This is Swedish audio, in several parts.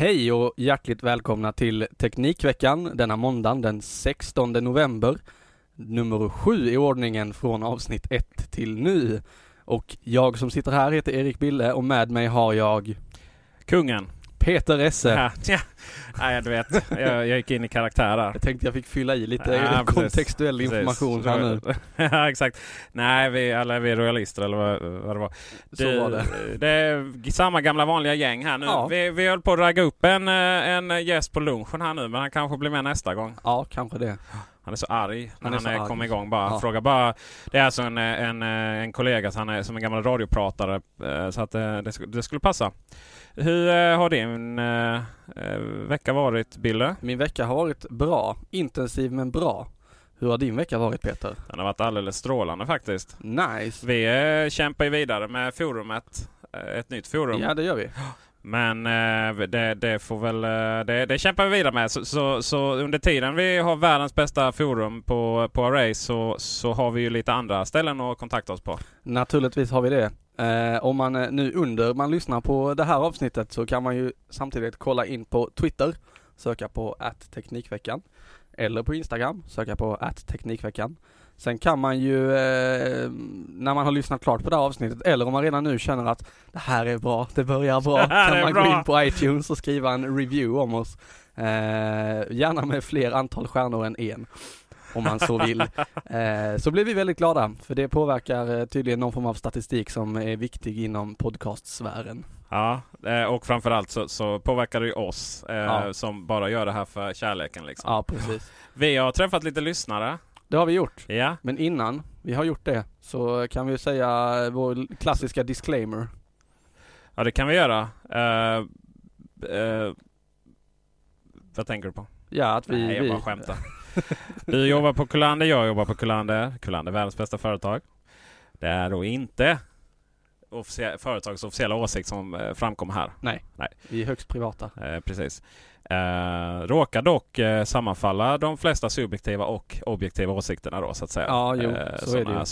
Hej och hjärtligt välkomna till Teknikveckan denna måndagen den 16 november. Nummer sju i ordningen från avsnitt 1 till nu. Och jag som sitter här heter Erik Bille och med mig har jag Kungen. Peter Esse. Ja, ja. Nej, du vet. Jag, jag gick in i karaktär där. Jag tänkte jag fick fylla i lite Ja, precis. kontextuell information här nu. ja, exakt. Nej, vi, alla är vi royalister eller vad, vad det var. Så var det. Det är samma gamla vanliga gäng här nu. Ja. Vi, vi höll på att ragga upp en, eh, en gäst på lunchen här nu, men han kanske blir med nästa gång. Ja, kanske det. Han är så arg när Han är han, är arg. kom igång. Bara, Ja. Fråga bara. Det är alltså en, en, en kollega så han är som en gammal radiopratare. eh, Så att eh, det, det skulle passa. Hur eh, har din eh, eh, vecka varit, Bille? Min vecka har varit bra. Intensiv men bra. Hur har din vecka varit Peter? Den har varit alldeles strålande faktiskt. Nice. Vi eh, kämpar ju vidare med forumet. eh, Ett nytt forum. Ja, det gör vi. Men eh, det, det får väl... Eh, det, det kämpar vi vidare med. Så, så, så under tiden vi har världens bästa forum på, på Array så, så har vi ju lite andra ställen att kontakta oss på. Naturligtvis har vi det. Eh, om man eh, nu under man lyssnar på det här avsnittet så kan man ju samtidigt kolla in på Twitter, söka på att Teknikveckan. Eller på Instagram, söka på att Teknikveckan. Sen kan man ju, eh, när man har lyssnat klart på det här avsnittet, eller om man redan nu känner att det här är bra, det börjar bra, Det kan man gå bra. in på iTunes och skriva en review om oss. Eh, gärna med fler antal stjärnor än en om man så vill. Eh, så blir vi väldigt glada, för det påverkar eh, tydligen någon form av statistik som är viktig inom podcastsfären. Ja, eh, och framförallt så, så påverkar det ju oss eh, Ja. som bara gör det här för kärleken. Liksom. Ja, precis. Vi har träffat lite lyssnare. Det har vi gjort. Ja, Men innan vi har gjort det så kan vi säga vår klassiska disclaimer. ja det kan vi göra. Eh, eh, vad tänker du på? Ja, att vi... Nej, jag vi bara skämtar. Du jobbar på Kullander, jag jobbar på Kullander. Kullander är världens bästa företag. Det är då inte officie- företagets officiella åsikt som eh, framkommer här. Nej, Nej. vi är högst privata. Eh, precis. Eh, råkar dock eh, sammanfalla de flesta subjektiva och objektiva åsikterna då så att säga. Ja, jo, Eh, så är det ju.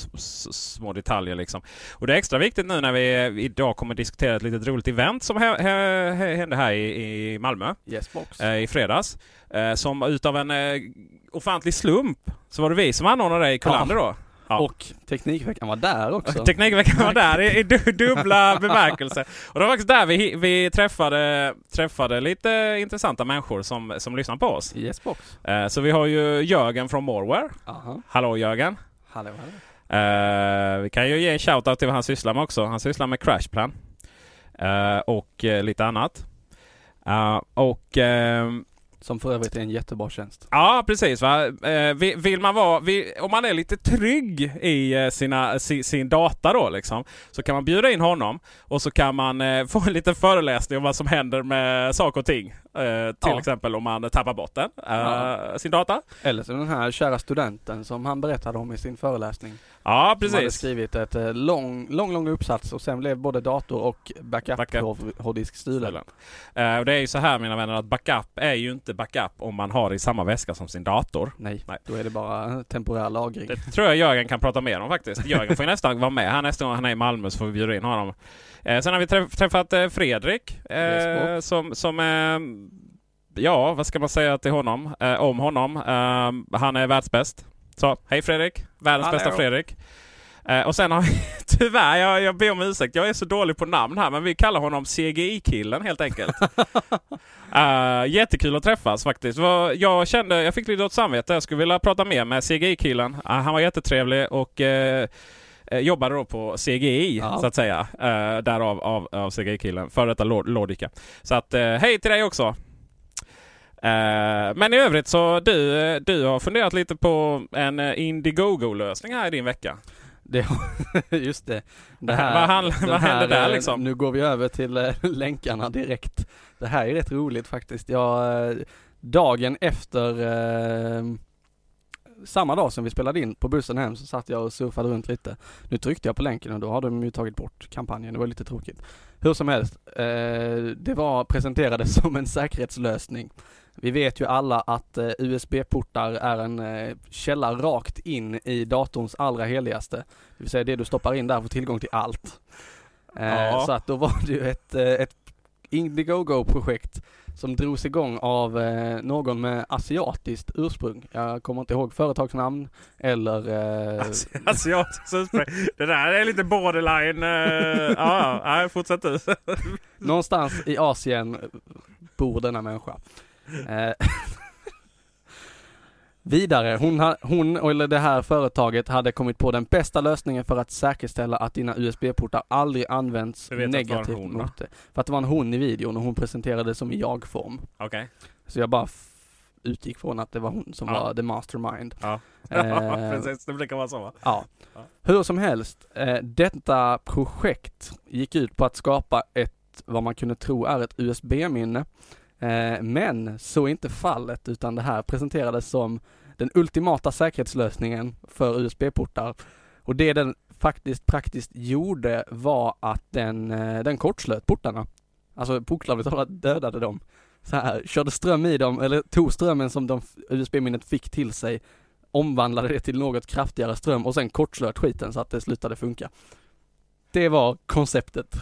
små detaljer liksom. Och det är extra viktigt nu när vi idag kommer diskutera ett litet roligt event som hä- hä- hä- hände här i, i Malmö Yes eh, i fredags. Eh, som utav en eh, ofantlig slump så var det vi som anordnade det i Kullander då. Ja. Och Teknikveckan var där också. Teknikveckan var där i, i du- dubbla bemärkelser. Och det var faktiskt där vi, vi träffade, träffade lite intressanta människor som, som lyssnar på oss. Yes box. Eh, så vi har ju Jörgen från Moreware. Aha. Hallå Jörgen! Hallå, hallå. Eh, vi kan ju ge en shoutout till vad han sysslar med också. Han sysslar med Crashplan. Eh, och eh, lite annat. Eh, och ehm, Som för övrigt är en jättebra tjänst. Ja, precis. Va? Eh, vi- vill man vara, om man är lite trygg i eh, sina, si, sin data då liksom, så kan man bjuda in honom och så kan man eh, få en liten föreläsning om vad som händer med saker och ting. Till Ja. exempel om man tappar bort den, Ja. sin data. Eller som den här kära studenten som han berättade om i sin föreläsning. Ja, Som hade precis. skrivit ett eh, lång, lång, lång uppsats och sen blev både dator och backup, Backup. hård- hårddisk stulen. Eh, och det är ju så här mina vänner att backup är ju inte backup om man har i samma väska som sin dator. Nej, Nej. då är det bara temporär lagring. Det tror jag Jörgen kan prata mer om faktiskt. Jörgen får ju nästan vara med här nästa gång han är i Malmö så får vi bjuda in honom. Eh, sen har vi träff- träffat eh, Fredrik eh, Resborg. som, som eh, Ja, vad ska man säga till honom? Eh, om honom. Eh, han är världsbäst. Så, hej Fredrik! Världens Hallå. bästa Fredrik. Eh, och sen har vi, tyvärr, jag, jag ber om ursäkt, jag är så dålig på namn här, men vi kallar honom CGI-killen helt enkelt. Uh, jättekul att träffas faktiskt. Jag kände, jag fick lite åt samvete. Jag skulle vilja prata mer med CGI-killen. Uh, han var jättetrevlig och eh, eh, jobbade då på CGI Ja. så att säga. Uh, därav av, av CGI-killen. Före detta Lord- Lordica. Så att eh, hej till dig också. Eh, men i övrigt så du, du har funderat lite på en eh, Indiegogo-lösning här i din vecka. Det, just det. det Vad handlar- den vad händer där, eh, liksom? Nu går vi över till länkarna direkt. Det här är rätt roligt faktiskt. Jag, dagen efter, eh, samma dag som vi spelade in på bussen hem så satt jag och surfade runt lite. Nu tryckte jag på länken och då har de ju tagit bort kampanjen. Det var lite tråkigt. Hur som helst, eh, det var presenterades som en säkerhetslösning. Vi vet ju alla att eh, USB-portar är en eh, källa rakt in i datorns allra heligaste. Det vill säga det du stoppar in där får tillgång till allt. Eh, Ja. Så att då var det ju ett, ett Indiegogo-projekt som drogs igång av någon med asiatiskt ursprung. Jag kommer inte ihåg företagsnamn eller... Eh, Asiatisk ursprung. Det där är lite borderline. Ja, ja, fortsätt du. någonstans i Asien bor denna människa. Eh, Vidare, hon, ha, hon eller det här företaget hade kommit på den bästa lösningen för att säkerställa att dina USB-portar aldrig används negativt hon, mot det. För att det var en hon i videon och hon presenterade det som i jag-form. Okej. Så jag bara utgick från att det var hon som Ja. var the mastermind. Ja. Eh, Precis, det brukar vara så va? Ja. Ja. Hur som helst, eh, detta projekt gick ut på att skapa ett, vad man kunde tro är ett USB-minne. Eh, men så är inte fallet, utan det här presenterades som den ultimata säkerhetslösningen för USB-portar. Och det den faktiskt praktiskt gjorde var att den, eh, den kortslöt portarna. Alltså bokstavligt talat dödade dem. Så här, körde ström i dem, eller tog strömmen som USB-minnet fick till sig omvandlade det till något kraftigare ström och sen kortslöt skiten så att det slutade funka. Det var konceptet.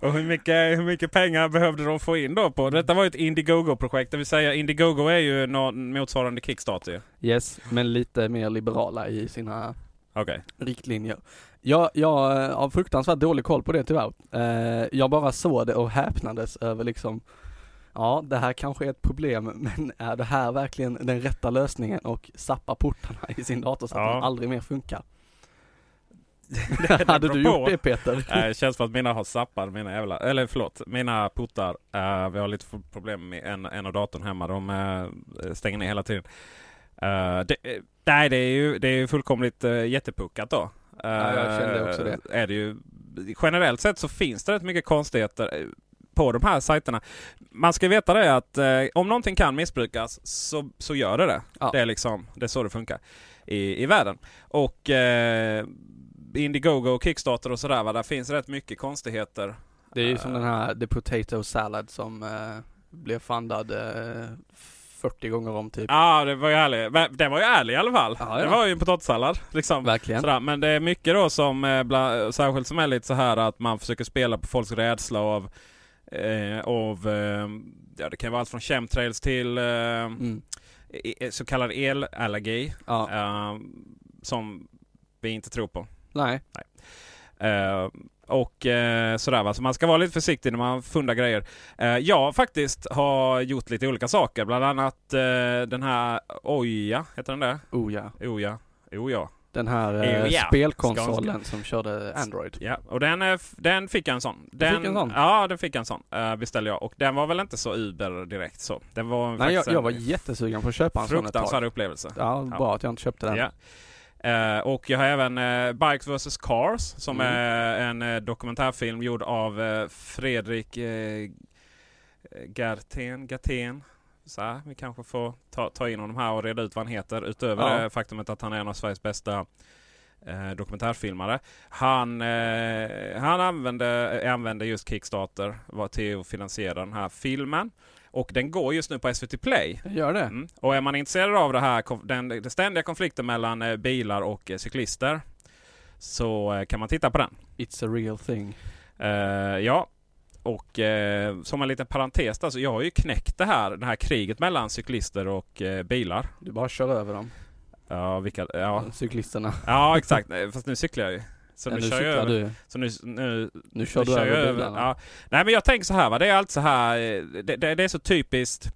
Och hur mycket, hur mycket pengar behövde de få in då på? Detta var ju ett Indiegogo-projekt. Det vill säga Indiegogo är ju någon motsvarande Kickstarter. Yes, men lite mer liberala i sina Okej. riktlinjer. Jag, jag eh, har fruktansvärt dålig koll på det tyvärr. Eh, jag bara såg det och häpnades över liksom Ja, det här kanske är ett problem, men är det här verkligen den rätta lösningen och sappa portarna i sin dator så att Ja. de aldrig mer funkar? det Hade du gjort det Peter? Eh, Det känns som att mina har zappat, mina jävla, eller förlåt, mina portar. eh, vi har lite problem med en, en av datorn hemma. De eh, stänger ner hela tiden. Eh, det, nej, det är ju det är ju fullkomligt uh, jättepuckat då. Ja, jag kände också det. Är det ju, generellt sett så finns det rätt mycket konstigheter på de här sajterna. Man ska veta det att om någonting kan missbrukas så, så gör det det. Ja. Det, är liksom, det är så det funkar i, i världen. Och Indiegogo och Kickstarter och sådär va, där finns rätt mycket konstigheter. Det är ju som Eh, den här The Potato Salad som eh, blev fundad eh, 40 gånger om typ. Ja, det var ju ärlig. Den var ju ärlig i alla fall. Ja, ja. Det var ju en potatissallad. Liksom. Verkligen. Sådär. Men det är mycket då som, eh, bla, särskilt som är lite så här att man försöker spela på folks rädsla av, eh, av eh, ja det kan vara allt från chemtrails till eh, Mm. så kallad elallergi. Ja. eh, som vi inte tror på. Nej. Eh, och eh, sådär va. Så man ska vara lite försiktig när man fundar grejer. Eh, jag faktiskt har gjort lite olika saker. Bland annat eh, den här Oja, heter den det? Ja. Oja. Oh ja. Den här Jo, eh, ja. spelkonsolen som körde Android. Ja, och den, den fick jag en sån. Den, fick en sån? Ja, den fick jag en sån. Uh, beställde jag. Och den var väl inte så Uber direkt så. Den var Nej, jag, jag var en jättesugen på att köpa en sån ett fruktansvärd tag. upplevelse. Ja, bra att jag inte köpte den. Ja. Eh, och jag har även uh, Bikes vs Cars som Mm. är en eh, dokumentärfilm gjord av Fredrik uh, Garten. Garten. Så här, vi kanske får ta, ta in honom här och reda ut vad han heter utöver Ja. det faktumet att han är en av Sveriges bästa dokumentärfilmare. Han, han använde, använde just Kickstarter var till att finansiera den här filmen. Och den går just nu på SVT Play. Gör det? Mm. Och är man intresserad av det här, den, den ständiga konflikten mellan eh, bilar och eh, cyklister så eh, kan man titta på den. It's a real thing. Eh, ja, och eh, som en liten parentes där, så jag har ju knäckt det här, det här kriget mellan cyklister och eh, bilar. Du bara kör över dem. Ja, vilka, ja. Cyklisterna. ja, exakt. Fast nu cyklar jag ju. Så Ja, nu, nu kör jag över. du. Så nu, nu, Nu kör nu du kör över över. Ja. Nej men jag tänker så här va, det är allt så här, eh, det, det, det är så typiskt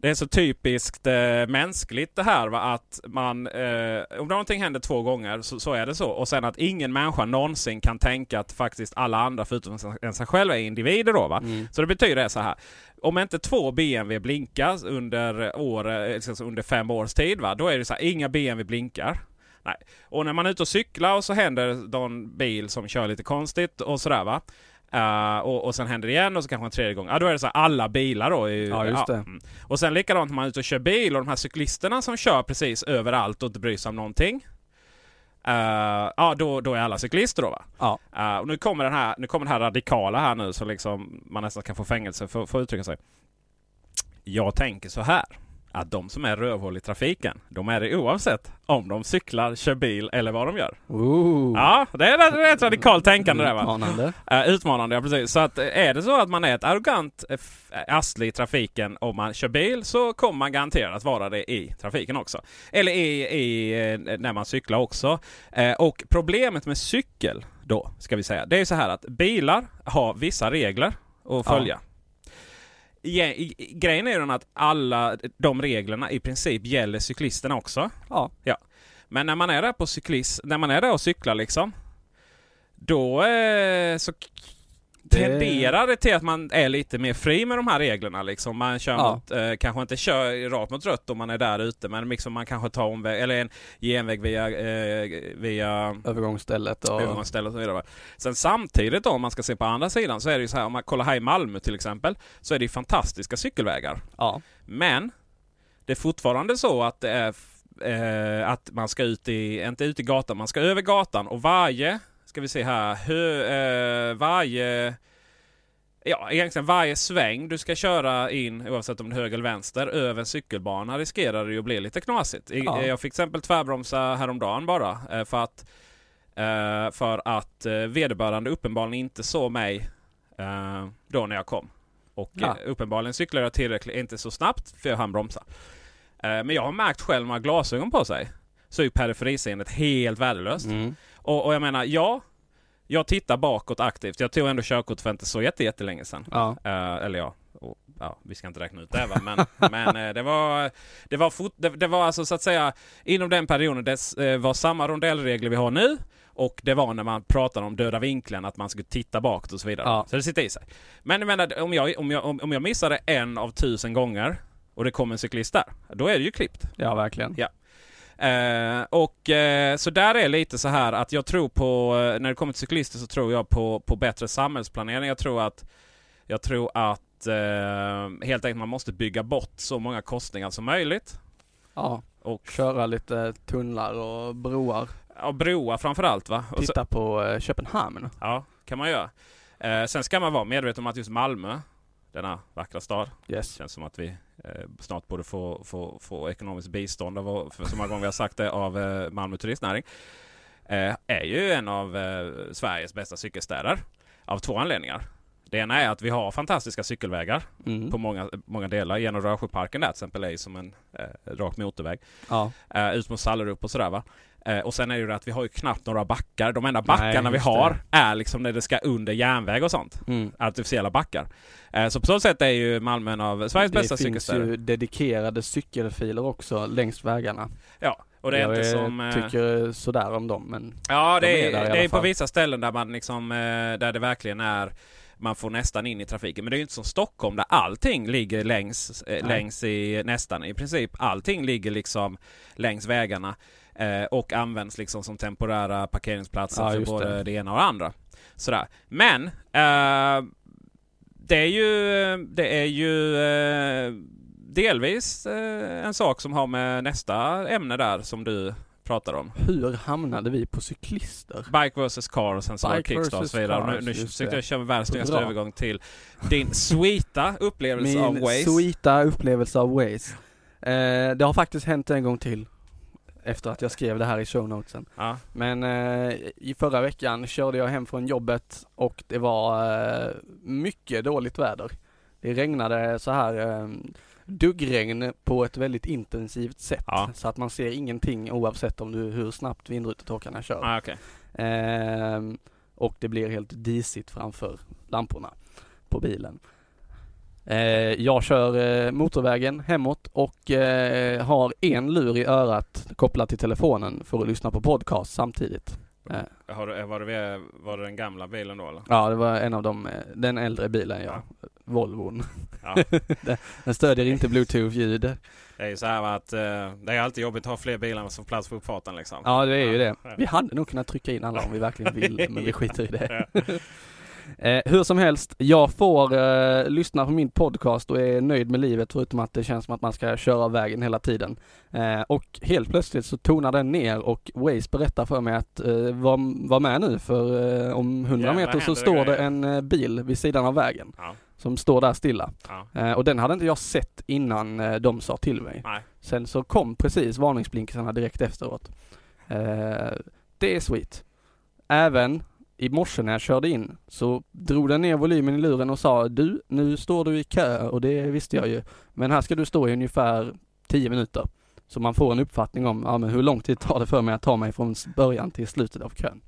det är så typiskt eh, mänskligt det här va, att man, eh, om någonting händer två gånger så, så är det så. Och sen att ingen människa någonsin kan tänka att faktiskt alla andra förutom en sig själv är individer då va. Mm. Så det betyder det så här. Om inte två BMW blinkar under, år, alltså under fem års tid va, då är det så här, inga BMW blinkar. Nej. Och när man är ute och cyklar och så händer någon bil som kör lite konstigt och sådär va. Uh, och, och sen händer det igen och så kanske en tredje gång. Ja, då är det så här, alla bilar då. Är, Ja, just det. mm. Och sen likadant när man är ute och kör bil och de här cyklisterna som kör precis överallt och inte bryr sig om någonting. Uh, ja, då, då är alla cyklister då va. Ja. Uh, och nu kommer, den här, nu kommer det här radikala här nu så liksom man nästan kan få fängelse för, för att uttrycka sig. Jag tänker så här. Att de som är rövhål i trafiken, de är det oavsett om de cyklar, kör bil eller vad de gör. Ooh. Ja, det är, ett radikalt tänkande det va. Utmanande. Uh, utmanande, ja precis. Så att är det så att man är ett arrogant eh, eh, arsle i trafiken om man kör bil så kommer man garanterat vara det i trafiken också. Eller i, i, eh, när man cyklar också. Eh, och problemet med cykel då, ska vi säga, det är så här att bilar har vissa regler att Ja. följa. Ja, grejen är ju den att alla de reglerna i princip gäller cyklisterna också. Ja. Men när man är där på cyklist, när man är där och cyklar liksom. Då eh, så tenderar det till att man är lite mer fri med de här reglerna. Liksom. Man kör Ja. mot, eh, kanske inte kör rakt mot rött om man är där ute men liksom man kanske tar omväg, eller en genväg via, eh, via Övergångsstället och... övergångsställe och så vidare. Sen samtidigt då, om man ska se på andra sidan, så är det ju så här om man kollar här i Malmö till exempel, så är det ju fantastiska cykelvägar. Ja. Men det är fortfarande så att det är eh, att man ska ut i, inte ut i gatan, man ska över gatan och varje, ska vi se här, hö, eh, varje Ja, egentligen varje sväng du ska köra in, oavsett om det är höger eller vänster, över en cykelbana riskerar det ju att bli lite knasigt. I- Ja. Jag fick till exempel tvärbromsa häromdagen bara eh, för att, eh, för att eh, vederbörande uppenbarligen inte såg mig eh, då när jag kom. Och Ja. eh, uppenbarligen cyklade jag tillräckligt, inte så snabbt för jag hann bromsa. Eh, men jag har märkt själv när man har glasögon på sig så är ju periferiseendet helt värdelöst. Mm. Och, och jag menar, ja, jag tittar bakåt aktivt. Jag tog ändå körkort för inte så jätte, jättelänge sedan. Ja. Eh, eller ja, och, ja, vi ska inte räkna ut det va. Men, men eh, det var, det var, fort, det, det var alltså så att säga inom den perioden det eh, var samma rondellregler vi har nu. Och det var när man pratade om döda vinkeln, att man skulle titta bakåt och så vidare. Ja. Så det sitter i sig. Men jag menar, om jag, om jag, om, om jag missade en av tusen gånger och det kom en cyklist där, då är det ju klippt. Ja, verkligen. Ja. Eh, och eh, så där är lite så här att jag tror på, eh, när det kommer till cyklister så tror jag på, på bättre samhällsplanering. Jag tror att, jag tror att eh, helt enkelt man måste bygga bort så många korsningar som möjligt. Ja. Och Köra lite tunnlar och broar. ja, broar framförallt va? Och så, Titta på eh, Köpenhamn. ja, kan man göra. Sen ska man vara medveten om att just Malmö, denna vackra stad, Yes. känns som att vi eh, snart borde få, få, få ekonomiskt bistånd, av, för så många gånger vi har sagt det, av eh, Malmö turistnäring. Eh, är ju en av eh, Sveriges bästa cykelstäder. Av två anledningar. Det ena är att vi har fantastiska cykelvägar Mm. på många, många delar. Genom Rörsjöparken där till exempel är ju som en eh, rak motorväg. Ja. Eh, ut mot Sallerup och sådär va. Eh, och sen är det ju det att vi har ju knappt några backar. De enda backarna vi just har det. är liksom när det ska under järnväg och sånt. Mm. Artificiella backar. Eh, så på så sätt är ju Malmö en av Sveriges bästa det finns cykelstäder. ju dedikerade cykelfiler också längs vägarna. Ja, Och det är jag inte som... eh, tycker sådär om dem men Ja, De det är är, där i det är på vissa ställen där man liksom, eh, där det verkligen är man får nästan in i trafiken. Men det är ju inte som Stockholm där allting ligger längs, eh, Nej. längs i nästan i princip. Allting ligger liksom längs vägarna eh, och används liksom som temporära parkeringsplatser Ja, för både det. det. ena och det andra. Sådär. Men eh, det är ju, det är ju eh, delvis eh, en sak som har med nästa ämne där som du pratar om. hur hamnade vi på cyklister? Bike vs car och sen så Bike Kickstart och så vidare. Nu, nu försökte jag köra världens snyggaste övergång till din sweeta upplevelse av Min Waze. sweeta upplevelse av Waze. Eh, det har faktiskt hänt en gång till. Efter att jag skrev det här i show notesen. Ja. Men eh, i förra veckan körde jag hem från jobbet och det var eh, mycket dåligt väder. Det regnade så här eh, duggregn på ett väldigt intensivt sätt. Ja. Så att man ser ingenting oavsett om du, hur snabbt vindrutetorkarna kör. Ah, okej. Ehm, och det blir helt disigt framför lamporna på bilen. Eh, jag kör eh, motorvägen hemåt och eh, har en lur i örat kopplad till telefonen för att lyssna på podcast samtidigt. Har du, var, det, var det den gamla bilen då eller? ja, det var en av de, den äldre bilen ja. Volvon. Ja. Den stödjer inte bluetooth-ljud. Det är ju så här att det är alltid jobbigt att ha fler bilar som får plats på uppfarten liksom. Ja, det är ju det. Ja. Vi hade nog kunnat trycka in alla om vi verkligen vill, men vi skiter i det. Eh, hur som helst, jag får eh, lyssna på min podcast och är nöjd med livet förutom att det känns som att man ska köra vägen hela tiden. Eh, och helt plötsligt så tonar den ner och Waze berättar för mig att eh, var, var med nu för eh, om 100 Jävlar, meter så står det grejer. en bil vid sidan av vägen Ja. som står där stilla. Ja. Och den hade inte jag sett innan de sa till mig. Nej. Sen så kom precis varningsblinkersarna direkt efteråt. Det är sweet. Även i morse när jag körde in så drog den ner volymen i luren och sa du, nu står du i kö och det visste jag ju. Men här ska du stå i ungefär 10 minuter. Så man får en uppfattning om, ja men hur lång tid tar det för mig att ta mig från början till slutet av kön.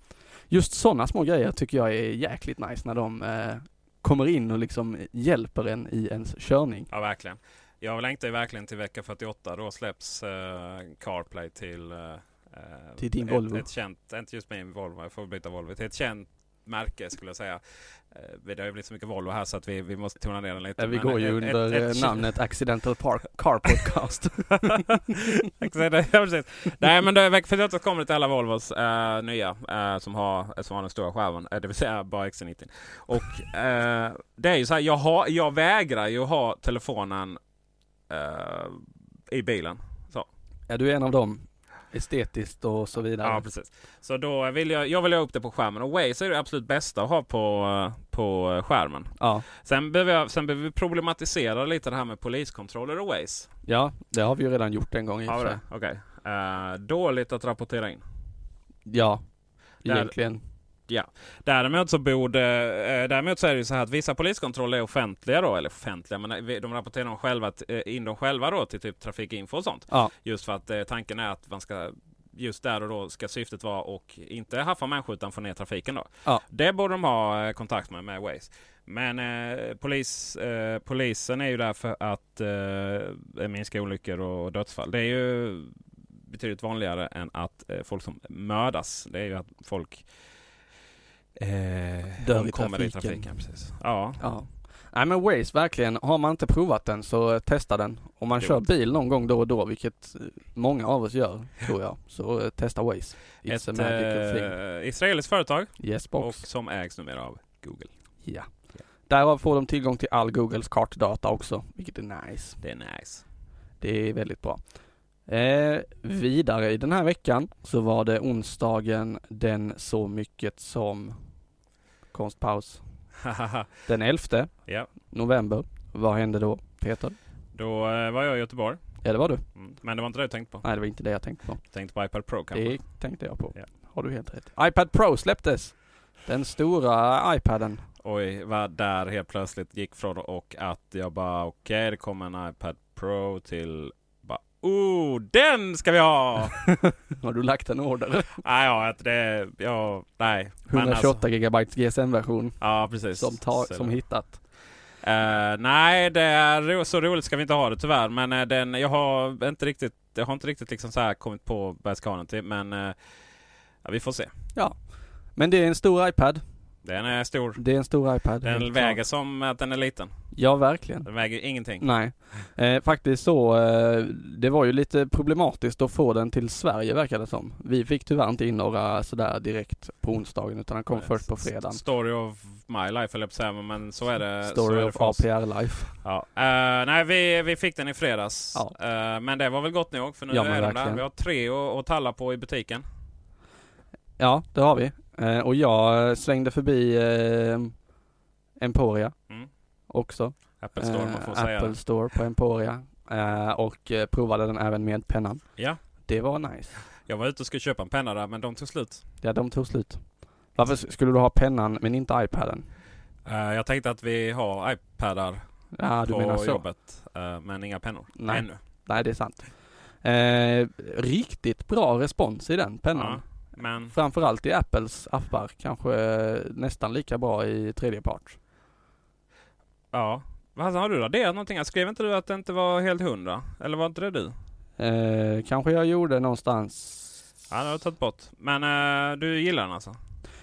Just sådana små grejer tycker jag är jäkligt nice när de eh, kommer in och liksom hjälper en i ens körning. ja, verkligen. Jag längtar ju verkligen till vecka 48. Då släpps eh, CarPlay till... Eh, eh, Till din ett, Volvo. Ett känt, inte just min Volvo, jag får byta Volvo. Till ett känt märke skulle jag säga. Eh, Det har ju blivit så mycket Volvo här så att vi, vi måste tona ner den lite. Vi går ju ett- under ett- ett- eh, namnet Accidental Park Car Podcast. Nej men det, vecka 48 kommer det till alla Volvos eh, nya eh, som, har, som har den stora skärmen. Det vill säga bara XC90. Och det är ju så här, jag, har, jag vägrar ju ha telefonen i bilen. ja, du är en av dem. Estetiskt och så vidare. Ja, precis. Så då vill jag, jag vill ha upp det på skärmen. Och Waze är det absolut bästa att ha på, på skärmen. Ja, Sen behöver, jag, sen behöver vi problematisera lite det här med poliskontroller och Waze. ja, det har vi ju redan gjort en gång i och Har för vi sig. det? Okej. Eh, dåligt att rapportera in. Ja, Där- egentligen. Däremot så borde, eh, däremot så är det ju så här att vissa poliskontroller är offentliga då, eller offentliga, men eh, de rapporterar dem själva, eh, in dem själva då till typ Trafikinfo och sånt. Ja, Just för att eh, tanken är att man ska Just där och då ska syftet vara och inte haffa människor utan få ner trafiken då. Ja. Det borde de ha kontakt med med Waze. Men eh, polis, eh, polisen är ju där för att eh, minska olyckor och dödsfall. Det är ju betydligt vanligare än att folk som mördas. Det är ju att folk eh, Dör i omkommer i trafiken. trafiken. Precis. Ja. ja. Nej men Waze verkligen, har man inte provat den så eh, testa den. Om man Jo. kör bil någon gång då och då, vilket eh, många av oss gör, tror jag, så eh, testa Waze. It's Ett eh, israeliskt företag Yes och box. som ägs numera av Google. Ja. Därav får de tillgång till all Googles kartdata också, vilket är nice. Det är nice. Det är väldigt bra. Eh, vidare i den här veckan så var det onsdagen den så mycket som konstpaus. Den 11 ja. november. Vad hände då Peter? Då eh, var jag i Göteborg. Ja det var du. Mm. Men det var inte det jag tänkte på. Nej det var inte det jag tänkte på. Jag tänkte på iPad Pro kanske. Det tänkte jag på. Ja. Har du helt rätt. iPad Pro släpptes. Den stora iPaden. Oj, vad där helt plötsligt gick från och att jag bara okej, det kommer en iPad Pro till oh, den ska vi ha! Har du lagt en order? nej, ja, det, ja, nej. Men 128 alltså, gigabytes GSM-version ja, precis. som, tar, Så- som hittat. Eh, nej, det är ro- så roligt ska vi inte ha det tyvärr. Men eh, den, jag har inte riktigt jag har inte riktigt liksom så här kommit på den till. Men eh, ja, vi får se. Men det är en stor iPad. Den är stor. Det är en stor iPad. Den väger klart. som att den är liten. Ja, verkligen. Den väger ingenting. Nej. Eh, faktiskt så, eh, det var ju lite problematiskt att få den till Sverige verkar det som. Vi fick tyvärr inte in några sådär direkt på onsdagen utan den kom först på fredagen. Story of my life eller på säga, men så är det. Story är det of. APR Life. Ja. Eh, nej, vi, vi fick den i fredags. Ja. Eh, men det var väl gott nog för nu Ja, är den där. Vi har tre att, att talla på i butiken. Ja, det har vi. Eh, och jag svängde förbi eh, Emporia Mm. också. Apple Store, man får Eh, säga Apple det. Store på Emporia. Och provade den även med pennan. Ja. Det var nice. Jag var ute och skulle köpa en penna där, men de tog slut. Ja, de tog slut. Varför skulle du ha pennan men inte iPaden? Jag tänkte att vi har iPadar Ja, du på menar så. jobbet, men inga pennor. Nej. Ännu. Nej, det är sant. Eh, riktigt bra respons i den pennan. Men Framförallt i Apples appar. Kanske eh, nästan lika bra i tredje part. ja. Vad har du raderat någonting? Skrev inte du att det inte var helt hundra? Eller var inte det du? Eh, kanske jag gjorde någonstans Ja, det har jag tagit bort. Men eh, du gillar den alltså?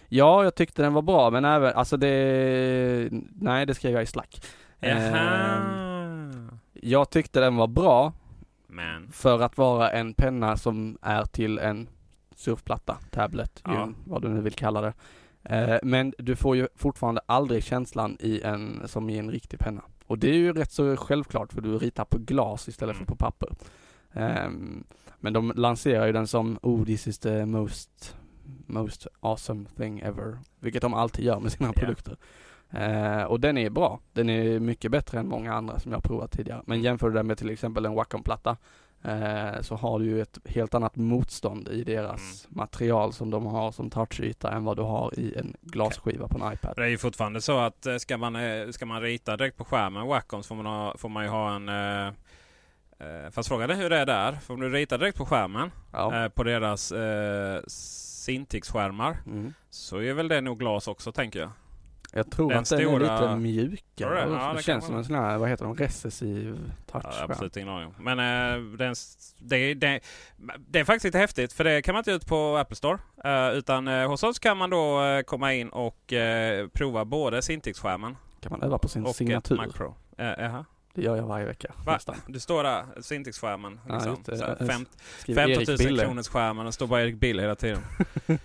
Ja, jag tyckte den var bra men även, alltså det, nej det skrev jag i Slack. Eh, jag tyckte den var bra Men. för att vara en penna som är till en surfplatta, tablet, Ja. gym, vad du nu vill kalla det. Eh, men du får ju fortfarande aldrig känslan i en, som i en riktig penna. Och det är ju rätt så självklart för du ritar på glas istället Mm. för på papper. Ehm, men de lanserar ju den som oh this is the most most awesome thing ever. Vilket de alltid gör med sina Ja. produkter. Eh, och den är bra. Den är mycket bättre än många andra som jag har provat tidigare. Men jämför du den med till exempel en Wacom-platta eh, så har du ju ett helt annat motstånd i deras material som de har som touchyta än vad du har i en glasskiva på en iPad. Det är ju fortfarande så att eh, ska man, eh, ska man rita direkt på skärmen Wacom så får man, ha, får man ju ha en... Eh, fast frågan är hur det är där. För om du ritar direkt på skärmen Ja. eh, på deras eh, Cintiq-skärmar Mm. så är väl det nog glas också tänker jag. Jag tror Den att den är stora- lite Tror du mjukare. det? Ja, det, känns som en sån här, vad heter de, recessiv touch. Ja, absolut ingen aning. Men eh, den, det, det, det är faktiskt lite häftigt för det kan man inte ut på Apple Store. Eh, utan eh, hos oss kan man då komma in och prova både Cintiq-skärmen Kan man öva på sin och signatur? Mac Pro. Eh, jaha. Det gör jag varje vecka. Va? Nästan. Du står där, Cintiq-skärmen. Ja, Liksom. just det. Så här, Jag fem, Skriver 15 Erik 000 Bille. kronors skärmen och står bara Erik Bill hela tiden. Kan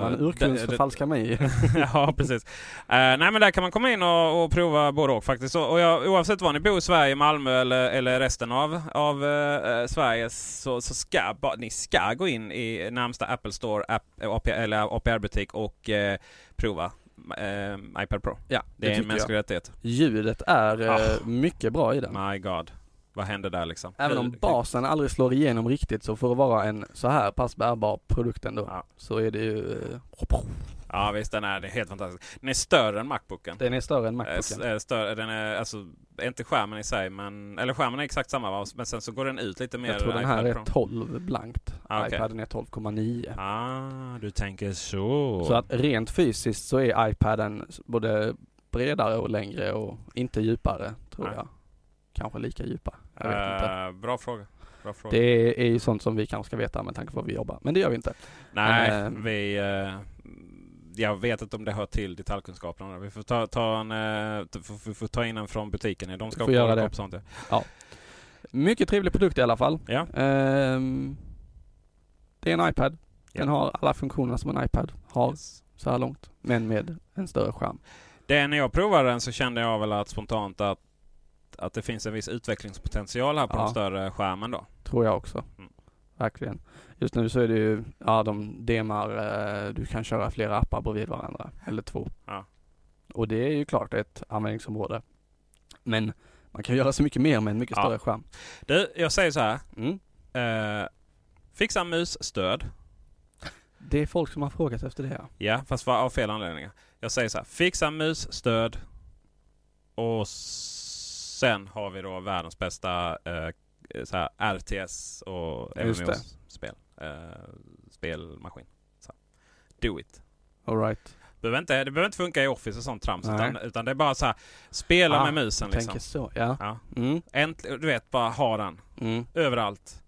man uh, urkundsförfalska mig? ja, precis. Eh, nej, men där kan man komma in och, och prova både och faktiskt. Och, och jag, oavsett var ni bor i Sverige, Malmö eller, eller resten av, av eh, Sverige så, så ska ba, ni ska gå in i närmsta Apple Store app, AP, eller APR-butik och prova eh, iPad Pro. Ja, Det är en mänsklig jag. rättighet. Ljudet är eh, Ah. mycket bra i den. My God. Vad händer där liksom? Även om basen aldrig slår igenom riktigt så för att vara en så här pass bärbar produkt ändå Ja. så är det ju eh, Ja visst, den är, det är helt fantastisk. Den är större än Macbooken. Den är större än s- Macbooken. eh, större, den är alltså, inte skärmen i sig men, eller skärmen är exakt samma va? men sen så går den ut lite mer. Jag tror den här är Pro. 12 blankt. Ah, okej. iPaden är 12,9. Ah, du tänker så. Så att rent fysiskt så är iPaden både bredare och längre och inte djupare tror Nej. jag. Kanske lika djupa. Jag vet inte. Eh, bra fråga. Bra fråga. Det är ju sånt som vi kanske ska veta med tanke på vad vi jobbar. Men det gör vi inte. Nej, Ehm. vi... eh, jag vet inte om det hör till detaljkunskaperna. Vi får ta, ta, en, eh, vi får ta in en från butiken. De ska kolla göra det. Sånt, ja. Mycket trevlig produkt i alla fall. Ja. Ehm, det är en iPad. Den har alla funktioner som en iPad har Yes. så här långt. Men med en större skärm. Det när jag provade den så kände jag väl att spontant att, att det finns en viss utvecklingspotential här på Ja. den större skärmen då. Tror jag också. Mm. Verkligen. Just nu så är det ju, ja de demar, eh, du kan köra flera appar bredvid varandra. Eller två. Ja. Och det är ju klart ett användningsområde. Men man kan göra så mycket mer med en mycket Ja. större skärm. Du, jag säger så här. Mm. Eh, fixa musstöd. Det är folk som har frågat efter det här. Ja, fast av fel anledningar. Jag säger så här. Fixa musstöd. Och sen har vi då världens bästa eh, så här, RTS och. MMO-spel. Eh, spelmaskin. Så. Do it. Alright. Behöver inte, det behöver inte funka i Office och sånt trams. Utan, utan det är bara så här, spela Ah, med musen liksom. Tänker så, ja. Ja. Mm, Äntligen, du vet, bara ha den mm, överallt.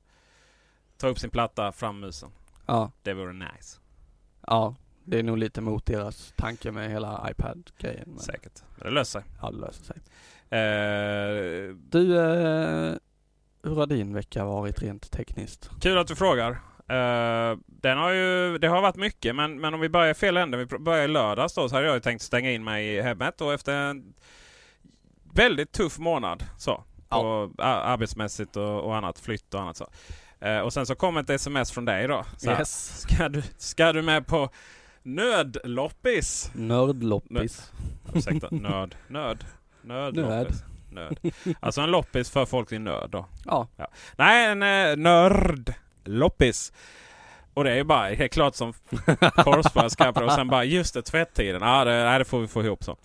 Ta upp sin platta, fram musen. ja, Det vore nice. ja. Det är nog lite mot deras tanke med hela iPad-grejen. men- Säkert. Men det löser sig. Ja, det löser sig. Eh, Du, eh, hur har din vecka varit rent tekniskt? kul att du frågar. Eh, den har ju, det har varit mycket, men, men om vi börjar i fel ände. Vi börjar i lördags då, så hade jag ju tänkt stänga in mig i hemmet och efter en väldigt tuff månad så. På a- arbetsmässigt och, och annat, flytt och annat så. Eh, och sen så kom ett sms från dig då. Så här, Yes. ska, du, ska du med på nödloppis? Nördloppis. Ursäkta, nöd, nöd, nödloppis. Nöd. Nöd. Alltså en loppis för folk i nöd då. Ja. Nej, en eh, nördloppis. Och det är ju bara helt klart som korvspelare och sen bara just det, tvättiden. Ja, det, nej, det får vi få ihop så.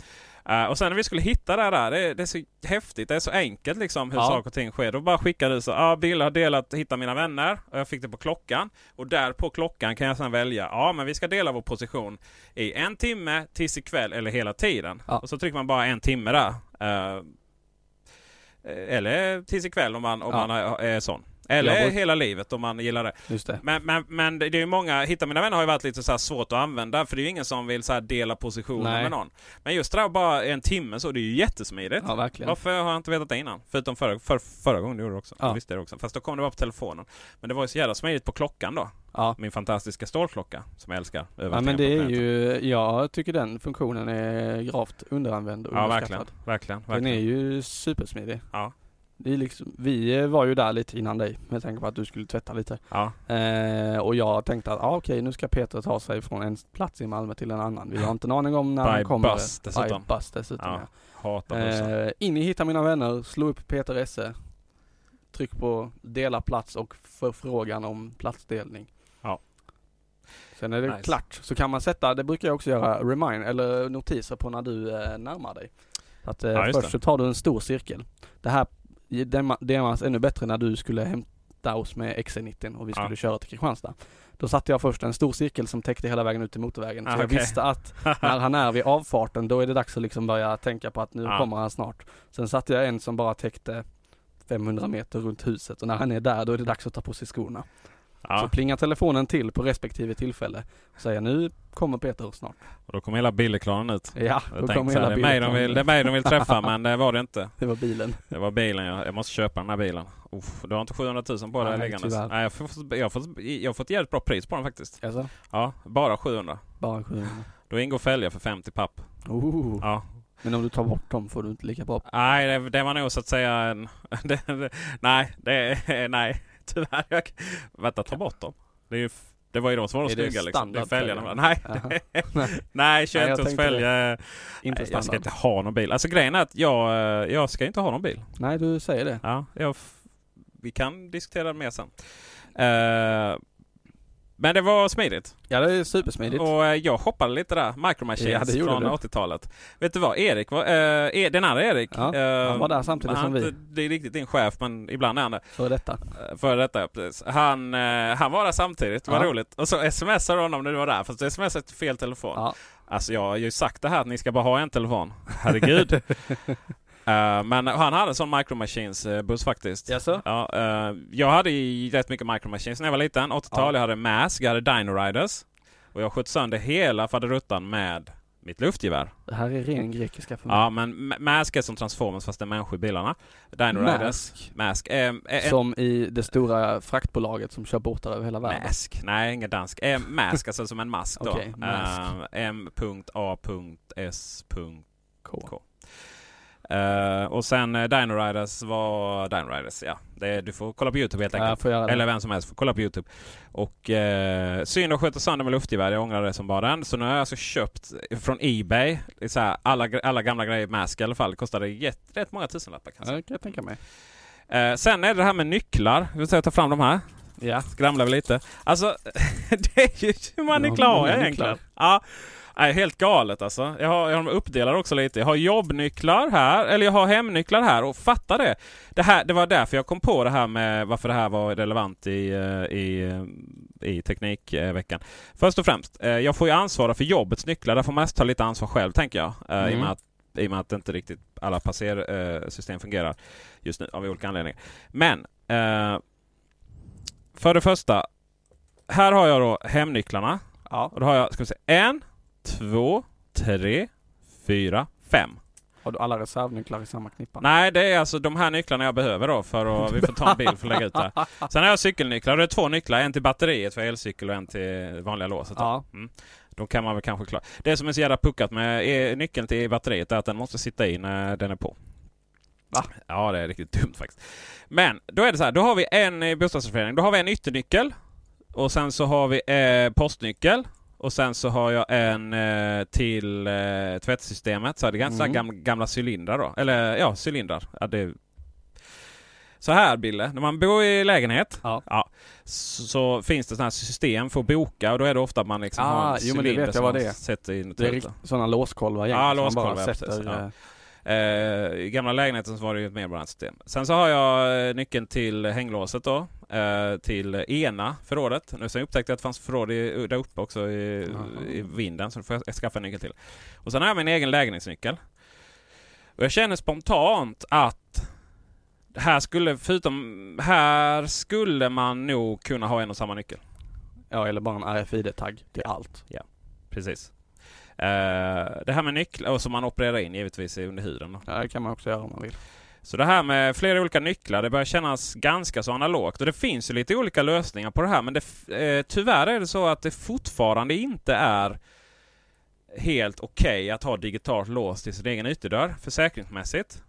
Eh, och sen när vi skulle hitta det där, det, det är så häftigt, det är så enkelt liksom hur Ja. saker och ting sker. Då bara skickade du så, ja, Bill har delat hitta mina vänner och jag fick det på klockan. Och där på klockan kan jag sedan välja, ja men vi ska dela vår position i en timme tills ikväll eller hela tiden. Ja. Och så trycker man bara en timme där. Eh, eller tills ikväll om man, om Ja. man är, är sån. Eller bruk- hela livet om man gillar det. Just det. Men, men, men det är ju många, Hitta mina vänner har ju varit lite så svårt att använda för det är ju ingen som vill så dela positioner Nej. med någon. Men just det där bara en timme så, det är ju jättesmidigt. Ja, verkligen. Varför har jag inte vetat det innan? Förutom förra, för, förra gången du gjorde det också. Ja. Jag visste det också. Fast då kom det bara på telefonen. Men det var ju så jävla smidigt på klockan då. Ja. Min fantastiska stålklocka som jag älskar. Ja men det är ju, jag tycker den funktionen är gravt underanvänd och Ja underskattad. verkligen. Verkligen. Den verkligen. är ju supersmidig. Ja. Det är liksom, vi var ju där lite innan dig med tanke på att du skulle tvätta lite. Ja. Eh, och jag tänkte att ah, okej nu ska Peter ta sig från en plats i Malmö till en annan. Vi har inte en aning om när han kommer. bus dessutom. By bus dessutom Ja. ja. Hatar. Eh, in i Hitta Mina Vänner, slå upp Peter Esse. Tryck på dela plats och förfrågan om platsdelning. Ja. Sen är det Nice. klart. Så kan man sätta, det brukar jag också göra, remind eller notiser på när du eh, närmar dig. Så att, eh, Ja, först det. så tar du en stor cirkel. Det här demma- demas ännu bättre när du skulle hämta oss med XC90 och vi Ja. skulle köra till Kristianstad. Då satte jag först en stor cirkel som täckte hela vägen ut till motorvägen. Ah, så jag okej. visste att när han är vid avfarten då är det dags att liksom börja tänka på att nu Ja. kommer han snart. Sen satte jag en som bara täckte 500 meter runt huset och när han är där då är det dags att ta på sig skorna. Så Ja. plingar telefonen till på respektive tillfälle och säger nu kommer Peter snart. Och då kom hela Billyklanen ut. Ja, då kommer så här, hela det, är mig de vill, det är mig de vill träffa men det var det inte. Det var bilen. Det var bilen ja. Jag måste köpa den här bilen. Uff, du har inte 700 000 på det liggandes? Nej, jag, får, jag, har fått, jag har fått jävligt bra pris på den faktiskt. Alltså, Ja, bara 700. bara 700. Då ingår fälgar för 50 papp. Oh. Ja. Men om du tar bort dem får du inte lika bra. Nej, det, det var nog så att säga en... Det, det, nej, det nej. Tyvärr. Jag, vänta, ta bort dem. Det, är ju, det var ju de som var de snygga liksom. Det är fälgarna. fälgar? Nej, nej, Nej, 21 jag tums. Inte Nej, Jag ska inte ha någon bil. Alltså grejen är att jag, eh, jag ska inte ha någon bil. Nej, du säger det. Ja, jag, vi kan diskutera det mer sen. Eh, men det var smidigt. Ja, det är supersmidigt. Och eh, jag hoppade lite där. Micro Machines Ja, från du. 80-talet. Vet du vad? Erik, var, eh, E- den andra Erik. Ja, eh, han var där samtidigt han, som vi. Det är riktigt din chef, men ibland är han det. För detta. Eh, Före detta, precis. Han, eh, han var där samtidigt. Var Ja. roligt. Och så smsade du honom när du var där. Fast du smsade till fel telefon. Ja. Alltså jag har ju sagt det här att ni ska bara ha en telefon. Herregud. Eh, men han hade en sån Micro Machines eh, faktiskt. Jaså? Ja, eh, jag hade ju rätt mycket Micro Machines när jag var liten. 80-tal. Ja. Jag hade Mask, jag hade Dino Riders. Och jag sköt sönder hela faderuttan med mitt luftgevär. Det här är ren grekiska för mig. Ja, men Ma- Mask är som Transformers fast det är människor i bilarna. Dino Riders. Mask. Mask. Eh, eh, Som i det stora fraktbolaget som kör båtar över hela världen. Mask. Nej, ingen dansk. Eh, mask, alltså som en mask då. Okej, mask. Eh, M.A.S. K. Eh, och sen uh, Dino Riders var Dino Riders, ja. Det, du får kolla på Youtube helt Ja, enkelt. det. Eller vem som helst får kolla på Youtube. Och uh, synd att skjuta sönder med luftgevär. Jag ångrar det som bara den. Så nu har jag alltså köpt från Ebay. Är så här, alla, alla gamla grejer, Mask i alla fall. Kostade jätt, rätt många tusenlappar Ja, kanske. det kan jag tänka mig. Eh, sen är det det här med nycklar. Vi ska ta fram de här. Ja. Skramlar vi lite. Alltså, det är ju hur Ja, nycklar många jag nycklar. egentligen? Ja. Nej, helt galet alltså. Jag har, jag har dem uppdelade också lite. Jag har jobbnycklar här, eller jag har hemnycklar här och fatta det. Det, här, det var därför jag kom på det här med varför det här var relevant i, eh, i, eh, i Teknikveckan. Först och främst, eh, jag får ju ansvara för jobbets nycklar. Där får man ta lite ansvar själv tänker jag. Mm. I, och med att, I och med att inte riktigt alla passersystem fungerar just nu av olika anledningar. Men för det första, här har jag då hemnycklarna. Ja. Och då har jag, ska vi se, en, två, tre, fyra, fem. Har du alla reservnycklar i samma knippa? Nej, det är alltså de här nycklarna jag behöver då för att vi får ta en bild för att lägga ut det. Sen har jag cykelnycklar. Det är två nycklar. En till batteriet för elcykel och en till vanliga låset. Ja. Mm. Då kan man väl kanske klara. Det som är så jävla puckat med nyckeln till batteriet är att den måste sitta i när den är på. Va? Ja, det är riktigt dumt faktiskt. Men då är det så här. Då har vi en i bostadsrättsförening. Då har vi en ytternyckel. Och sen så har vi eh, postnyckel. Och sen så har jag en eh, till eh, tvättsystemet. Så det är ganska mm. gamla, gamla cylindrar då. Eller ja, cylindrar. Ja, det... Så här Bille, när man bor i lägenhet ja. ja så, så, finns det sådana här system för att boka och då är det ofta att man liksom ah, har en jo, cylinder men det vet jag vad det är. sätter in Det är sådana låskolvar egentligen. Ja, låskolvar. Sätter, ja. Eh, I gamla lägenheten så var det ju ett medborgarligt system. Sen så har jag eh, nyckeln till hänglåset då. Eh, till ena förrådet. Nu sen upptäckte jag att det fanns förråd i, där uppe också i, i vinden. Så då får jag skaffa en nyckel till. Och sen har jag min egen lägenhetsnyckel. Och jag känner spontant att här skulle, förutom här skulle man nog kunna ha en och samma nyckel. Ja, eller bara en RFID-tagg till allt. Ja, precis. Uh, det här med nycklar som man opererar in givetvis under huden. Ja, det kan man också göra om man vill. Så det här med flera olika nycklar, det börjar kännas ganska så analogt. Och det finns ju lite olika lösningar på det här, men det, eh, tyvärr är det så att det fortfarande inte är helt okej okay att ha digitalt lås till sin egen ytterdörr försäkringsmässigt.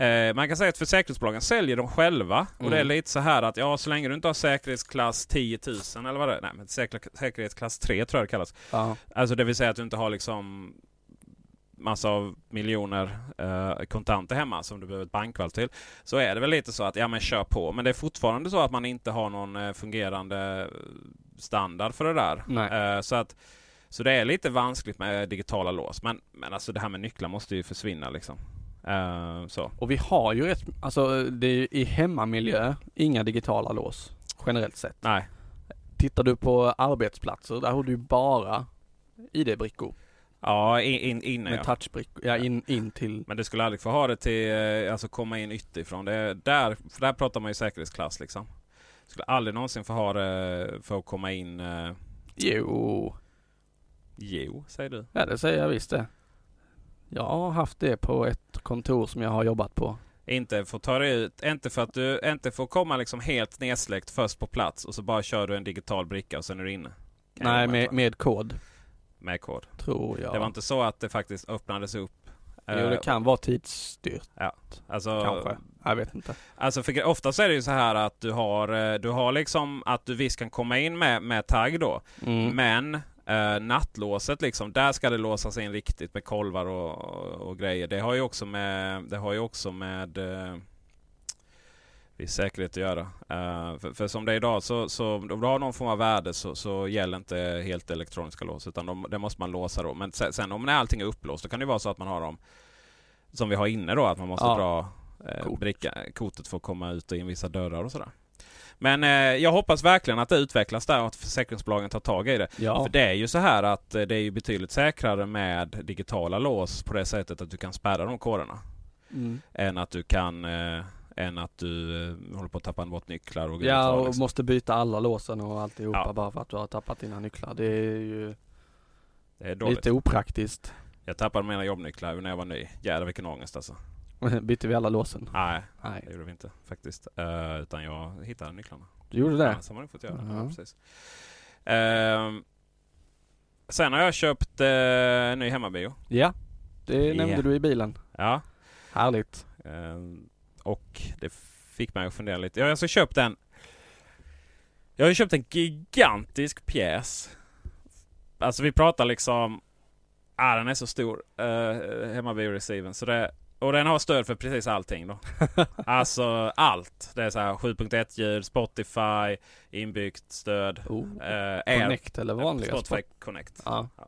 Eh, man kan säga att försäkringsbolagen säljer dem själva. Och mm. det är mm. lite så här att ja, så länge du inte har säkerhetsklass 10 000 eller vad det är. Nej, men säkerhetsklass 3 tror jag det kallas. Ja. Alltså det vill säga att du inte har liksom massa av miljoner eh, kontanter hemma som du behöver ett bankvalv till. Så är det väl lite så att ja men kör på. Men det är fortfarande så att man inte har någon eh, fungerande standard för det där. Eh, så att så det är lite vanskligt med digitala lås. Men, men alltså det här med nycklar måste ju försvinna liksom. Uh, så. Och vi har ju rätt, alltså det är i hemmamiljö inga digitala lås generellt sett. Nej. Tittar du på arbetsplatser, där har du bara ID-brickor. Ja, in, in, inne Med ja. touchbrickor, ja in, in till. Men du skulle aldrig få ha det till, eh, alltså komma in ytterifrån. Det där, för där pratar man ju säkerhetsklass liksom. Du skulle aldrig någonsin få ha det för att komma in. Uh... Jo. Jo, säger du. Ja, det säger jag visst det. Jag har haft det på ett kontor som jag har jobbat på. Inte få ta dig ut, inte för att du inte får komma liksom helt nedsläckt först på plats och så bara kör du en digital bricka och sen är du inne. Kan Nej, med, med kod. Med kod. Tror jag. Det var inte så att det faktiskt öppnades upp Jo, det eh, kan vara tidsstyrt. Ja, alltså, Kanske. Jag vet inte. Alltså för ofta så är det ju så här att du har, eh, du har liksom att du visst kan komma in med, med tagg då. Mm. Men Uh, nattlåset liksom, där ska det låsas in riktigt med kolvar och, och, och grejer. Det har ju också med, det har ju också med uh, viss säkerhet att göra. Uh, för, för, som det är idag så, så om du har någon form av värde så, så gäller inte helt elektroniska lås utan de, det måste man låsa då. Men sen, sen om när allting är upplåst då kan det vara så att man har dem som vi har inne då, att man måste ja. dra eh, bricka, kortet för att komma ut och in vissa dörrar och sådär. Men eh, jag hoppas verkligen att det utvecklas där och att försäkringsbolagen tar tag i det. Ja. För det är ju så här att eh, det är ju betydligt säkrare med digitala lås på det sättet att du kan spärra de koderna. Mm. Än att du kan eh, än att du eh, håller på att tappa bort nycklar och Ja, och liksom. måste byta alla låsen och alltihopa ja. bara för att du har tappat dina nycklar. Det är ju det är lite opraktiskt. Jag tappade mina jobbnycklar när jag var ny. Jävlar vilken ångest alltså. Bytte vi alla låsen? Nej, Nej, det gjorde vi inte faktiskt. Uh, utan jag hittade nycklarna. Du gjorde det? Ja, så har man fått göra. Uh -huh. ja, precis. Uh, sen har jag köpt uh, ny hemmabio. Ja, det yeah. nämnde du i bilen. Ja. Härligt. Uh, och det fick mig att fundera lite. Jag har alltså köpt en Jag har köpt en gigantisk pjäs. Alltså vi pratar liksom Ah, den är så stor, uh, hemmabio-receiven. Så det, och den har stöd för precis allting då. alltså allt. Det är så här 7.1 ljud, Spotify, inbyggt stöd. Oh, eh, Connect eller vanliga? Spotify Connect. Ja. Ja.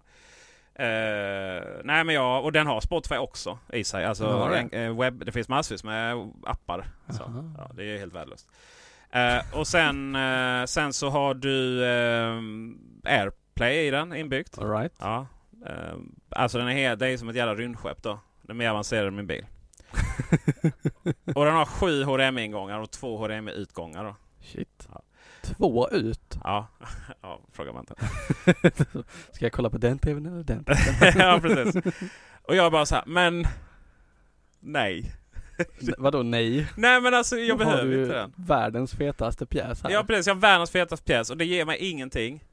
Eh, nej men ja, och den har Spotify också i sig. Alltså, det. eh, webb, det finns massvis med appar. Så, ja, det är helt värdelöst. Eh, och sen, eh, sen så har du eh, AirPlay i den inbyggt. All right. Ja. Alltså den är det är som ett jävla rymdskepp då. Den är mer avancerad än min bil. och den har sju HDMI-ingångar och två HDMI-utgångar då. Shit. Ja. Två ut. Ja, ja frågar man inte. Ska jag kolla på den tvn eller den? ja, precis. Och jag bara så här, men nej. Vadå nej? Nej men alltså jag Då har behöver du inte den. Världens fetaste pjäs här. Ja precis, jag har världens fetaste pjäs och det ger mig ingenting.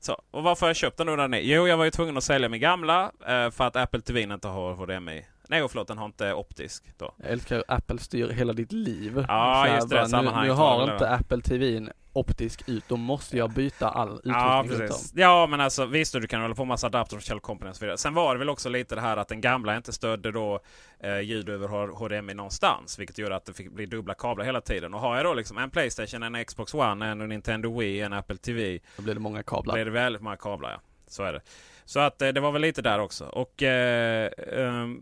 Så, och varför har jag köpt den då? Den är? Jo, jag var ju tvungen att sälja min gamla eh, för att Apple TV inte har HDMI. Nej, och förlåt, den har inte optisk då. Jag älskar hur Apple styr hela ditt liv. Ja, just det, bara, nu, sammanhanget nu har inte. Apple TVn optisk ut, då måste jag byta all utrustning Ja, precis. Ja, men alltså visst, du kan hålla på med massa adapter från källkomponenter och så vidare. Sen var det väl också lite det här att den gamla inte stödde då eh, ljud över HDMI någonstans, vilket gjorde att det fick bli dubbla kablar hela tiden. Och har jag då liksom en Playstation, en Xbox One, en Nintendo Wii, en Apple TV, Då blir det många kablar. blir det väldigt många kablar. Ja. Så är det. Så att eh, det var väl lite där också. Och, eh, ehm,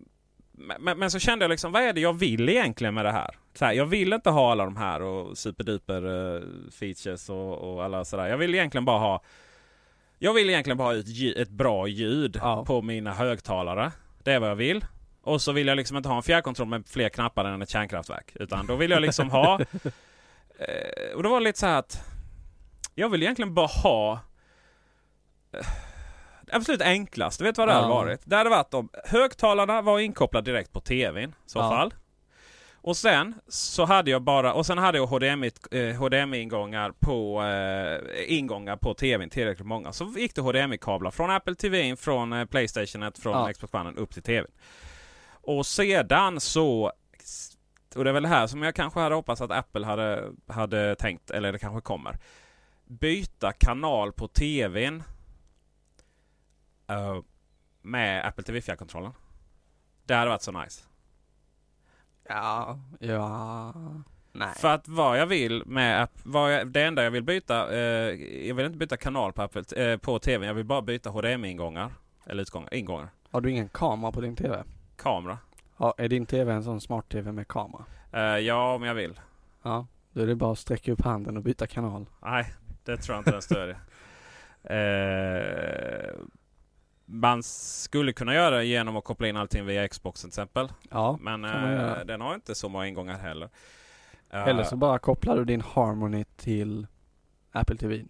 men, men så kände jag liksom, vad är det jag vill egentligen med det här? Så här jag vill inte ha alla de här och superduper eh, features och, och alla sådär. Jag vill egentligen bara ha Jag vill egentligen bara ha ett, ett bra ljud Ja. på mina högtalare. Det är vad jag vill. Och så vill jag liksom inte ha en fjärrkontroll med fler knappar än ett kärnkraftverk. Utan då vill jag liksom ha... Eh, och då var det lite så här att... Jag vill egentligen bara ha... eh, absolut enklaste, vet du vad det hade Ja. varit? Det hade varit om högtalarna var inkopplade direkt på TVn i så Ja. fall. Och sen så hade jag bara, och sen hade jag HDMI, eh, HDMI-ingångar på, eh, ingångar på TVn, tillräckligt många. Så gick det HDMI-kablar från Apple TV, från eh, Playstationet, från Ja. Xbox One upp till TVn. Och sedan så, och det är väl det här som jag kanske hade hoppats att Apple hade, hade tänkt, eller det kanske kommer. Byta kanal på TVn eh, med Apple TV fjärrkontrollen. Det hade varit så nice. Ja, ja, nej. För att vad jag vill med app, vad jag, det enda jag vill byta, eh, jag vill inte byta kanal på, Apple, eh, på TVn, jag vill bara byta HDMI-ingångar. Eller utgångar, ingångar. Har du ingen kamera på din TV? Kamera. Ja, är din TV en sån smart-TV med kamera? Eh, ja, om jag vill. Ja, då är det bara att sträcka upp handen och byta kanal. Nej, det tror jag inte den stödjer. eh, man skulle kunna göra det genom att koppla in allting via Xboxen till exempel. Ja, Men eh, göra. den har inte så många ingångar heller. Eh, eller så bara kopplar du din Harmony till Apple TV.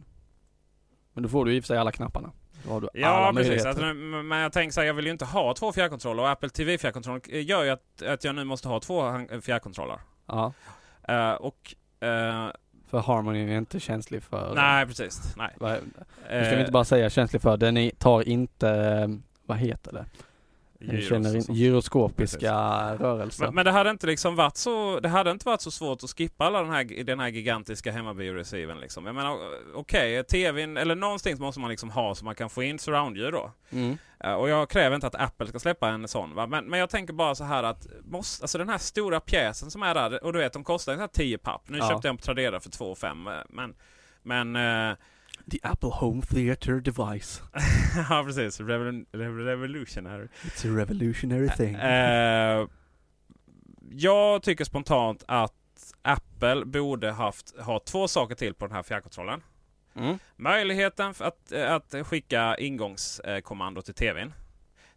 Men då får du i och för sig alla knapparna. Då har du Ja alla precis, alltså, men jag tänker så här, jag vill ju inte ha två fjärrkontroller och Apple TV fjärrkontroll gör ju att, att jag nu måste ha två fjärrkontroller. Ja, Eh, och... eh, för Harmony är inte känslig för... nej precis, nej. Vad, nu ska vi Eh, inte bara säga känslig för, den tar inte, eh, vad heter det? Den känner in, gyroskopiska rörelser. Men, men det hade inte liksom varit så Det hade inte varit så svårt att skippa alla den här, den här gigantiska hemmabioreceiven liksom. Jag menar okej, TVn eller någonstans måste man liksom ha så man kan få in surroundljud då. mm. Eh, Och jag kräver inte att Apple ska släppa en sån va? Men, men jag tänker bara så här att måste, alltså den här stora pjäsen som är där och du vet de kostar ungefär 10 papp. Nu Ja. köpte jag en på Tradera för 2 5 men men eh, The Apple Home Theater Device. ja precis, Revol- Rev- revolutionary. It's a revolutionary thing. Eh, jag tycker spontant att Apple borde haft, ha två saker till på den här fjärrkontrollen. Mm. Möjligheten att, eh, att skicka ingångskommando till TVn.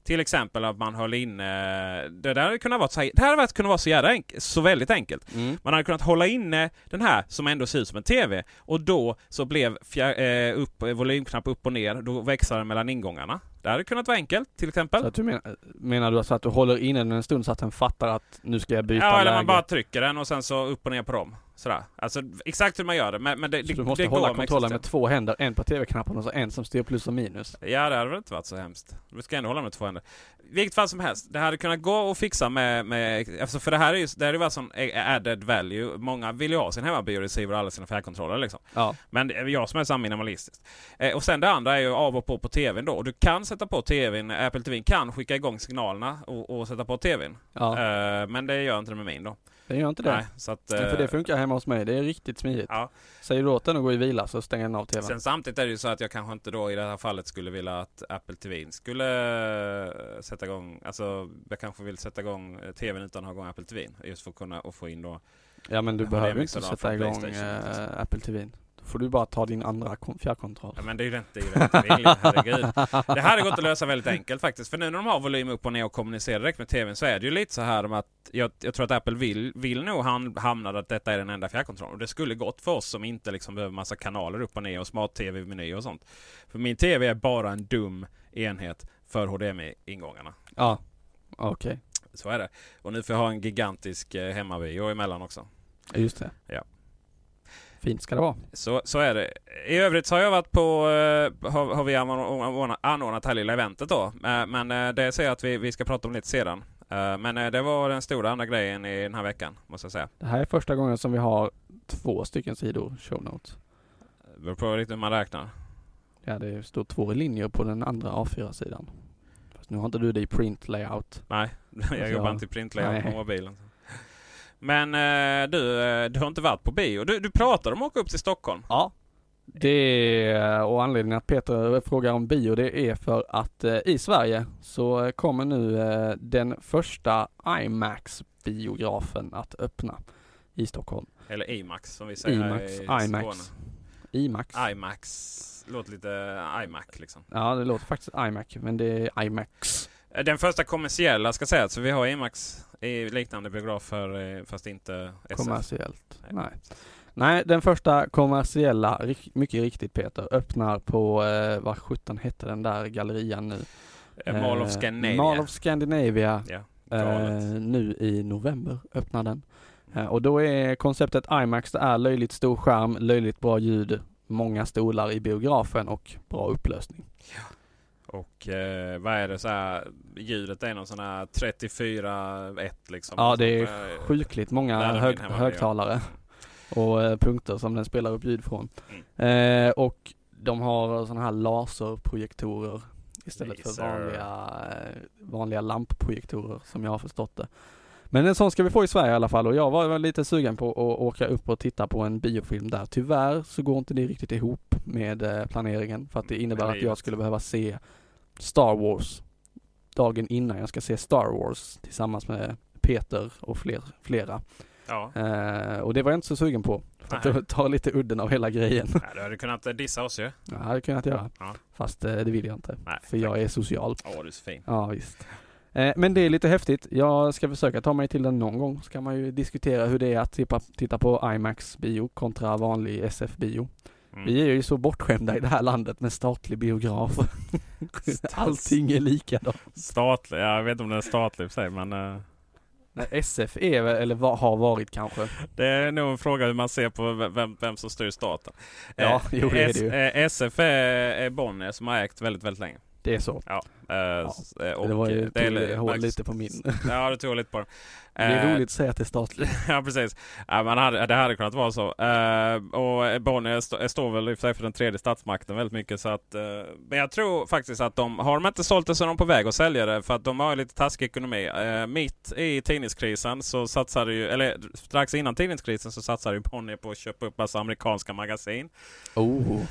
Till exempel att man höll inne... Det där hade kunnat vara så, det här hade kunnat vara så jävla enkelt, så väldigt enkelt. Mm. Man hade kunnat hålla inne den här som ändå ser ut som en TV och då så blev fjär, eh, upp, volymknapp upp och ner, då växlar den mellan ingångarna. Det hade kunnat vara enkelt till exempel. Så att du menar, menar du alltså att du håller inne den en stund så att den fattar att nu ska jag byta Ja, eller läge? man bara trycker den och sen så upp och ner på dem. Sådär. Alltså exakt hur man gör det. Men, men det, så det, du måste det hålla kontrollen med två händer, en på TV-knappen och så en som styr plus och minus. Ja, det hade väl inte varit så hemskt. Du ska ändå hålla med två händer. Vilket fall som helst, det hade kunnat gå att fixa med... med alltså för det här är ju det här är ju bara sån added value. Många vill ju ha sin hemmabioreceiver och alla sina fjärrkontroller liksom. Ja. Men jag som är så minimalistisk. Eh, och sen det andra är ju av och på på TVn då. Och du kan sätta på TVn, Apple TV kan skicka igång signalerna och, och sätta på TVn. Ja. Eh, men det gör inte det med min då. Det gör inte det. Nej, så att, För det eh, funkar hemma hos mig, det är riktigt smidigt. Ja. Säger du åt den att gå i vila så stänger den av TVn. Sen samtidigt är det ju så att jag kanske inte då i det här fallet skulle vilja att Apple TV skulle eh, sätta igång, alltså jag kanske vill sätta igång eh, TVn utan att ha igång Apple TV. Just för att kunna och få in då. Ja men du behöver inte sätta igång eh, Apple TV. Då får du bara ta din andra kon- fjärrkontroll. Ja men det är ju rätt, det är ju rätt rimligt, herregud. Det hade gått att lösa väldigt enkelt faktiskt. För nu när de har volym upp och ner och kommunicerar direkt med TVn så är det ju lite så här att jag, jag tror att Apple vill, vill nog ham- hamna att detta är den enda fjärrkontrollen. Och det skulle gått för oss som inte liksom behöver massa kanaler upp och ner och smart-TV-menyer och sånt. För min TV är bara en dum enhet för HDMI-ingångarna. Ja, okej. Så är det. Och nu får jag ha en gigantisk eh, hemmabio emellan också. Just det. Ja. Fint ska det vara. Så, så är det. I övrigt så har jag varit på, eh, har, har vi anordnat, det här lilla eventet då. Eh, Men eh, det ser jag att vi, vi ska prata om lite sedan. Men det var den stora andra grejen i den här veckan, måste jag säga. Det här är första gången som vi har två stycken sidor show notes. Det beror på riktigt hur man räknar. Ja, det står två linjer på den andra A4-sidan. Fast nu har inte du det i print layout. Nej, jag jobbar inte i printlayout på nej. mobilen. Men eh, du, eh, du har inte varit på bio. Du, du pratade om att åka upp till Stockholm. Ja. Det är, och anledningen att Peter frågar om bio det är för att eh, i Sverige så kommer nu eh, den första IMAX-biografen att öppna i Stockholm. Eller IMAX som vi säger IMAX, i IMAX. Skåne. IMAX. IMAX. Låter lite iMac liksom. Ja, det låter faktiskt IMAX, men det är IMAX. Eh, Den första kommersiella ska sägas, så vi har IMAX i liknande biografer eh, fast inte SF. Kommersiellt. Nej. Nej. Nej, den första kommersiella, mycket riktigt Peter, öppnar på, eh, vad sjutton hette den där gallerian nu? Eh, Mall of Scandinavia. Mall of Scandinavia. Ja, Eh, nu i november öppnar den. Eh, och då är konceptet IMAX, det är löjligt stor skärm, löjligt bra ljud, många stolar i biografen och bra upplösning. Och eh, vad är det så här, ljudet är någon sån här 34-1 liksom. Ja, det är Eh, Sjukligt många hög, högtalare och eh, punkter som den spelar upp ljud från. Mm. Eh, och de har sådana här laserprojektorer istället för Laser. vanliga, eh, vanliga lampprojektorer som jag har förstått det. Men en sån ska vi få i Sverige i alla fall och jag var lite sugen på att åka upp och titta på en biofilm där. Tyvärr så går inte det riktigt ihop med planeringen för att det innebär Med att jag skulle behöva se Star Wars dagen innan jag ska se Star Wars tillsammans med Peter och fler, flera. Ja, Eh, och det var jag inte så sugen på. För att det tar lite udden av hela grejen. Nej, du hade kunnat eh, dissa oss ju. Ja, det hade jag kunnat göra. Ja. Fast eh, det vill jag inte. Nej, För jag är social. Åh, du är så fin. Ja, visst. Eh, men det är lite häftigt. Jag ska försöka ta mig till den någon gång. Så kan man ju diskutera hur det är att titta på IMAX bio kontra vanlig SF-bio. Mm. Vi är ju så bortskämda i det här landet med statlig biograf. Allting är likadant. Statlig, ja, jag vet inte om den är statlig i sig men eh, Nej, SF är väl, eller har varit kanske. det är nog en fråga hur man ser på vem- vem, som styr staten. Ja, Eh, jo, det är det ju. eh, SF är, är Bonnier som har ägt väldigt, väldigt länge. Det är så. Ja, eh, eh, och det var ju, eh, det tog hål lite på min. Ja, du tog lite på den. Det är Eh, roligt att säga att det är statligt. ja, precis. Ja, man hade, det hade kunnat vara så. Eh, och Bonnier st- står väl i för den tredje statsmakten väldigt mycket. Så att, eh, men jag tror faktiskt att de, har de inte sålt det så är de på väg att sälja det. För att de har lite taskig ekonomi. Eh, mitt i tidningskrisen så satsade ju, eller strax innan tidningskrisen så satsade ju Bonnier på att köpa upp massa amerikanska magasin. Oh.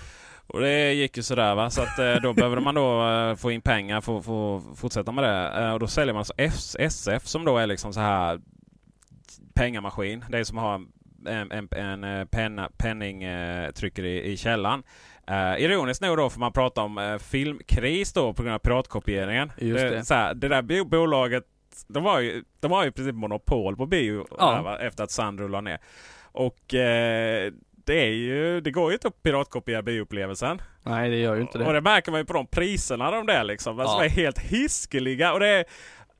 Och det gick ju sådär va. Så att eh, då behövde man då eh, få in pengar för att få fortsätta med det. Eh, och då säljer man alltså SF som då är liksom så här pengamaskin. Det är som att ha en, en, en penna, penningtryckeri i källaren. Uh, ironiskt nog då får man prata om uh, filmkris då på grund av piratkopieringen. Just det. Så här, det där bolaget, de har ju, de har ju i princip monopol på bio Ja. där, va, efter att Sandro la ner. Och eh, det, är ju, det går ju inte att piratkopiera bioupplevelsen. Nej, det gör ju inte Och det. det märker man ju på de priserna de där liksom. Alltså, Ja. De är helt hiskeliga. Och det är,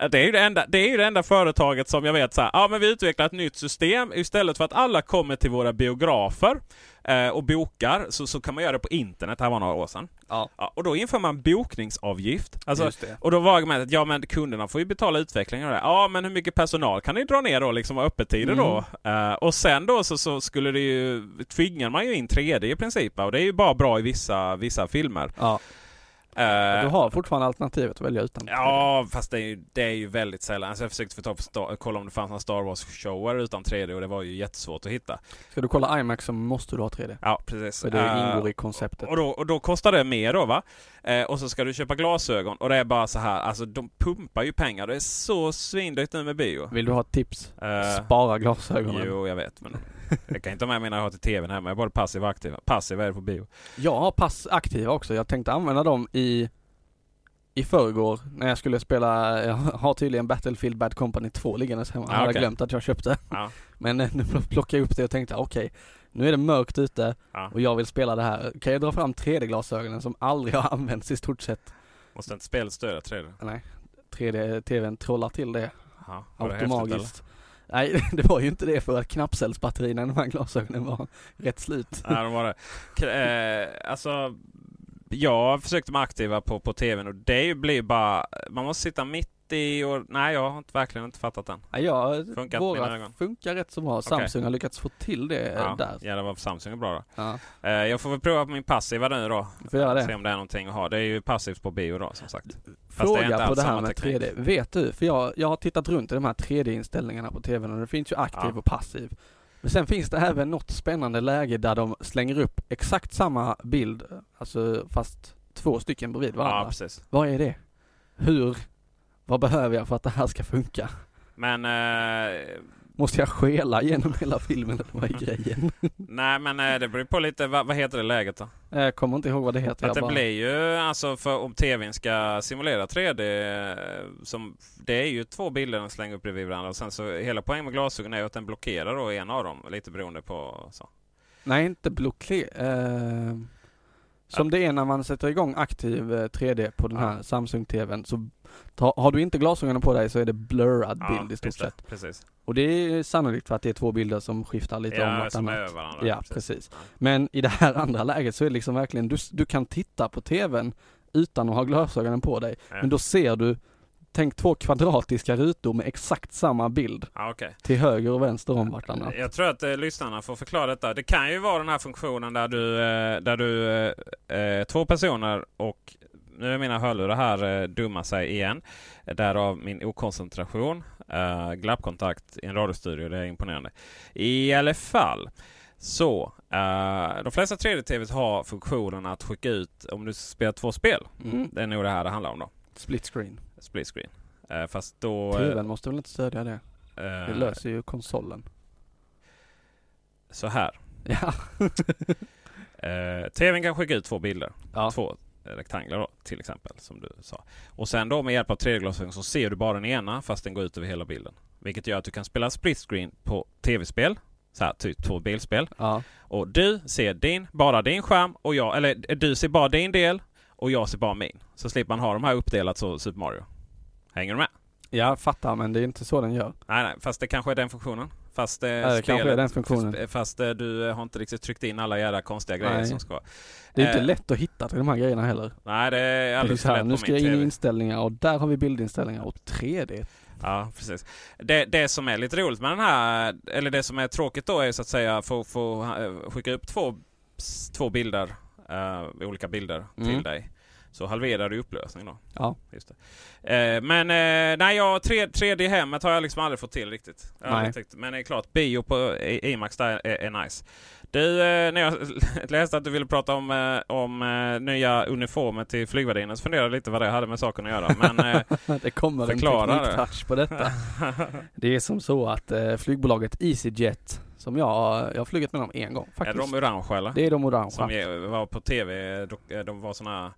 det är, ju det, enda, det är ju det enda företaget som jag vet så här, ja men vi utvecklar ett nytt system. Istället för att alla kommer till våra biografer eh, och bokar så, så kan man göra det på internet. Det här var några år sedan. Ja, Ja, och då inför man bokningsavgift. Alltså, just det. och då var argumentet, ja men kunderna får ju betala utvecklingen av det. Ja men hur mycket personal kan ni dra ner då liksom och öppettider då? Eh, och sen då så, så skulle det ju, tvingar man ju in 3D i princip. Och det är ju bara bra i vissa, vissa filmer. Ja, Eh, Du har fortfarande alternativet att välja utan. Ja, fast det är, ju, det är ju väldigt sällan. Alltså jag försökte få tag på Star, kolla om det fanns några Star Wars-shower utan 3D och det var ju jättesvårt att hitta. Ska du kolla IMAX så måste du ha 3D. Ja, precis. För det Eh, ingår i konceptet. Och då, och då kostar det mer då va? Eh, och så ska du köpa glasögon och det är bara så här, alltså de pumpar ju pengar. Det är så svindyrt nu med bio. Vill du ha ett tips? Spara glasögonen. Jo, jag vet. Men jag kan inte ha med mina jag till TVn hemma. Jag är både passiv och aktiv. Passiv är det på bio. Jag har pass aktiva också. Jag tänkte använda dem i i förrgår när jag skulle spela, jag har tydligen Battlefield Bad Company 2 liggandes hemma. Jag Ah, hade okej. glömt att jag köpte. Ja. Men eh, nu plockade jag upp det och tänkte okej, nu är det mörkt ute Ja. och jag vill spela det här. Kan jag dra fram 3D-glasögonen som aldrig har använts i stort sett? Måste inte spelet stödja 3D? Nej, 3D-TVn trollar till det Ja, automatiskt. Nej, det var ju inte det för att knappcellsbatterierna i de här glasögonen var rätt slut. Nej de var det. K- eh, alltså, jag försökte med aktiva på, på TVn och det blir bara, man måste sitta mitt i och nej jag har inte, verkligen inte fattat den. Ja, Funkar inte mina våra funkar rätt så bra. Samsung har lyckats få till det Ja, där. ja, det var Samsung är bra då. Ja, Eh, jag får väl prova på min passiva nu då. du får göra Se det. om det är någonting att ha. Det är ju passivt på bio då som sagt. det är Fråga inte på det här med teknik. 3D. Vet du, för jag, jag har tittat runt i de här 3D-inställningarna på TVn och det finns ju aktiv Ja. och passiv. Men sen finns det även något spännande läge där de slänger upp exakt samma bild, alltså fast två stycken bredvid Ja, varandra. precis. Vad är det? Hur? Vad behöver jag för att det här ska funka? Men eh, Måste jag skela genom hela filmen eller vad är grejen? nej men eh, det beror på lite, vad, vad heter det läget då? Jag kommer inte ihåg vad det heter. Att det bara- blir ju, alltså för om TVn ska simulera 3D, eh, som, det är ju två bilder den slänger upp bredvid varandra. Och sen så hela poängen med glasögon är ju att den blockerar då en av dem, lite beroende på så. Nej, inte blockle... Eh, som det är när man sätter igång aktiv eh, 3D på den här. Samsung-TVn så ta, har du inte glasögonen på dig så är det blurrad bild i stort sett. Precis. Och det är sannolikt för att det är två bilder som skiftar lite om Ja, är vartannat. varandra. Ja, precis. Men i det här andra läget så är det liksom verkligen, du, du kan titta på TVn utan att ha glasögonen på dig. Ja. Men då ser du, tänk två kvadratiska rutor med exakt samma bild Ja, okej. till höger och vänster om vartannat. Jag tror att eh, lyssnarna får förklara detta. Det kan ju vara den här funktionen där du, eh, där du eh, eh, två personer och nu är mina hörlurar här eh, dumma sig igen. Därav min okoncentration. Eh, glappkontakt i en radiostudio, det är imponerande. I alla fall. Så, eh, de flesta 3D-TVs har funktionen att skicka ut om du spelar två spel. Mm. Det är nog det här det handlar om då. Split screen. Split screen. Eh, fast då... eh, TVn måste väl inte stödja det? Det eh, löser ju konsolen. Så här. Ja. Eh, TVn kan skicka ut två bilder. ja. Två rektanglar då, till exempel, som du sa. Och sen då med hjälp av 3D-glasögon så ser du bara den ena fast den går ut över hela bilden. Vilket gör att du kan spela split screen på tv-spel. Så här, typ två bilspel. Ja. Och du ser din, bara din skärm och jag, eller du ser bara din del och jag ser bara min. Så slipper man ha de här uppdelat så Super Mario. Hänger du med? Jag fattar men det är inte så den gör. Nej, nej, fast det kanske är den funktionen. Fast, eh, kanske är den funktionen. Fast eh, du eh, har inte riktigt tryckt in alla jävla konstiga grejer Nej. som ska. Det är inte Eh, lätt att hitta till de här grejerna heller. Nej, det är alldeles för lätt nu ska jag in i inställningar och där har vi bildinställningar och 3D. Ja, precis. Det, det som är lite roligt med den här, eller det som är tråkigt då är så att säga få, få eh, skicka upp två, två bilder, eh, olika bilder Mm. till dig. Så halverar du upplösning då. Ja. Just det. Eh, men eh, nej, jag, 3, 3D i hemmet har jag liksom aldrig fått till riktigt. Nej. tyckt, men det är klart, bio på IMAX där är, är nice. Du, eh, när jag läste att du ville prata om, eh, om nya uniformer till flygvärdinnan så funderade jag lite vad det hade med saken att göra. Men Det kommer en tekniktouch på detta. Det är som så att flygbolaget EasyJet, som jag, jag har flugit med dem en gång är faktiskt. de orange eller? Det är de orangea. Som var på tv, eh, de var såna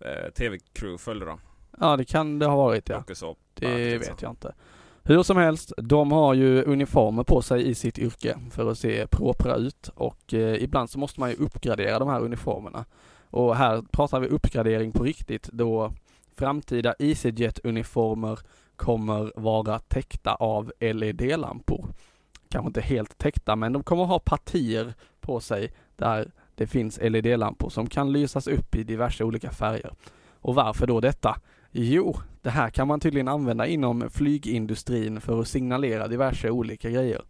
eh, tv-crew följde dem. Ja det kan det ha varit ja. Dokusåpa, Det så. vet jag inte. Hur som helst, de har ju uniformer på sig i sitt yrke för att se propra ut och eh, ibland så måste man ju uppgradera de här uniformerna. Och här pratar vi uppgradering på riktigt då framtida EasyJet-uniformer kommer vara täckta av LED-lampor. Kanske inte helt täckta men de kommer ha partier på sig där det finns LED-lampor som kan lysas upp i diverse olika färger. Och varför då detta? Jo, det här kan man tydligen använda inom flygindustrin för att signalera diverse olika grejer.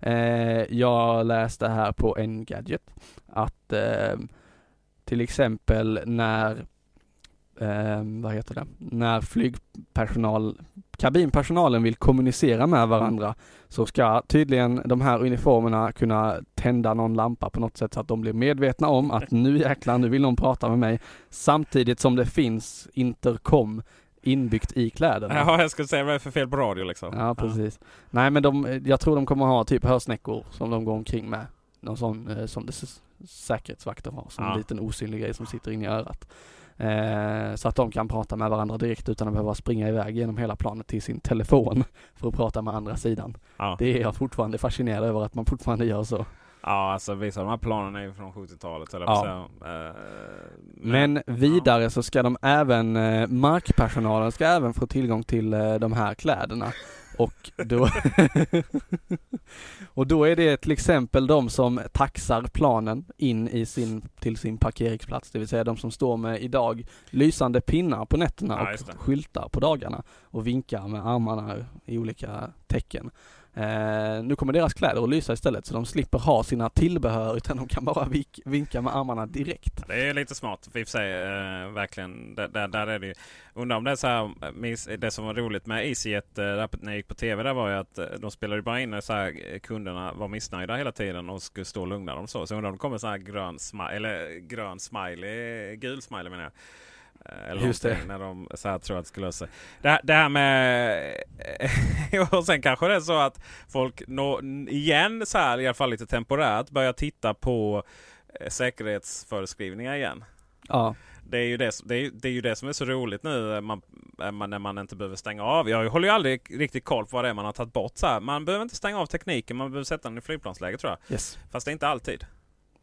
Eh, jag läste här på en gadget att eh, till exempel när eh, vad heter det, när flygpersonal, kabinpersonalen vill kommunicera med varandra så ska tydligen de här uniformerna kunna tända någon lampa på något sätt så att de blir medvetna om att nu jäklar, nu vill någon prata med mig samtidigt som det finns intercom inbyggt i kläderna. Ja, jag skulle säga vad är det för fel på radio liksom? Ja, precis. Nej, men de, jag tror de kommer ha typ hörsnäckor som de går omkring med. Någon sån eh, som det säkerhetsvakter har, som Ja. en liten osynlig grej som sitter inne i örat. Eh, så att de kan prata med varandra direkt utan att behöva springa iväg genom hela planet till sin telefon för att prata med andra sidan. Ja. Det är jag fortfarande fascinerad över att man fortfarande gör så. Ja, alltså vissa av de här planen är ju från 70-talet, eller Ja. ja. säga. Eh, Men vidare så ska de även, eh, markpersonalen ska även få tillgång till eh, de här kläderna. Och då, och då är det till exempel de som taxar planen in i sin, till sin parkeringsplats, det vill säga de som står med idag lysande pinnar på nätterna Ja, och skyltar på dagarna och vinkar med armarna i olika tecken. Eh, nu kommer deras kläder att lysa istället så de slipper ha sina tillbehör utan de kan bara vik- vinka med armarna direkt. Det är lite smart i och för sig. Eh, verkligen. Där, där, där är det ju. Undrar om det är så här. Det som var roligt med EasyJet eh, när jag gick på TV där var ju att eh, de spelade ju bara in när så här, eh, kunderna var missnöjda hela tiden och skulle stå och lugna dem så. Så undrar om det kommer så här grön, smiley, eller grön smiley, gul smiley menar jag. Eh, Eller Just det. När de så här tror att det skulle lösa sig. Det, det här med... och sen kanske det är så att folk nå, igen så här i alla fall lite temporärt börjar titta på eh, säkerhetsföreskrivningar igen. Ja, Det är, ju det, det, är, det är ju det som är så roligt nu eh, man, eh, man, när man inte behöver stänga av. Jag håller ju aldrig riktigt koll på vad det är man har tagit bort. Så här. Man behöver inte stänga av tekniken, man behöver sätta den i flygplansläge tror jag. yes. Fast det är inte alltid.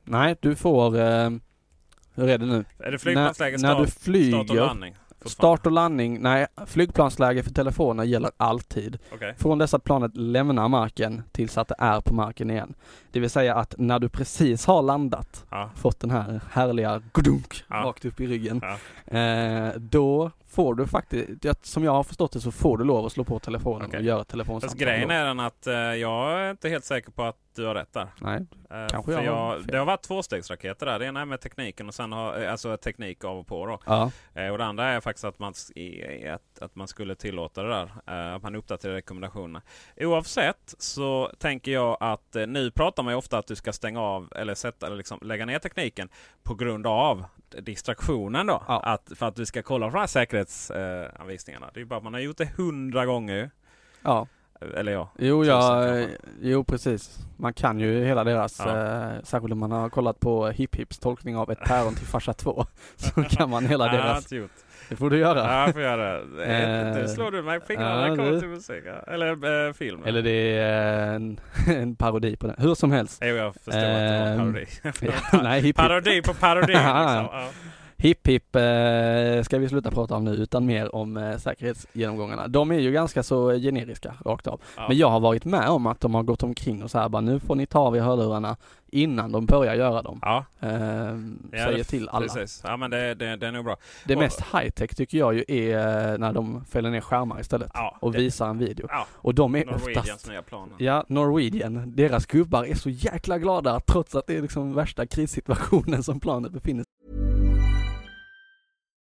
Nej, du får, eh, hur är det nu? Är det flygplansläge, när, när du start, start och flyger, landning? start och landning, nej, flygplansläge för telefoner gäller alltid. Okej. Från dess att planet lämnar marken tills att det är på marken igen. Det vill säga att när du precis har landat, Ja. fått den här härliga gudunk Ja. rakt upp i ryggen, Ja. eh, då får du faktiskt, som jag har förstått det så får du lov att slå på telefonen Okej. och göra Fast telefonsamtal. grejen då. är den att eh, jag är inte helt säker på att du har rätt där. Nej, Eh, Kanske för jag har jag, fel. det har varit tvåstegsraketer där. Det ena är med tekniken och sen har, eh, alltså teknik av och på då. ja, Eh, och det andra är faktiskt att man, att, att man skulle tillåta det där. Att man uppdaterar rekommendationerna. Oavsett så tänker jag att nu pratar man ju ofta att du ska stänga av eller sätta eller liksom lägga ner tekniken på grund av distraktionen då. Ja. Att, för att du ska kolla på de här säkerhetsanvisningarna. Anvisningarna. det är ju bara att man har gjort det hundra gånger. ja. Eller ja. Jo, ja, jo precis. Man kan ju hela deras, Ja. eh, särskilt om man har kollat på Hip Hips tolkning av ett päron till farsa 2, så kan man hela deras. Det får du göra. Ja, jag får göra det. Eh, Nu slår du mig på fingrarna ja, när det till musik. ja. Eller eh, film. Eller det är en, en parodi på det, hur som helst. Jo, jag förstår att det var en parodi. Nej, Hip Hip, parodi på parodi. Ja, liksom. ja. Ja. hip, hip eh, ska vi sluta prata om nu, utan mer om eh, säkerhetsgenomgångarna. De är ju ganska så generiska, rakt av. Ja. Men jag har varit med om att de har gått omkring och så här bara, nu får ni ta av er hörlurarna innan de börjar göra dem. Ja, Ehm, Ja, säger till alla. precis. Ja, men det, det, det är nog bra. Det Och- mest high-tech tycker jag ju är eh, när de fäller ner skärmar istället Ja, och det- visar en video. Ja, Och de är Norwegians oftast, nya plan. ja, Norwegian, deras gubbar är så jäkla glada trots att det är liksom värsta krissituationen som planet befinner sig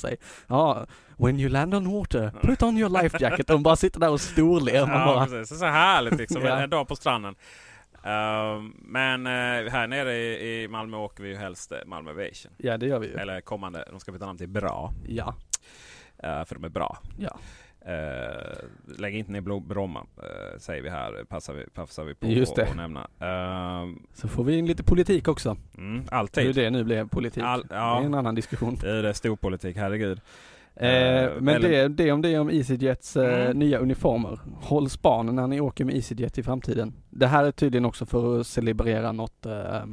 Säg, ja, when you land on water, put on your life jacket. De bara sitter där och storler. Man Ja, bara, precis. Det är så härligt liksom. Ja. En dag på stranden. Ehm, men eh, här nere i, i Malmö åker vi ju helst eh, Malmö Aviation. ja det gör vi ju. Eller kommande, de ska byta namn till Bra. Ja, eh, för de är bra. ja. Uh, lägg inte ner Bro- Bromma, eh, säger vi här. Passar vi, passar vi på Just det. att nämna. Ehm, Så får vi in lite politik också. mm, Hur alltid. det nu blev politik. All- ja. Det är en annan diskussion. Det är det storpolitik, herregud. Eh, Eh, men eller- det, det om det om EasyJets eh, Mm. nya uniformer. Håll spanen när ni åker med EasyJet i framtiden. Det här är tydligen också för att celebrera något eh,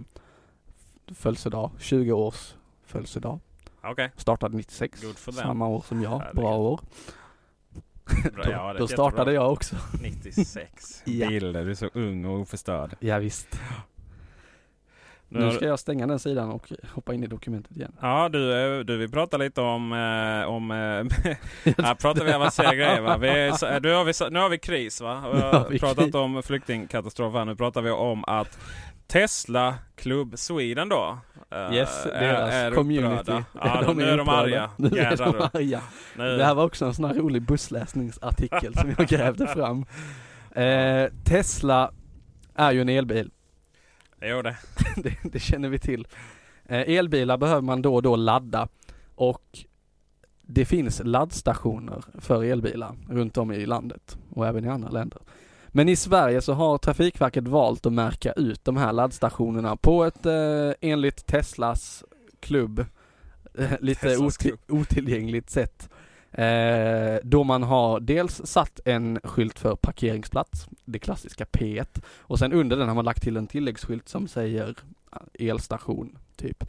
födelsedag, 20 års födelsedag. Okej. Startade 96, Good for them. samma år som jag. Bra år. Bra, Då, ja, då startade jättebra. jag också. 96. Ja. Bilder, du är så ung och oförstörd. Ja, visst. Nu ska jag stänga den sidan och hoppa in i dokumentet igen. Ja du, eh, du vill prata lite om... Eh, om eh, här pratar vi avancerade grejer va? Vi nu, har vi, nu har vi kris va? Jag har har vi pratat kris. om flyktingkatastrof här. Nu pratar vi om att Tesla Club Sweden då. eh, Yes, deras community. upprörda. Ja, de, nu är de upprörda. arga. Nu är de arga. Nu- Det här var också en sån här rolig bussläsningsartikel som jag grävde fram. Eh, Tesla är ju en elbil. Jo det. det, det känner vi till. Eh, elbilar behöver man då och då ladda och det finns laddstationer för elbilar runt om i landet och även i andra länder. Men i Sverige så har Trafikverket valt att märka ut de här laddstationerna på ett eh, enligt Teslas klubb eh, lite Teslas oti- klubb. otillgängligt sätt. Eh, då man har dels satt en skylt för parkeringsplats, det klassiska P1, och sen under den har man lagt till en tilläggsskylt som säger eh, elstation, typ.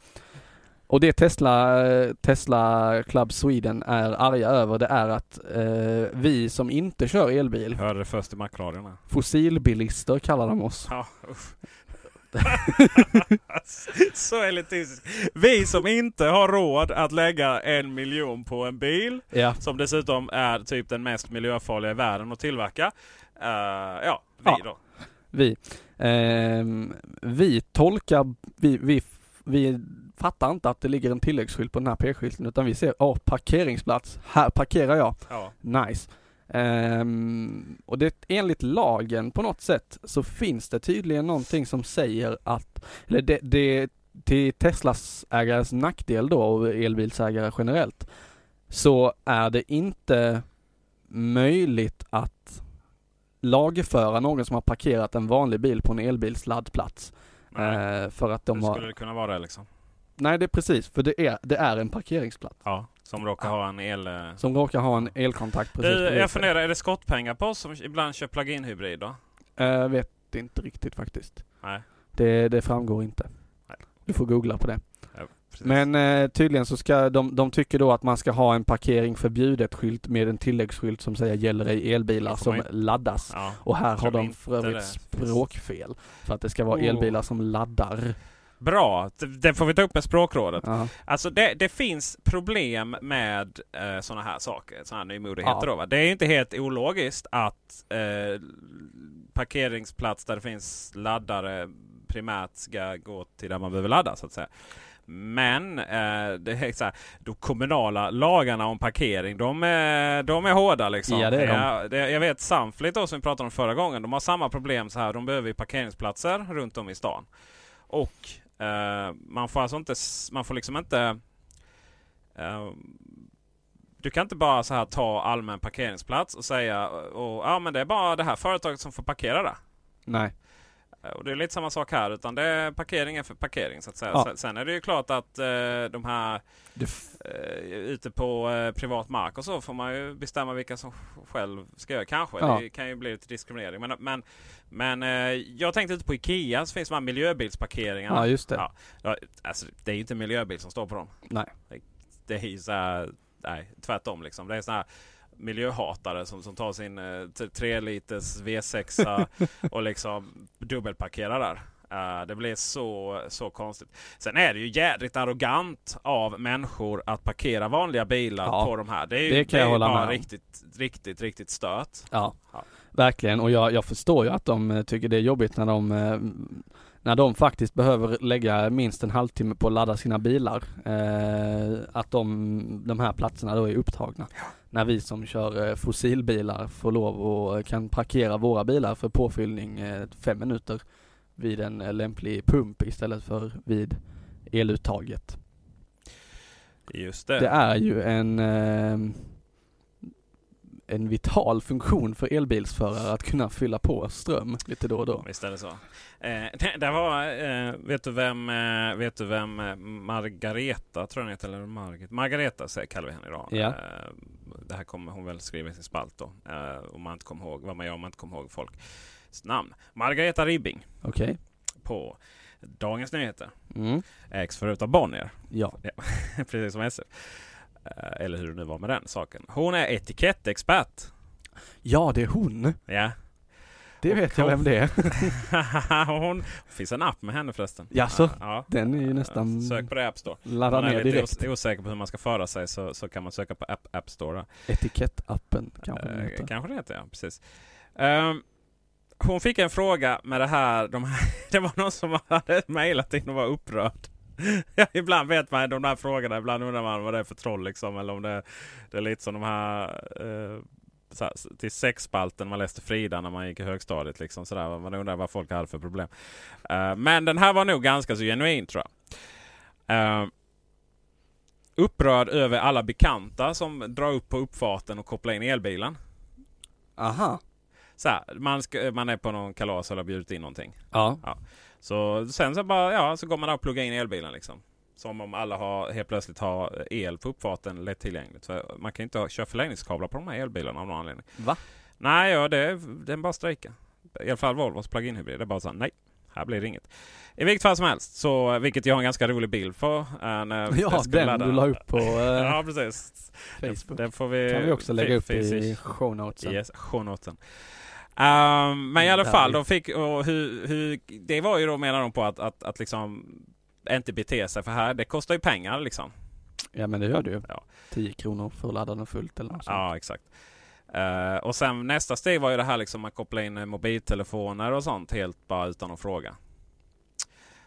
Och det Tesla, eh, Tesla Club Sweden är arga över det är att eh, vi som inte kör elbil, Hörde det först i Macradion här. fossilbilister kallar de oss. Ja, så elitistiskt. Vi som inte har råd att lägga en miljon på en bil Ja, som dessutom är typ den mest miljöfarliga i världen att tillverka. Eh, ja, vi Ja. då. vi. Ehm, vi tolkar, vi, vi, vi fattar inte att det ligger en tilläggsskylt på den här P-skylten utan vi ser, åh parkeringsplats, här parkerar jag. Ja. Nice. Ehm, och det enligt lagen på något sätt så finns det tydligen någonting som säger att, eller det, det till Teslas ägares nackdel då och elbilsägare generellt, så är det inte möjligt att lagföra någon som har parkerat en vanlig bil på en elbils laddplats. Nej, Eh, för att de hur har, skulle det kunna vara det liksom? Nej det är precis, för det är, det är en parkeringsplats. Ja, som råkar ha en el... eh. Som råkar ha en elkontakt precis Du, jag funderar, är det skottpengar på oss som ibland kör plug-in hybrid då? Jag vet inte riktigt faktiskt. Nej. Det, det framgår inte. Nej. Du får googla på det. Precis. Men eh, tydligen så ska de, de tycker då att man ska ha en parkering förbjudet skylt med en tilläggsskylt som säger gäller ej elbilar som laddas. ja. Och här har de för övrigt språkfel. För att det ska vara Oh. elbilar som laddar. Bra, det, får vi ta upp med språkrådet. Ja. Alltså det, det finns problem med eh, sådana här saker, sådana här nymodigheter. Ja. Då, va? Det är inte helt ologiskt att eh, parkeringsplats där det finns laddare primärt ska gå till där man behöver ladda så att säga. Men eh, det är så här, de kommunala lagarna om parkering, de är, de är hårda liksom. Ja, det är de. Jag, det, jag vet Samflit då, som vi pratade om förra gången, de har samma problem så här. De behöver parkeringsplatser runt om i stan. Och Uh, man får alltså inte, man får liksom inte Uh, du kan inte bara så här ta allmän parkeringsplats och säga och, ja men det är bara det här företaget som får parkera där. Nej. Och det är lite samma sak här, utan det är parkering för parkering så att säga. Ja. Sen, är det ju klart att eh, de här eh, ute på eh, privat mark och så får man ju bestämma vilka som själv ska göra. Kanske. Ja. Det kan ju bli lite diskriminering. Men, men, men eh, jag tänkte ute på Ikea så finns de här miljöbilsparkeringarna. ja, just det. Ja. Alltså, det är ju inte miljöbil som står på dem. Nej. Det är ju så här, nej, tvärtom liksom. Det är såna här miljöhatare som, som tar sin eh, t- tre liters V6 och liksom dubbelparkerar där. Eh, det blir så, så konstigt. Sen är det ju jädrigt arrogant av människor att parkera vanliga bilar Ja, på de här. Det, är ju, det kan är jag hålla bara med om. riktigt, riktigt, riktigt stört. Ja, Ja. verkligen. Och jag, jag förstår ju att de eh, tycker det är jobbigt när de eh, när de faktiskt behöver lägga minst en halvtimme på att ladda sina bilar. Eh, att de, de här platserna då är upptagna. När vi som kör eh, fossilbilar får lov och kan parkera våra bilar för påfyllning eh, fem minuter vid en eh, lämplig pump istället för vid eluttaget. Just det. Det är ju en eh, en vital funktion för elbilsförare att kunna fylla på ström lite då och då. Visst är det så. Eh, det, det var, eh, vet du vem, eh, vet du vem eh, Margareta, tror jag hon heter, eller Margit? Margareta säger, kallar vi henne idag. Ja. Eh, det här kommer hon väl skriva i sin spalt då. Eh, om man inte kommer ihåg, vad man gör om man inte kommer ihåg folks namn. Margareta Ribbing Okej? på Dagens Nyheter. Mm. Ägs förut av Bonnier. Ja. Precis som SF. Eh, eller hur det nu var med den saken. Hon är etikettexpert. Ja, det är hon. Ja. Det vet jag vem det är. hon det finns en app med henne förresten. Jaså? Ja. Den är ju nästan Sök på det i App Store. ladda Om man är ner lite direkt. os- osäker på hur man ska föra sig så, så kan man söka på App, App Store. då. Etikettappen kanske den Eh, heter. kanske det heter, ja. Precis. Ehm, hon fick en fråga med det här. De här det var någon som hade mejlat in och var upprörd. Ja, ibland vet man de här frågorna. Ibland undrar man vad det är för troll liksom. Eller om det, det är lite som de här eh, så här, till sexspalten man läste Frida när man gick i högstadiet. Liksom, sådär. Man undrar vad folk hade för problem. Eh, men den här var nog ganska så genuin tror jag. Uh, upprörd över alla bekanta som drar upp på uppfarten och kopplar in elbilen. Aha. Så här, man, ska, man är på någon kalas eller har bjudit in någonting. Ja. Så sen så bara, ja, så går man där och pluggar in elbilen liksom. Som om alla har, helt plötsligt har el på uppfarten lättillgängligt. För man kan inte ha, köra förlängningskablar på de här elbilarna av någon anledning. Va? Nej, ja, det, är bara strejka. I alla fall Volvos plug-in hybrid. Det är bara så här, nej, här blir det inget. I vilket fall som helst, så, vilket jag har en ganska rolig bild på. äh, när Ja, den ladda- du la upp på eh, Ja, precis. Facebook. Den får vi, kan vi också lägga upp i show notesen. Yes, shownoten. Um, men i alla Där fall, de fick, och hur, hur, det var ju då menar de på att, att, att liksom inte bete sig för här, det kostar ju pengar liksom. Ja men det gör du ju. Ja. 10 kronor för att ladda den fullt eller något sånt. Ja, exakt. Eh, och sen nästa steg var ju det här liksom att koppla in mobiltelefoner och sånt helt bara utan att fråga.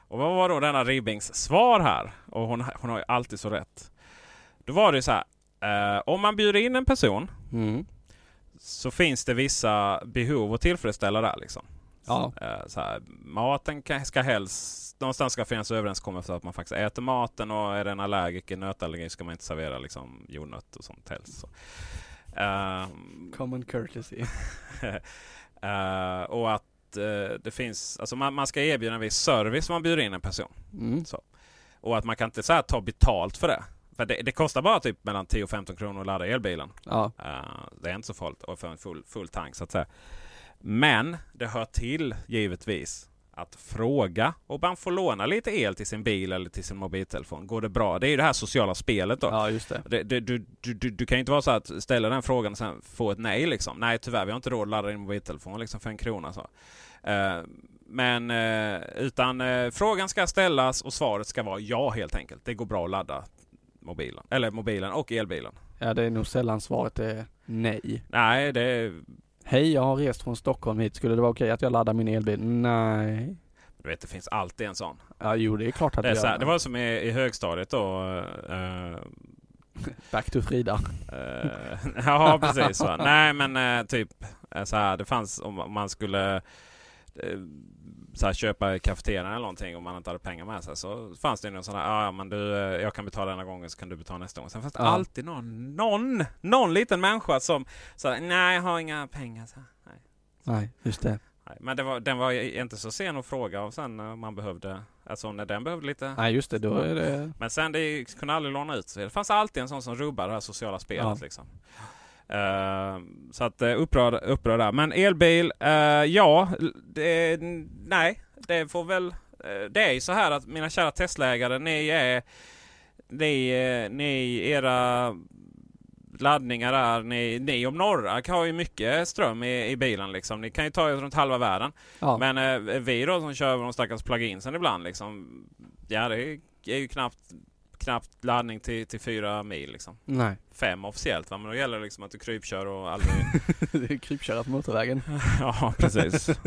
Och vad var då denna Ribbings svar här? Och hon, hon har ju alltid så rätt. Då var det ju så här. eh, om man bjuder in en person Mm. Så finns det vissa behov att tillfredsställa där liksom. Ja. Eh, Så här, maten ska helst, någonstans ska finnas överenskommelse att man faktiskt äter maten och är det en allergiker, nötallergi, ska man inte servera liksom jordnöt och sånt helst. Så. Eh, Common courtesy. eh, och att eh, det finns, alltså man, man ska erbjuda en viss service om man bjuder in en person. Mm. Så. Och att man kan inte så här, ta betalt för det. För det, det kostar bara typ mellan 10 och 15 kronor att ladda elbilen. Ja. Eh, det är inte så farligt få en full, full tank så att säga. Men det hör till givetvis att fråga och man får låna lite el till sin bil eller till sin mobiltelefon. Går det bra? Det är ju det här sociala spelet då. ja, just det. Det, det, du, du, du, du kan ju inte vara så att ställa den frågan och sen få ett nej liksom. Nej tyvärr, vi har inte råd att ladda din mobiltelefon liksom för en krona. Så. Eh, men eh, utan eh, frågan ska ställas och svaret ska vara ja helt enkelt. Det går bra att ladda mobilen. Eller mobilen och elbilen. Ja, det är nog sällan svaret är nej. Nej, det Hej, jag har rest från Stockholm hit. Skulle det vara okej att jag laddar min elbil? Nej. du vet, det finns alltid en sån. Ja, jo det är klart att Det, är det så här, det var som i, i högstadiet då. eh, Back to Frida. eh, ja, precis. Va? Nej, men eh, typ så här. Det fanns om man skulle så här, köpa kafeterian eller någonting om man inte hade pengar med sig. Så fanns det någon sån här. Ja, men du, eh, jag kan betala denna gången så kan du betala nästa gång. Sen fanns det Ja. alltid någon, någon, någon liten människa som sa nej, jag har inga pengar. Så, nej. Nej, just det. Nej, men det var, den var inte så sen att fråga och sen när man behövde, alltså när den behövde lite. Nej just det, då är det... Men sen det kunde aldrig låna ut sig. Det fanns alltid en sån som rubbade det här sociala spelet. Ja. Liksom. Eh, så att uh, upprörd, upprörd där. Men elbil, eh, ja, det, nej, det får väl... eh, det är ju så här att mina kära Tesla-ägare, ni är... Ni, eh, ni, era laddningar där, ni, ni om några har ju mycket ström i, i bilen liksom. Ni kan ju ta er runt halva världen. Ja. Men eh, vi då som kör de stackars pluginsen ibland liksom. Ja det är, är ju knappt, knappt laddning till, till fyra mil liksom. Nej, Fem officiellt va? Men då gäller det liksom att du krypkör och aldrig... det är krypköra på motorvägen. ja precis.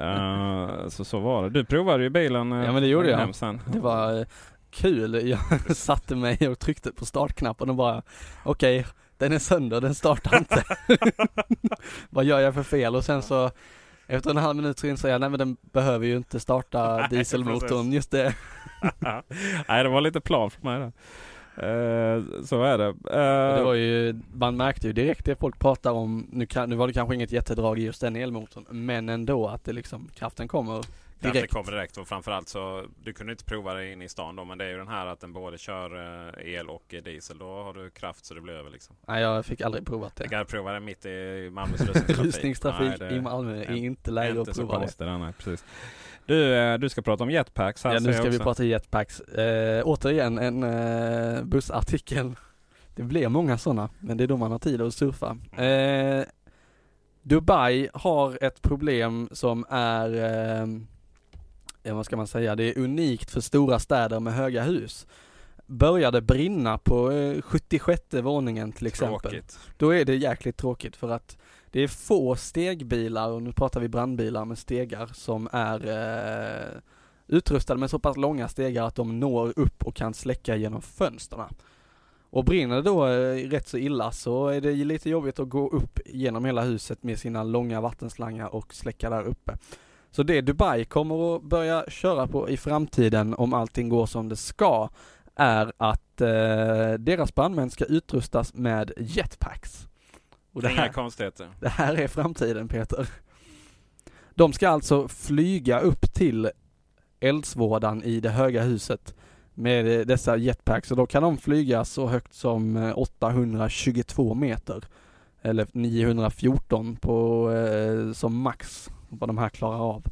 Eh, så så var det. Du provade ju bilen. eh, Ja, men det gjorde jag. Sen. Det var eh, kul. Jag satte mig och tryckte på startknappen och bara okej, den är sönder, den startar inte. Vad gör jag för fel? Och sen så efter en halv minut så insåg jag, nej men den behöver ju inte starta Nej, dieselmotorn, precis. just det. Nej det var lite plan för mig där. Eh, så är det. Eh, Det var ju, man märkte ju direkt det folk pratar om, nu, kan, nu var det kanske inget jättedrag i just den elmotorn, men ändå att det liksom, kraften kommer Direkt. Det kommer direkt och framförallt så du kunde inte prova det in i stan då men det är ju den här att den både kör eh, el och eh, diesel. Då har du kraft så det blir över liksom. Nej jag fick aldrig provat Jag det. kan prova det mitt i Malmös rusningstrafik. Rusningstrafik Nej, det i Malmö är inte läge att så prova det. konstigt. Nej, precis. Du, eh, du ska prata om jetpacks här Ja nu ska vi prata jetpacks. Eh, återigen en eh, bussartikel. Det blir många sådana, men det är då man har tid att surfa. Eh, Dubai har ett problem som är, eh, vad ska man säga, det är unikt för stora städer med höga hus. Började brinna på eh, 76 våningen till exempel. Tråkigt. Då är det jäkligt tråkigt för att det är få stegbilar, och nu pratar vi brandbilar med stegar, som är eh, utrustade med så pass långa stegar att de når upp och kan släcka genom fönstren. Och brinner det då eh, rätt så illa så är det lite jobbigt att gå upp genom hela huset med sina långa vattenslangar och släcka där uppe. Så det Dubai kommer att börja köra på i framtiden om allting går som det ska är att eh, deras brandmän ska utrustas med jetpacks. Och det Inga här, konstigheter. det här är framtiden Peter. De ska alltså flyga upp till eldsvådan i det höga huset med dessa jetpacks och då kan de flyga så högt som eh, 822 meter. Eller 914 på, eh, som max vad de här klarar av.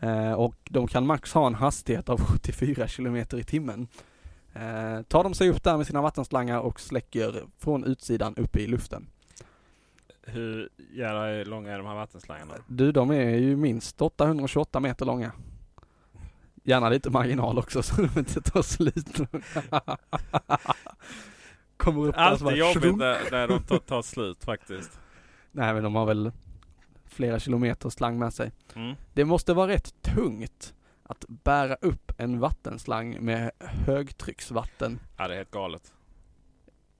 Eh, och de kan max ha en hastighet av 74 kilometer i timmen. Eh, tar de sig upp där med sina vattenslangar och släcker från utsidan uppe i luften. Hur jävla långa är de här vattenslangarna? Du, de är ju minst 828 meter långa. Gärna lite marginal också så de inte tar slut. Kommer upp Alltid bara jobbigt när, när de tar, tar slut faktiskt. Nej men de har väl flera kilometer slang med sig. Mm. Det måste vara rätt tungt att bära upp en vattenslang med högtrycksvatten. Ja, det är helt galet.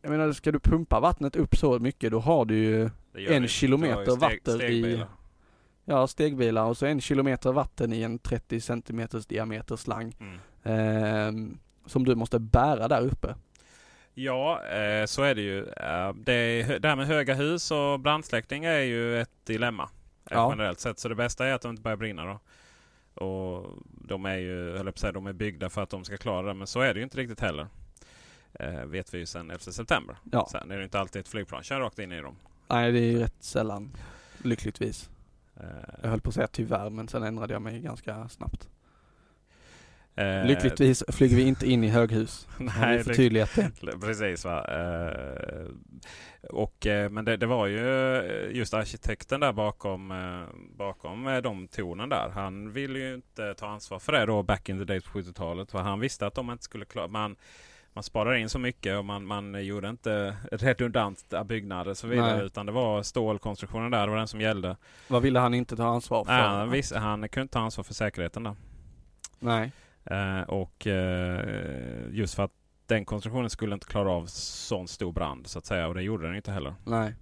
Jag menar, ska du pumpa vattnet upp så mycket då har du ju En kilometer vatten i- ja, stegbilar och så en kilometer vatten i en 30 centimeters diameter slang. Mm. ehm, som du måste bära där uppe. Ja, eh, så är det ju. Eh, det, det här med höga hus och brandsläckning är ju ett dilemma. eh, Ja. Generellt sett. Så det bästa är att de inte börjar brinna då. Och de är ju, säga, de är byggda för att de ska klara det. Men så är det ju inte riktigt heller. Eh, vet vi ju sedan 11 september. Ja. Sen är det inte alltid ett flygplan kör rakt in i dem. Nej, det är ju rätt sällan. Lyckligtvis. Jag höll på att säga tyvärr, men sen ändrade jag mig ganska snabbt. eh, Lyckligtvis flyger vi inte in i höghus. Vi Nej, det, förtydligat det. Precis va. Eh, och, eh, men det, det var ju eh, just arkitekten där bakom, eh, bakom de tornen där. Han ville ju inte ta ansvar för det då back in the days på 70-talet. För han visste att de inte skulle klara man, man sparade in så mycket och man, man gjorde inte redundanta byggnader och så vidare. Nej. Utan det var stålkonstruktionen där, det var den som gällde. Vad ville han inte ta ansvar för? Nej, han, visste, han kunde inte ta ansvar för säkerheten där. Nej. Eh, och eh, just för att den konstruktionen skulle inte klara av sån stor brand så att säga. Och det gjorde den inte heller. Nej.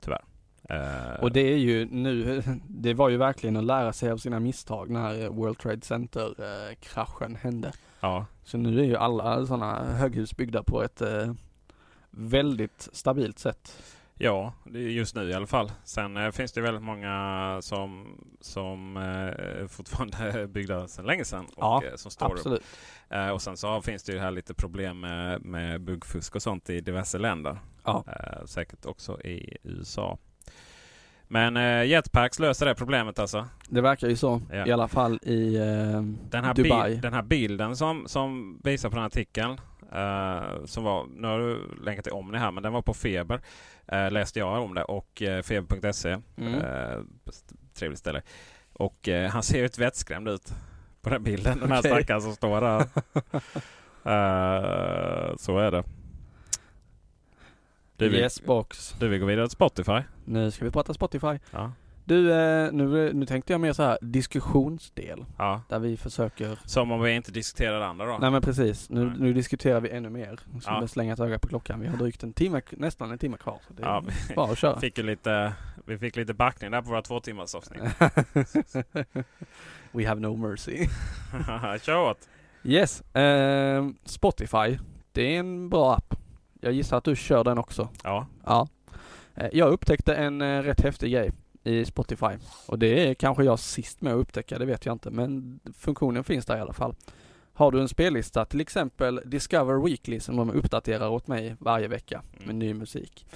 Tyvärr. Eh, Och det är ju nu, det var ju verkligen att lära sig av sina misstag när World Trade Center-kraschen hände. Ja, Så nu är ju alla sådana höghus byggda på ett eh, väldigt stabilt sätt. Ja, just nu i alla fall. Sen eh, finns det väldigt många som, som eh, fortfarande är byggda sedan länge sedan. Och, Ja, eh, som står upp. Absolut. Eh, och sen så finns det ju här lite problem med, med buggfusk och sånt i diverse länder. Ja. Eh, säkert också i USA. Men eh, Jetpacks löser det problemet alltså. Det verkar ju så. Ja. I alla fall i eh, Den här, Dubai. bil, den här bilden som, som visar på den här artikeln. eh, som var, nu har du länkat till Omni här, men den var på Feber. Uh, läste jag om det och uh, feber.se. Mm. Eh, trevligt ställe. Och eh, han ser ju ett vettskrämd ut på den bilden. Den här Okej. stackaren som står där. Eh, så är det. Du vill, Yes box. du vill gå vidare till Spotify? Nu ska vi prata Spotify. Ja. Du, eh, nu, nu tänkte jag mer så här diskussionsdel. ja. Där vi försöker Som om vi inte diskuterar det andra då? Nej men precis, nu, nu diskuterar vi ännu mer. Nu ska Ja. vi slänga ett öga på klockan. Vi har drygt en timme, nästan en timme kvar. Så det är Ja, bara att köra. Fick lite, vi fick lite backning där på våra två timmars avsnitt. We have no mercy. Kör åt! Yes, eh, Spotify. Det är en bra app. Jag gissar att du kör den också. Ja. Ja. Eh, jag upptäckte en eh, rätt häftig grej i Spotify. Och det är kanske jag sist med att upptäcka, det vet jag inte. Men funktionen finns där i alla fall. Har du en spellista, till exempel Discover Weekly som de uppdaterar åt mig varje vecka med Mm. ny musik.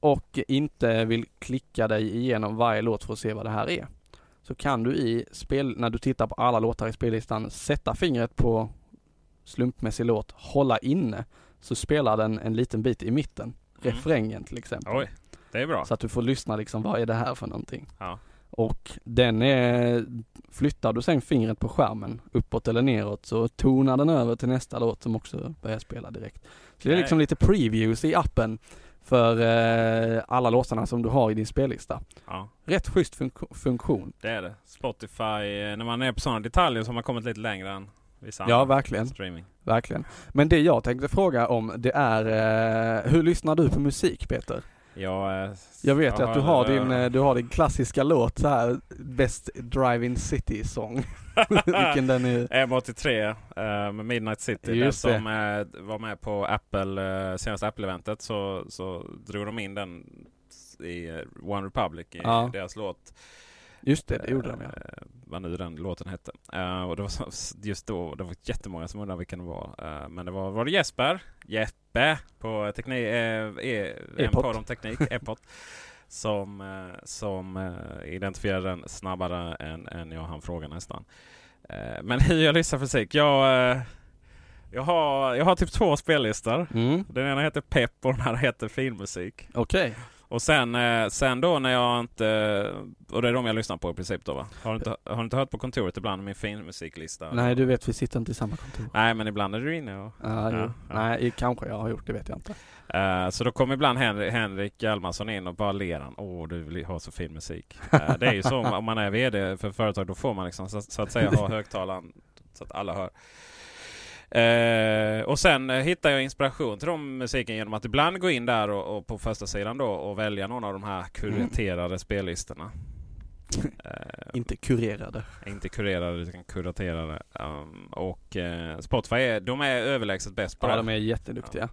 Och inte vill klicka dig igenom varje låt för att se vad det här är. Så kan du i spel, när du tittar på alla låtar i spellistan, sätta fingret på slumpmässig låt, hålla inne, så spelar den en liten bit i mitten. Mm. Refrängen till exempel. Oj, det är bra. Så att du får lyssna liksom, vad är det här för någonting? Ja. Och den är, flyttar du sen fingret på skärmen uppåt eller neråt så tonar den över till nästa låt som också börjar spela direkt. Så det är liksom lite previews i appen för eh, alla låtarna som du har i din spellista. Ja, Rätt schysst funk- funktion. det är det. Spotify, eh, när man är på sådana detaljer så har man kommit lite längre än vissa Ja, andra verkligen. streaming. Verkligen. Men det jag tänkte fråga om det är, eh, hur lyssnar du på musik Peter? Jag, eh, Jag vet ju att du har din, eh, du har din klassiska låt så här Best Drive-In City Song. Vilken den är. M83 eh, med Midnight City. Just den som eh, var med på Apple, senaste Apple-eventet så, så drog de in den i One Republic i Ja. deras låt. Just det, det gjorde de ja. Eh, vad nu den låten hette. Eh, och det var just då, det var jättemånga som undrade vilken det var. Eh, men det var, var det Jesper, Jeppe på teknik, e, podd om teknik, Epot. Som, som identifierade den snabbare än, än jag hann fråga nästan. Men hur jag lyssnar musik? Jag, jag, har, jag har typ två spellistor. Mm, Den ena heter Pepp och den andra heter Filmmusik. okej. Och sen, eh, sen då när jag inte... Och det är de jag lyssnar på i princip då va? Har du inte, har du inte hört på kontoret ibland min filmmusiklista? Nej du vet vi sitter inte i samma kontor. Nej men ibland är du inne och... Ja. Ja, ja. Nej, kanske jag har gjort, det vet jag inte. Eh, så då kommer ibland Henrik, Henrik Hjalmarsson in och bara ler han. Åh, du vill ha så fin musik. Eh, det är ju så om man är VD för företag. Då får man liksom så, så att säga ha högtalaren så att alla hör. Eh, och sen eh, hittar jag inspiration till de musiken genom att ibland gå in där och, och på första sidan då och välja någon av de här kuraterade spellistorna. Eh, Inte kurerade. inte kurerade utan kuraterade. Um, och eh, Spotify är, de är överlägset bäst på Ja, det. de är jätteduktiga.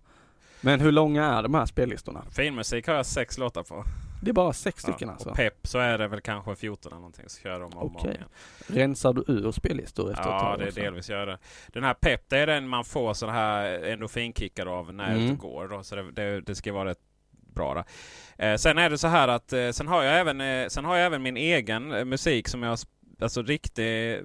Men hur långa är de här spellistorna? Filmmusik har jag sex låtar på. Det är bara sex stycken Ja, alltså. Och pepp så är det väl kanske 14 eller någonting. Så kör de om Okej. igen. Rensar du ur spellistor efter ett Ja, tag? det är också? delvis gör det. Den här pepp, det är den man får sådana här endorfinkickar av när Mm. och går. Då. Så det, det, det ska vara rätt bra. Eh, sen är det så här att eh, sen har jag även, eh, sen har jag även min egen eh, musik som jag, alltså riktig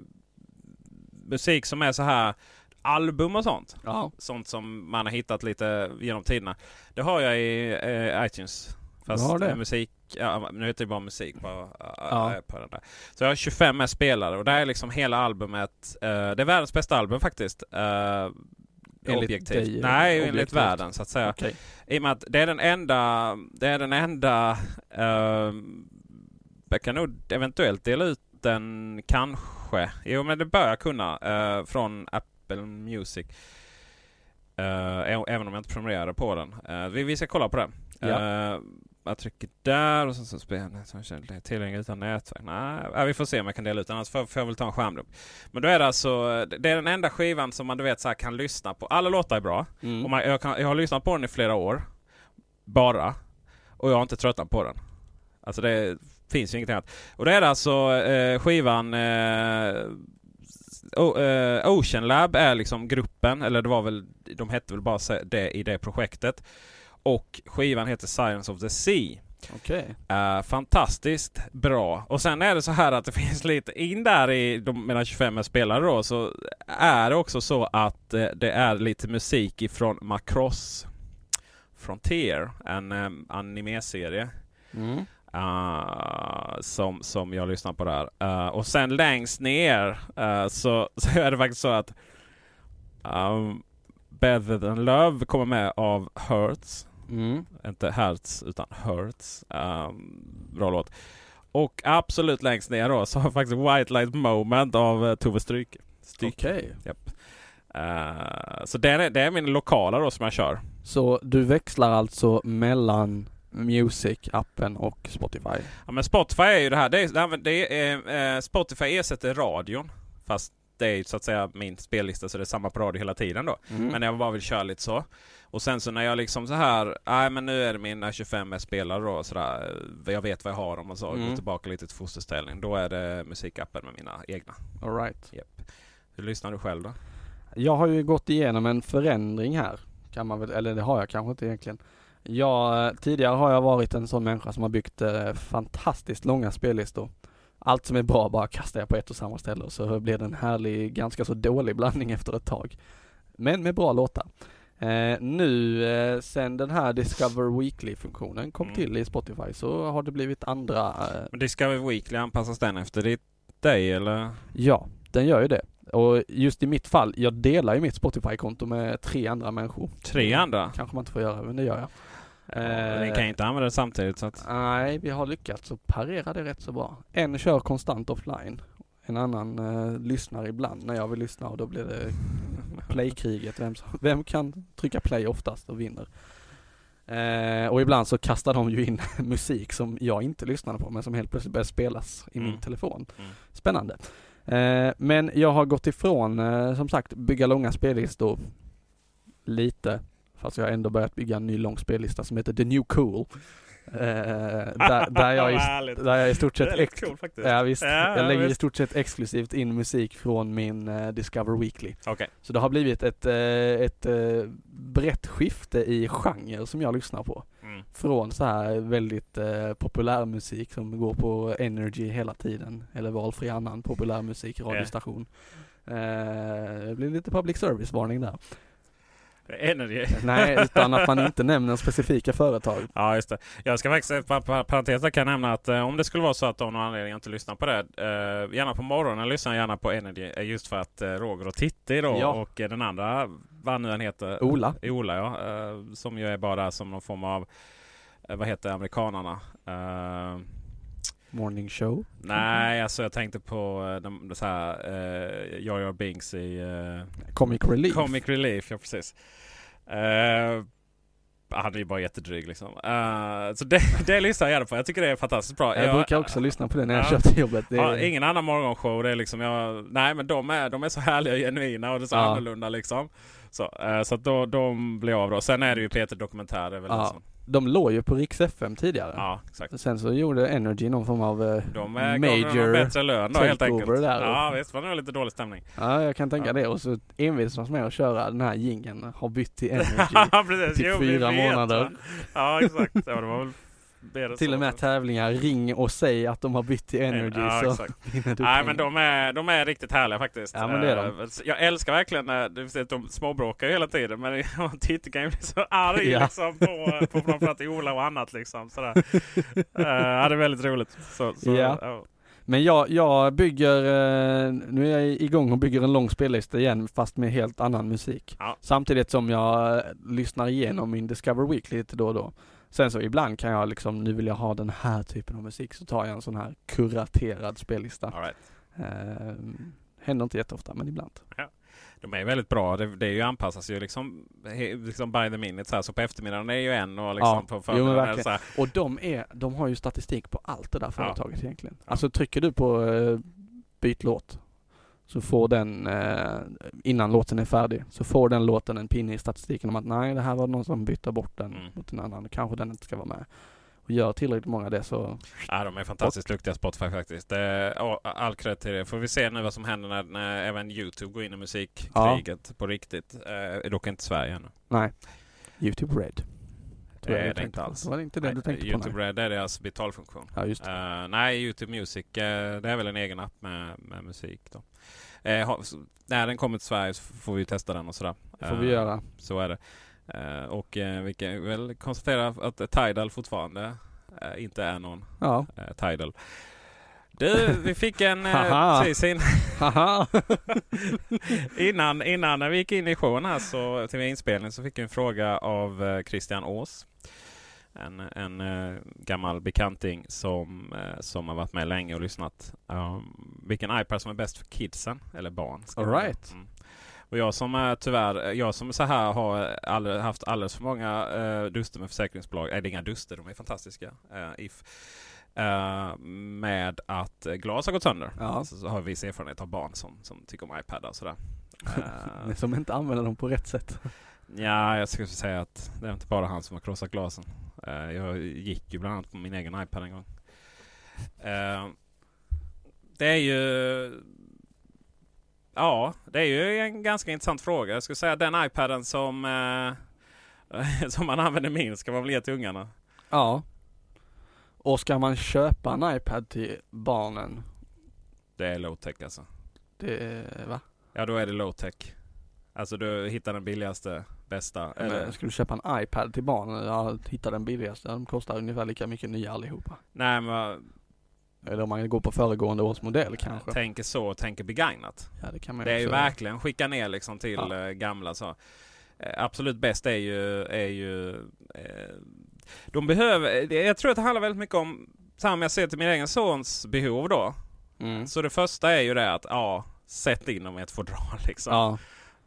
musik som är så här album och sånt. Ja. Sånt som man har hittat lite genom tiderna. Det har jag i eh, iTunes. Fast har det? eh, musik, ja, nu heter det bara musik på, eh, Ja. på den där. Så jag har 25 med spelare och det här är liksom hela albumet. eh, det är världens bästa album faktiskt. Uh, Enligt objektivt. dig, Nej, enligt objektivt. världen så att säga. Okej. I och med att det är den enda, det är den enda, uh, jag kan nog eventuellt dela ut den kanske. Jo men det bör jag kunna eh, från Apple Music. Eh, ä- även om jag inte prenumererar på den. Eh, vi, vi ska kolla på den. Ja. Jag trycker där och så, så spelar det är tillgänglig utan nätverk. Nej, ja, vi får se om jag kan dela ut den. Annars får, får jag väl ta en skärmdump. Men då är det alltså, det är den enda skivan som man du vet så här, kan lyssna på. Alla låtar är bra. Mm. Och man, jag, kan, jag har lyssnat på den i flera år. Bara. Och jag har inte tröttnat på den. Alltså det finns ju inget annat. Och det är alltså eh, skivan eh, o, eh, Ocean Lab är liksom gruppen, eller det var väl, de hette väl bara det i det projektet. Och skivan heter Silence of the Sea. Okej. Eh, fantastiskt bra. Och sen är det så här att det finns lite in där i de mellan 25 är spelare då så är det också så att eh, det är lite musik ifrån Macross Frontier, en um, animeserie. Mm. Uh, som, som jag lyssnar på där. Uh, och sen längst ner uh, så, så är det faktiskt så att um, Better than Love kommer med av Hurts. Mm. Inte Hertz utan Hurts. Um, bra låt. Och absolut längst ner då så har faktiskt White Light Moment av uh, Tove. Stryke. Okej. Japp. Uh, så det är, det är min lokala då som jag kör. Så du växlar alltså mellan Music-appen och Spotify? Ja, men Spotify är ju det här. Det är, det är, eh, Spotify ersätter radion. Fast det är så att säga min spellista så det är samma på radio hela tiden då. Mm. Men jag bara vill köra lite så. Och sen så när jag liksom så här, nej men nu är det mina 25 spelare då sådär. Jag vet vad jag har om man så Mm. går tillbaka lite till fosterställning. Då är det musikappen med mina egna. All right. Japp. Hur lyssnar du själv då? Jag har ju gått igenom en förändring här. Kan man väl, eller det har jag kanske inte egentligen. Jag, tidigare har jag varit en sån människa som har byggt eh, fantastiskt långa spellistor. Allt som är bra bara kastar jag på ett och samma ställe och så blir det en härlig, ganska så dålig blandning efter ett tag. Men med bra låtar. Eh, nu eh, sen den här Discover Weekly-funktionen kom Mm. till i Spotify så har det blivit andra, eh, Men Discover Weekly, anpassas den efter ditt, dig eller? ja, den gör ju det. Och just i mitt fall, jag delar ju mitt Spotify-konto med tre andra människor. Tre andra? Kanske man inte får göra, men det gör jag. Eh, Ni kan ju inte använda det samtidigt så att... Nej, vi har lyckats att parera det rätt så bra. En kör konstant offline. En annan eh, lyssnar ibland när jag vill lyssna och då blir det playkriget. Vem, vem kan trycka play oftast och vinner. Eh, och ibland så kastar de ju in musik som jag inte lyssnade på men som helt plötsligt börjar spelas i min Mm. telefon. Mm. Spännande. Eh, men jag har gått ifrån, eh, som sagt, bygga långa spellistor lite. Fast jag har ändå börjat bygga en ny lång spellista som heter The New Cool. Eh, där, där, jag i, där jag i stort sett ex- cool. Ja visst, Ja, jag lägger i visst. stort sett exklusivt in musik från min eh, Discover Weekly. Okej. Så det har blivit ett, eh, ett eh, brett skifte i genre som jag lyssnar på. Mm. Från så här väldigt eh, populärmusik som går på Energy hela tiden, eller valfri annan populärmusik, radiostation. Eh, det blir lite public service-varning där. Energy. Nej, utan att man inte nämner specifika företag. Ja, just det. Jag ska faktiskt, pa- pa- parentes där kan jag nämna att eh, om det skulle vara så att av någon anledning inte lyssnar på det. Eh, gärna på morgonen lyssnar jag gärna på Energy. eh, Just för att eh, Roger och Titti då Ja. och eh, den andra, vad nu han heter. Ola. Ola ja. Eh, som ju är bara som någon form av, eh, vad heter amerikanarna? Morning show. nej, alltså jag tänkte på eh, de, så här, uh, Jar Binks i eh, Comic Relief. Comic Relief, ja precis. Eh, han är ju bara jättedryg liksom. Eh, så det, det lyssnar jag gärna på. Jag tycker det är fantastiskt bra. Jag brukar också lyssna på det när jag Ja. kör till jobbet. Det är, ingen annan morgonshow. Det är liksom jag, nej men de är, de är så härliga och genuina och det är så annorlunda liksom. Så, så att då, de blir av då. Sen är det ju Peter Dokumentär. är väl liksom. De låg ju på Rix FM tidigare. ja, exakt. Sen så gjorde Energy någon form av eh, De är, dem major bättre lön då helt enkelt. där. Ja visst var det nog lite dålig stämning. Ja, jag kan tänka Ja. det. Och så envisas med att köra den här jingeln har bytt till Energy. Ja, precis. typ Jo, fyra vet, månader. va? Ja exakt. Ja, det var väl mer till så. och med tävlingar, ring och säg att de har bytt till Energy Ja, så vinner du Nej men de är, de är riktigt härliga faktiskt. Ja, men det är de. Eh, Jag älskar verkligen när du vet, de småbråkar ju hela tiden. Men Titti kan ju bli så arg Ja. liksom, på, på framförallt Ola och annat. Liksom, sådär. uh, ja, det är väldigt roligt. Så, så, Ja. ja. Men jag, jag bygger, eh, nu är jag igång och bygger en lång spellista igen fast med helt annan musik. Ja. Samtidigt som jag eh, lyssnar igenom min Discover Weekly lite då och då. Sen så ibland kan jag liksom, nu vill jag ha den här typen av musik, så tar jag en sån här kuraterad spellista. All right. Eh, händer inte jätteofta, men ibland. De är väldigt bra. Det, det är ju anpassas ju liksom, liksom by the minute. Så, här. så på eftermiddagen är ju en och liksom Ja. på Jo, förmiddagen verkligen. så här. Och de är, de har ju statistik på allt det där företaget egentligen. Ja. Alltså trycker du på eh, byt låt så får den, eh, innan låten är färdig, så får den låten en pinne i statistiken om att nej, det här var någon som bytte bort den Mm. mot en annan. Kanske den inte ska vara med. och gör tillräckligt många det så... Ja, de är fantastiskt duktiga Spotify faktiskt. Det all cred till det. Får vi se nu vad som händer när, när även Youtube går in i musikkriget på riktigt. Eh, dock inte Sverige ännu. Nej. Youtube Red. Det är det inte alls. Var det inte det du tänkte Youtube på? nej? Red är deras betalfunktion. Ja, just det. Eh, nej, Youtube Music eh, det är väl en egen app med, med musik. Då. Eh, ha, så, när den kommer till Sverige så får vi testa den och sådär. Det får vi göra. Så är det. Och vi kan väl konstatera att Tidal fortfarande inte är någon Ja. Tidal. Du, vi fick en... Precis in, innan, innan när vi gick in i showen här så, till inspelning så fick jag en fråga av Christian Ås. En, en eh, gammal bekanting som, eh, som har varit med länge och lyssnat. Um, vilken iPad som är bäst för kidsen, eller barn. All right. Mm. Och jag som är tyvärr, jag som så här har aldrig, haft alldeles för många eh, duster med försäkringsbolag. Nej, det är inga duster, de är fantastiska. Eh, if, eh, med att eh, glas har gått sönder. Ja. Så, så har vi viss erfarenhet av barn som, som tycker om iPadar och sådär. Eh, som inte använder dem på rätt sätt. Ja, jag skulle säga att det är inte bara han som har krossat glasen. Eh, jag gick ju bland annat på min egen iPad en gång. Eh, det är ju... Ja, det är ju en ganska intressant fråga. Jag skulle säga den iPaden som, eh, som man använder minst ska man väl ge till ungarna. Ja. Och ska man köpa en iPad till barnen? Det är low tech alltså. Det, va? Ja, då är det low tech. Alltså du hittar den billigaste, bästa. Eller, Eller ska du köpa en iPad till barnen? Ja, hitta den billigaste. De kostar ungefär lika mycket nya allihopa. nej, men Eller om man går på föregående års modell kanske. tänker så, tänker begagnat. Ja, det kan man Det är ju verkligen skicka ner liksom till Ja. eh, gamla så. Eh, absolut bäst är ju, är ju eh, de behöver, jag tror att det handlar väldigt mycket om, samma jag ser till min egen sons behov då. Mm. Så det första är ju det att, ja, sätt in dem i ett fodral liksom. Ja,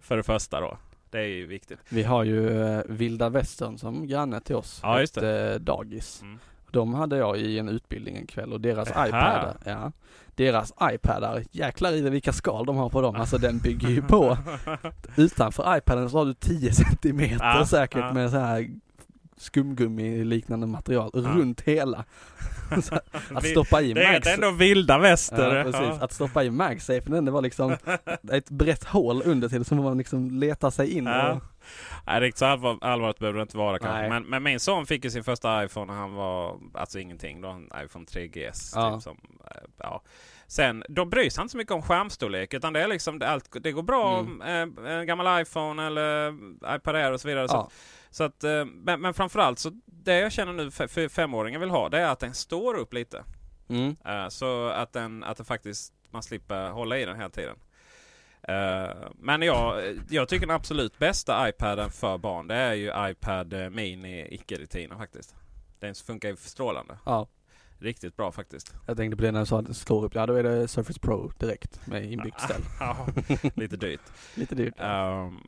För det första då. Det är ju viktigt. vi har ju eh, Vilda Västern som granne till oss. Ja, just Ett eh, dagis. Mm. De hade jag i en utbildning en kväll och deras Jaha. iPadar, ja. Deras iPadar, jäklar i det vilka skal de har på dem. Alltså den bygger ju på. Utanför iPaden så har du 10 centimeter Ja, säkert ja. med så här skumgummi liknande material runt hela. Att Det stoppa i är inte Mags. ändå vilda väster. Ja, precis. Ja. Att stoppa i MagSafen, det var liksom ett brett hål under till som man liksom letar sig in Ja. och, Nej, riktigt så allvar, allvarligt behöver det inte vara kanske. Men, men min son fick ju sin första iPhone när han var, alltså ingenting då, en iPhone 3GS. Ja. Typ, som, eh, ja. Sen, då bryr sig han inte så mycket om skärmstorlek utan det är liksom, det, allt, det går bra Mm. om eh, en gammal iPhone eller iPad Air och så vidare. Ja. så att, eh, men, men framförallt så det jag känner nu för, femåringen vill ha det är att den står upp lite. Mm. Eh, så att den, att den faktiskt, man slipper hålla i den hela tiden. Eh, men jag, jag tycker den absolut bästa iPaden för barn det är ju iPad Mini icke-retina faktiskt. Den funkar ju strålande. ja. Riktigt bra faktiskt. Jag tänkte på det när du sa att det står upp, ja då är det Surface Pro direkt med inbyggt ställ. Ja, lite dyrt. Lite dyrt. Ehm,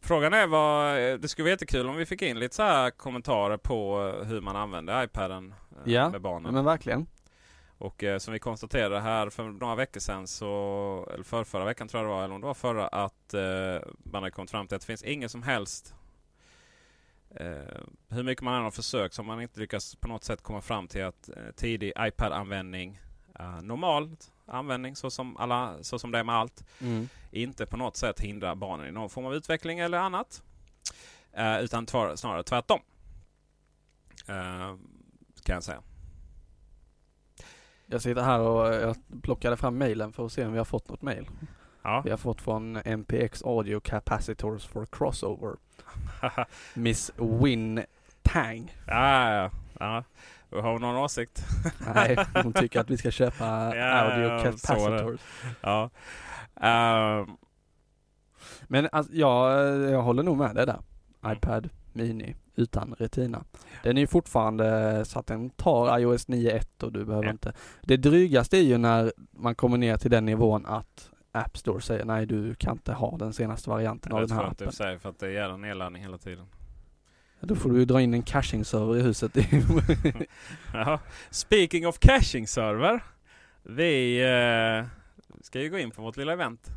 frågan är vad, det skulle vara jättekul om vi fick in lite så här kommentarer på hur man använder iPaden eh, Ja, med barnen. Men verkligen. Och eh, som vi konstaterade här för några veckor sedan, så, eller för förra veckan tror jag det var, eller om det var förra, att eh, man har kommit fram till att det finns ingen som helst eh, hur mycket man än har försökt så har man inte lyckats på något sätt komma fram till att eh, tidig iPad-användning, eh, normalt användning så som, alla, så som det är med allt, Mm. inte på något sätt hindrar barnen i någon form av utveckling eller annat. Eh, utan tvar, snarare tvärtom. Eh, kan jag säga. Jag sitter här och jag plockade fram mailen för att se om vi har fått något mail. Ja. Vi har fått från MPX Audio Capacitors for Crossover. Miss Win Tang. Ja, ja, ja. Har hon någon åsikt? Nej, hon tycker att vi ska köpa Ja, det. Capacitors. Ja. Ehm, Men alltså, ja, jag håller nog med dig där. Mm. iPad Mini utan Retina. Den är ju fortfarande så att den tar iOS 9.1 och du behöver Ja. inte. Det drygaste är ju när man kommer ner till den nivån att App Store säger nej du kan inte ha den senaste varianten det av är den här och appen. för sig för att det är jävla nedladdning hela tiden. Då får du ju dra in en caching-server i huset. Jaha. Speaking of caching server. Vi eh, ska ju gå in på vårt lilla event.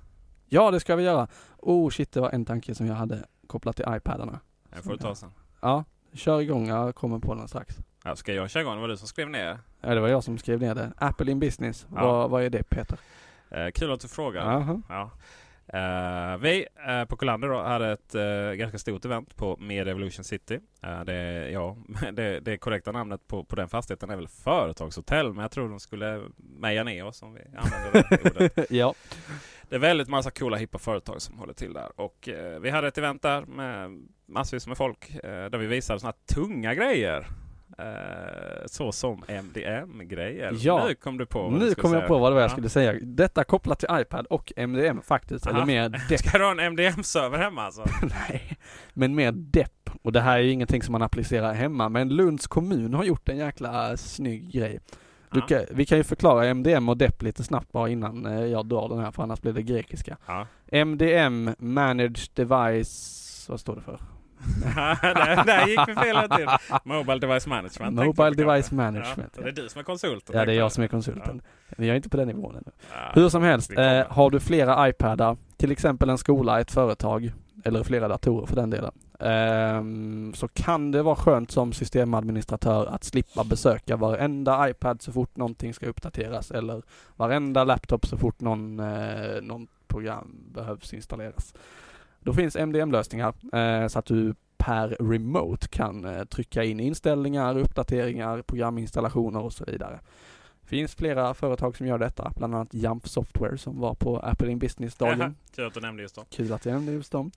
ja det ska vi göra. Oh shit det var en tanke som jag hade kopplat till iPadarna. Det får du ta sen. Ja, kör igång, jag kommer på den strax. Ja, ska jag köra igång? Det var du som skrev ner. Ja, det var jag som skrev ner det. Apple in business. Ja. Vad, vad är det Peter? Eh, kul att du frågar. Jaha. Ja. Eh, vi eh, på Kolander då hade ett eh, ganska stort event på Media Evolution City. Det, ja, det, det korrekta namnet på, på den fastigheten är väl företagshotell, men jag tror de skulle meja ner oss om vi använder det ordet. ja. Det är väldigt massa coola hippa företag som håller till där. Och vi hade ett event där med massvis med folk där vi visade sådana här tunga grejer. Eh, så som MDM-grejer. Ja. Nu kom du på vad Nu kom jag säga. på vad det var jag Ja. skulle säga. Detta kopplat till iPad och MDM faktiskt. Eller mer. Ska du ha en MDM-server hemma alltså? Nej, men mer depp. Och det här är ju ingenting som man applicerar hemma. Men Lunds kommun har gjort en jäkla snygg grej. Kan, vi kan ju förklara MDM och depp lite snabbt bara innan eh, jag drar den här för annars blir det grekiska. Ja. MDM, Managed Device, vad står det för? där, där gick vi fel till. Mobile Device Management. Mobile jag på Device kanske. Management, Ja, ja. det är du som är konsulten. Ja, det är jag som är konsulten. Vi är inte på den nivån ännu. Ja. Hur som helst, eh, har du flera iPadar, till exempel en skola, ett företag, eller flera datorer för den delen, ehm, så kan det vara skönt som systemadministratör att slippa besöka varenda iPad så fort någonting ska uppdateras eller varenda laptop så fort någon, eh, någon program behövs installeras. Då finns MDM-lösningar eh, så att du per remote kan eh, trycka in inställningar, uppdateringar, programinstallationer och så vidare. Det finns flera företag som gör detta, bland annat Jump Software som var på Apple in Business-dagen. Kul att du nämnde just dem. Kul att jag nämnde just dem.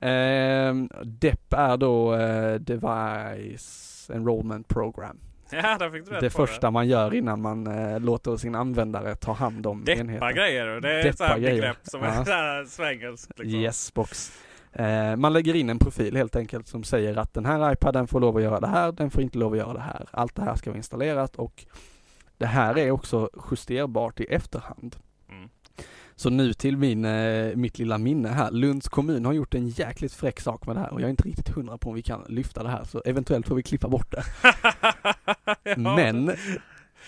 Ehm, DEP är då eh, Device Enrollment Program. Ja, där fick du rätt Det på första man gör innan man eh, låter sin användare ta hand om det. Deppa enheten. grejer. Det är Deppa ett begrepp som Ja. är svengelskt. Liksom. Yes box. Eh, man lägger in en profil helt enkelt som säger att den här iPaden får lov att göra det här, den får inte lov att göra det här. Allt det här ska vara installerat och det här är också justerbart i efterhand. Så nu till min, eh, mitt lilla minne här. Lunds kommun har gjort en jäkligt fräck sak med det här och jag är inte riktigt hundra på om vi kan lyfta det här så eventuellt får vi klippa bort det. ja, Men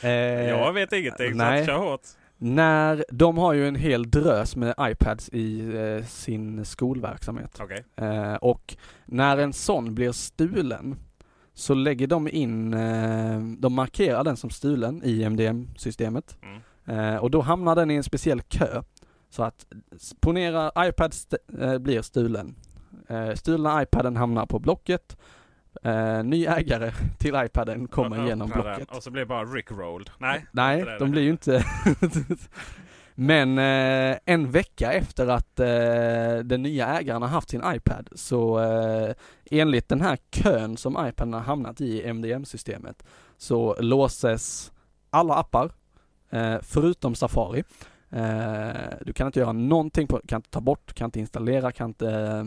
eh, jag vet ingenting, nej. så kör hårt. när de har ju en hel drös med iPads i eh, sin skolverksamhet. Okej. Eh, och när en sån blir stulen så lägger de in, eh, de markerar den som stulen i MDM-systemet. Mm. Eh, och då hamnar den i en speciell kö. Så att ponera iPad st- eh, blir stulen. Eh, stulna iPaden hamnar på Blocket. Eh, ny ägare till iPaden kommer Och genom öppnar den, Blocket. Och så blir det bara Rickrolled. Nej. Nej, inte det. de blir ju inte... Men eh, en vecka efter att eh, den nya ägaren har haft sin iPad så eh, enligt den här kön som iPaden har hamnat i MDM-systemet så låses alla appar eh, förutom Safari. Eh, du kan inte göra någonting på, kan inte ta bort, kan inte installera, kan inte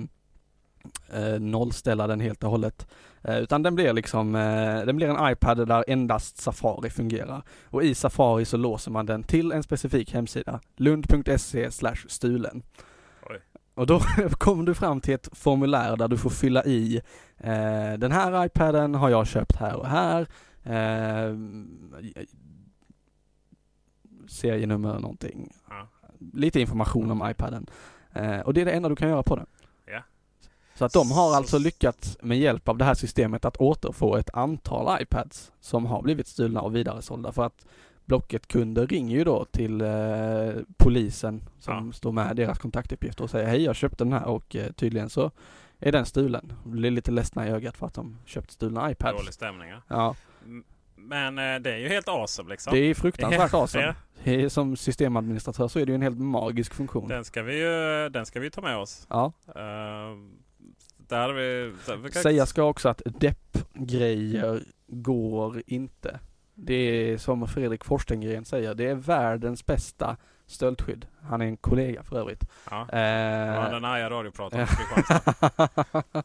eh, nollställa den helt och hållet. Eh, utan den blir liksom, eh, den blir en iPad där endast Safari fungerar. Och i Safari så låser man den till en specifik hemsida, lund.se stulen. Oj. Och då kommer du fram till ett formulär där du får fylla i eh, den här iPaden har jag köpt här och här. Serienummer någonting. Ja. Lite information om iPaden. Eh, och det är det enda du kan göra på den. Ja. Så att de har Så- alltså lyckats med hjälp av det här systemet att återfå ett antal iPads som har blivit stulna och vidaresålda för att Blocket-kunder ringer ju då till eh, polisen som Ja. står med deras kontaktuppgifter och säger hej jag köpte den här och eh, tydligen så är den stulen. Blir lite ledsna i ögat för att de köpt stulna iPads. Dålig stämning ja. Ja, M- Men eh, det är ju helt awesome liksom. det är fruktansvärt awesome. Ja, Som systemadministratör så är det ju en helt magisk funktion. den, ska vi ju, den ska vi ta med oss. Ja. Uh, där vi... Där, vi kan- Säga ska också att depp-grejer går inte. Det är som Fredrik Forstengren säger, det är världens bästa stöldskydd. Han är en kollega för övrigt. Ja. Eh, Ja, den arga radioprataren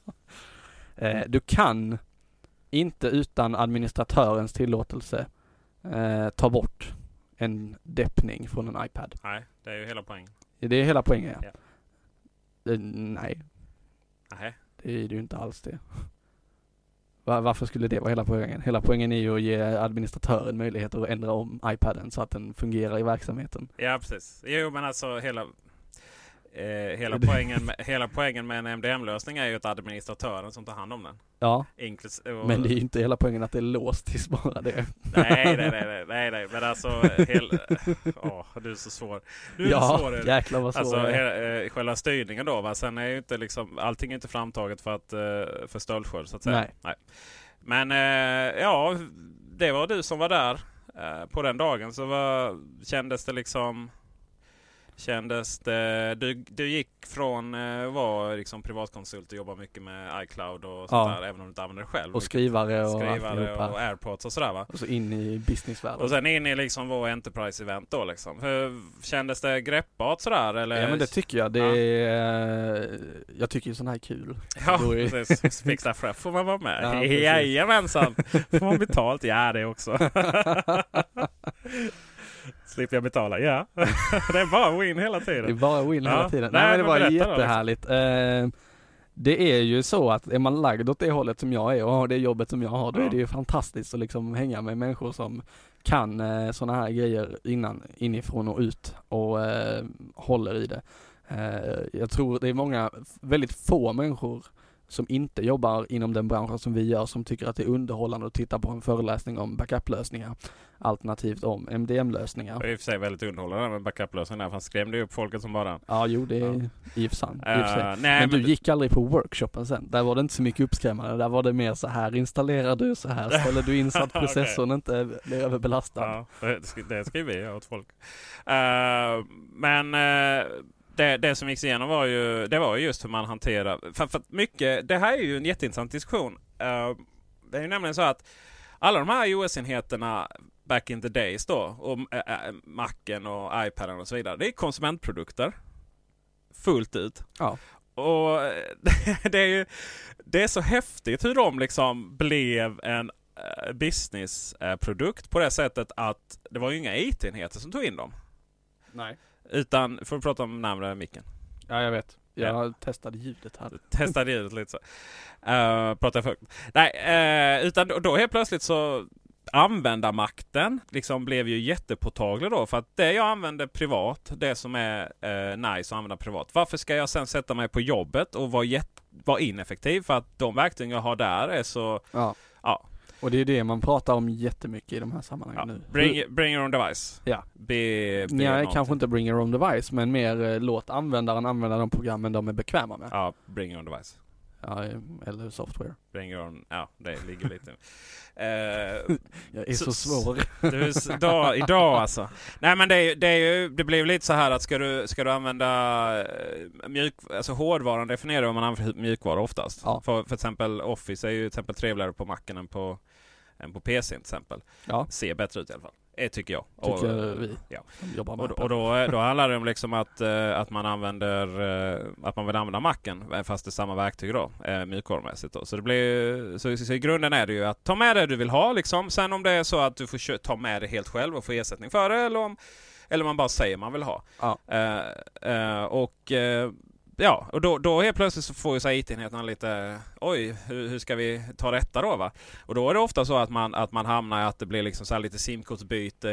eh, du kan inte utan administratörens tillåtelse eh, ta bort en deppning från en iPad. Nej, det är ju hela poängen. Det är hela poängen ja. Ja. Eh, nej, Nej. det är ju inte alls det. Va- Varför skulle det vara hela poängen? Hela poängen är ju att ge administratören möjligheter att ändra om iPaden så att den fungerar i verksamheten. Ja, precis. Jo, men alltså hela... eh, hela, poängen med, hela poängen med en MDM-lösning är ju att administratören som tar hand om den. Ja, Inklus och, men det är ju inte hela poängen att det är låst tills bara det. Nej, nej, nej, nej, nej, nej, men alltså, hel, åh, du är så svår. Du är Ja, svår. jäklar vad svår Alltså he- eh, själva styrningen då va. Sen är ju inte liksom, allting är inte framtaget för att eh, för stöldskörd så att säga. Nej. Men eh, ja, det var du som var där eh, på den dagen. Så var, kändes det liksom Kändes det, du, du gick från att vara liksom privatkonsult och jobba mycket med iCloud och sånt Ja. där, även om du inte använder det själv. Och skrivare och Skrivare alltihopa. och airpods och sådär va. Och så in i businessvärlden. Och sen in i liksom vår Enterprise-event då liksom. Hur, kändes det greppbart sådär eller? Ja men det tycker jag. Det Ja. är, jag tycker ju sånt här är kul. Ja, Då är- precis. Fixa för får man vara med? Ja. Jajamensan! Får man betalt? Ja, det också. Slipper jag betala? Ja. det är bara win hela Det är tiden. bara win Ja. hela tiden. Nej, Nej, men det var liksom. jättehärligt. Eh, det är ju så att är man lagd åt det hållet som jag är och har det jobbet som jag har, då Ja. är det ju fantastiskt att liksom hänga med människor som kan eh, sådana här grejer innan, inifrån och ut och eh, håller i det. Eh, jag tror det är många, väldigt få människor som inte jobbar inom den branschen som vi gör som tycker att det är underhållande att titta på en föreläsning om backup-lösningar alternativt om MDM-lösningar. Det är i och för sig väldigt underhållande med backup-lösningen där. för Han skrämde ju upp folket som bara. Ja, jo det är Ja. i och för sig. Eh, nej, Men du men- gick aldrig på workshopen sen? Där var det inte så mycket uppskrämmande, där var det mer så här installerar du, så här ställer du in så att processorn inte blir överbelastad. Ja, det det vi göra åt folk. Eh, men eh, det, det som gick igenom var ju, det var ju just hur man hanterar... För, för mycket, det här är ju en jätteintressant diskussion. Eh, det är ju nämligen så att alla de här iOS-enheterna back in the days då, och äh, Macen och iPaden och så vidare, det är konsumentprodukter. Fullt ut. Ja. Och det är ju det är så häftigt hur de liksom blev en businessprodukt på det sättet att det var ju inga IT-enheter som tog in dem. Nej. Utan, får du prata om närmare micken? Ja, jag vet. Jag Ja. testade ljudet här. Testade ljudet lite så. Uh, pratar jag för... Nej, eh, utan då, då helt plötsligt så användarmakten liksom blev ju jättepåtaglig då. För att det jag använder privat, det som är eh, nice att använda privat. Varför ska jag sen sätta mig på jobbet och vara, vara ineffektiv? För att de verktyg jag har där är så... Ja. Ja. Och det är det man pratar om jättemycket i de här sammanhangen ja. nu. Bring, bring your own device. Ja. Be, be Nej, kanske inte bring your own device, men mer eh, låt användaren använda de programmen de är bekväma med. Ja, bring your own device. Ja, eller software. Your own... Ja, det ligger lite... Eh, Jag är så, Så- svår. Du, idag, idag alltså. Nej men det, är, det, är ju, det blir lite så här att ska du, ska du använda eh, mjuk, alltså hårdvaran definierar man använder mjukvara oftast. Ja. För, för exempel Office är ju till exempel trevligare på Macen än på, än på PC till exempel. Ja, Ser bättre ut i alla fall. Tycker jag. tycker Och, vi ja. jobbar med Och, och då, då handlar det om liksom att, eh, att man använder eh, att man vill använda Macen eh, fast det är samma verktyg då, eh, mjukvarumässigt. Då. Så, det blir, så, så i grunden är det ju att ta med det du vill ha. Liksom. Sen om det är så att du får ta med det helt själv och få ersättning för det eller om eller man bara säger man vill ha. Ja. Eh, eh, och eh, Ja, och då, då helt plötsligt så får ju här IT-enheterna lite Oj, hur, hur ska vi ta detta då va? Och då är det ofta så att man, att man hamnar i att det blir liksom så här lite simkortsbyte.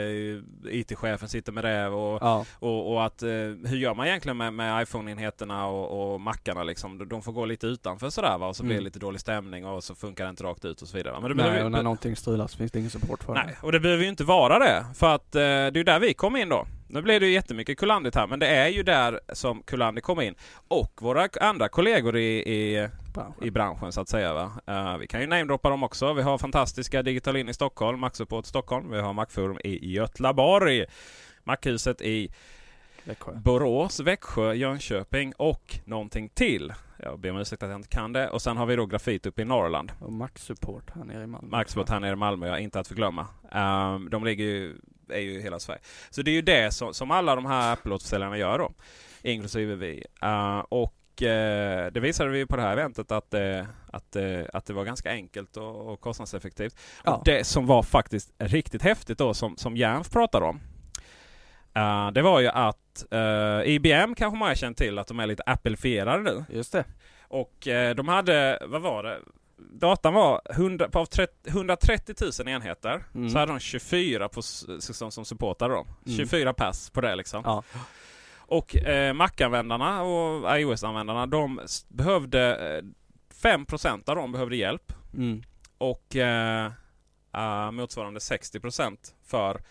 IT-chefen sitter med det och, Ja, och, och att, eh, hur gör man egentligen med, med iPhone-enheterna och, och Mackarna liksom? De- får gå lite utanför sådär va? Och så blir det Mm. lite dålig stämning och så funkar det inte rakt ut och så vidare. Men det nej, behöver, och när någonting strular så finns det ingen support för nej, det. och det behöver ju inte vara det. För att eh, det är ju där vi kommer in då. Nu blir det ju jättemycket Kulandigt här, men det är ju där som Kulandir kommer in. Och våra andra kollegor i, i, Branschen. i branschen så att säga. Va? Eh, vi kan ju namedroppa dem också. Vi har fantastiska Digital In i Stockholm, Maxupport Stockholm. Vi har Macforum i Götlaborg. Mackhuset i Växjö. Borås, Växjö, Jönköping och någonting till. Jag ber om ursäkt att jag inte kan det. Och sen har vi då Grafit uppe i Norrland. Och Max Support här nere i Malmö. Maxbot här nere i Malmö, ja, inte att förglömma. Um, de ligger ju, är ju hela Sverige. Så det är ju det som, som alla de här Apple-återförsäljarna gör då. Inklusive vi. Uh, och eh, det visade vi ju på det här eventet att, eh, att, eh, att det var ganska enkelt och, och kostnadseffektivt. Ja. Och det som var faktiskt riktigt häftigt då som, som Järnf pratade om. eh, det var ju att eh, IBM kanske många känner till att de är lite Apple-fierade nu. Just det. Och eh, de hade, vad var det? Datan var 100, på av 30, 130 000 enheter. Mm. Så hade de 24 på, som, som supportade dem. Mm. 24 pass på det liksom. Ja. Och eh, Mac-användarna och iOS-användarna de behövde eh, 5% av dem behövde hjälp. Mm. Och eh, eh, motsvarande 60% för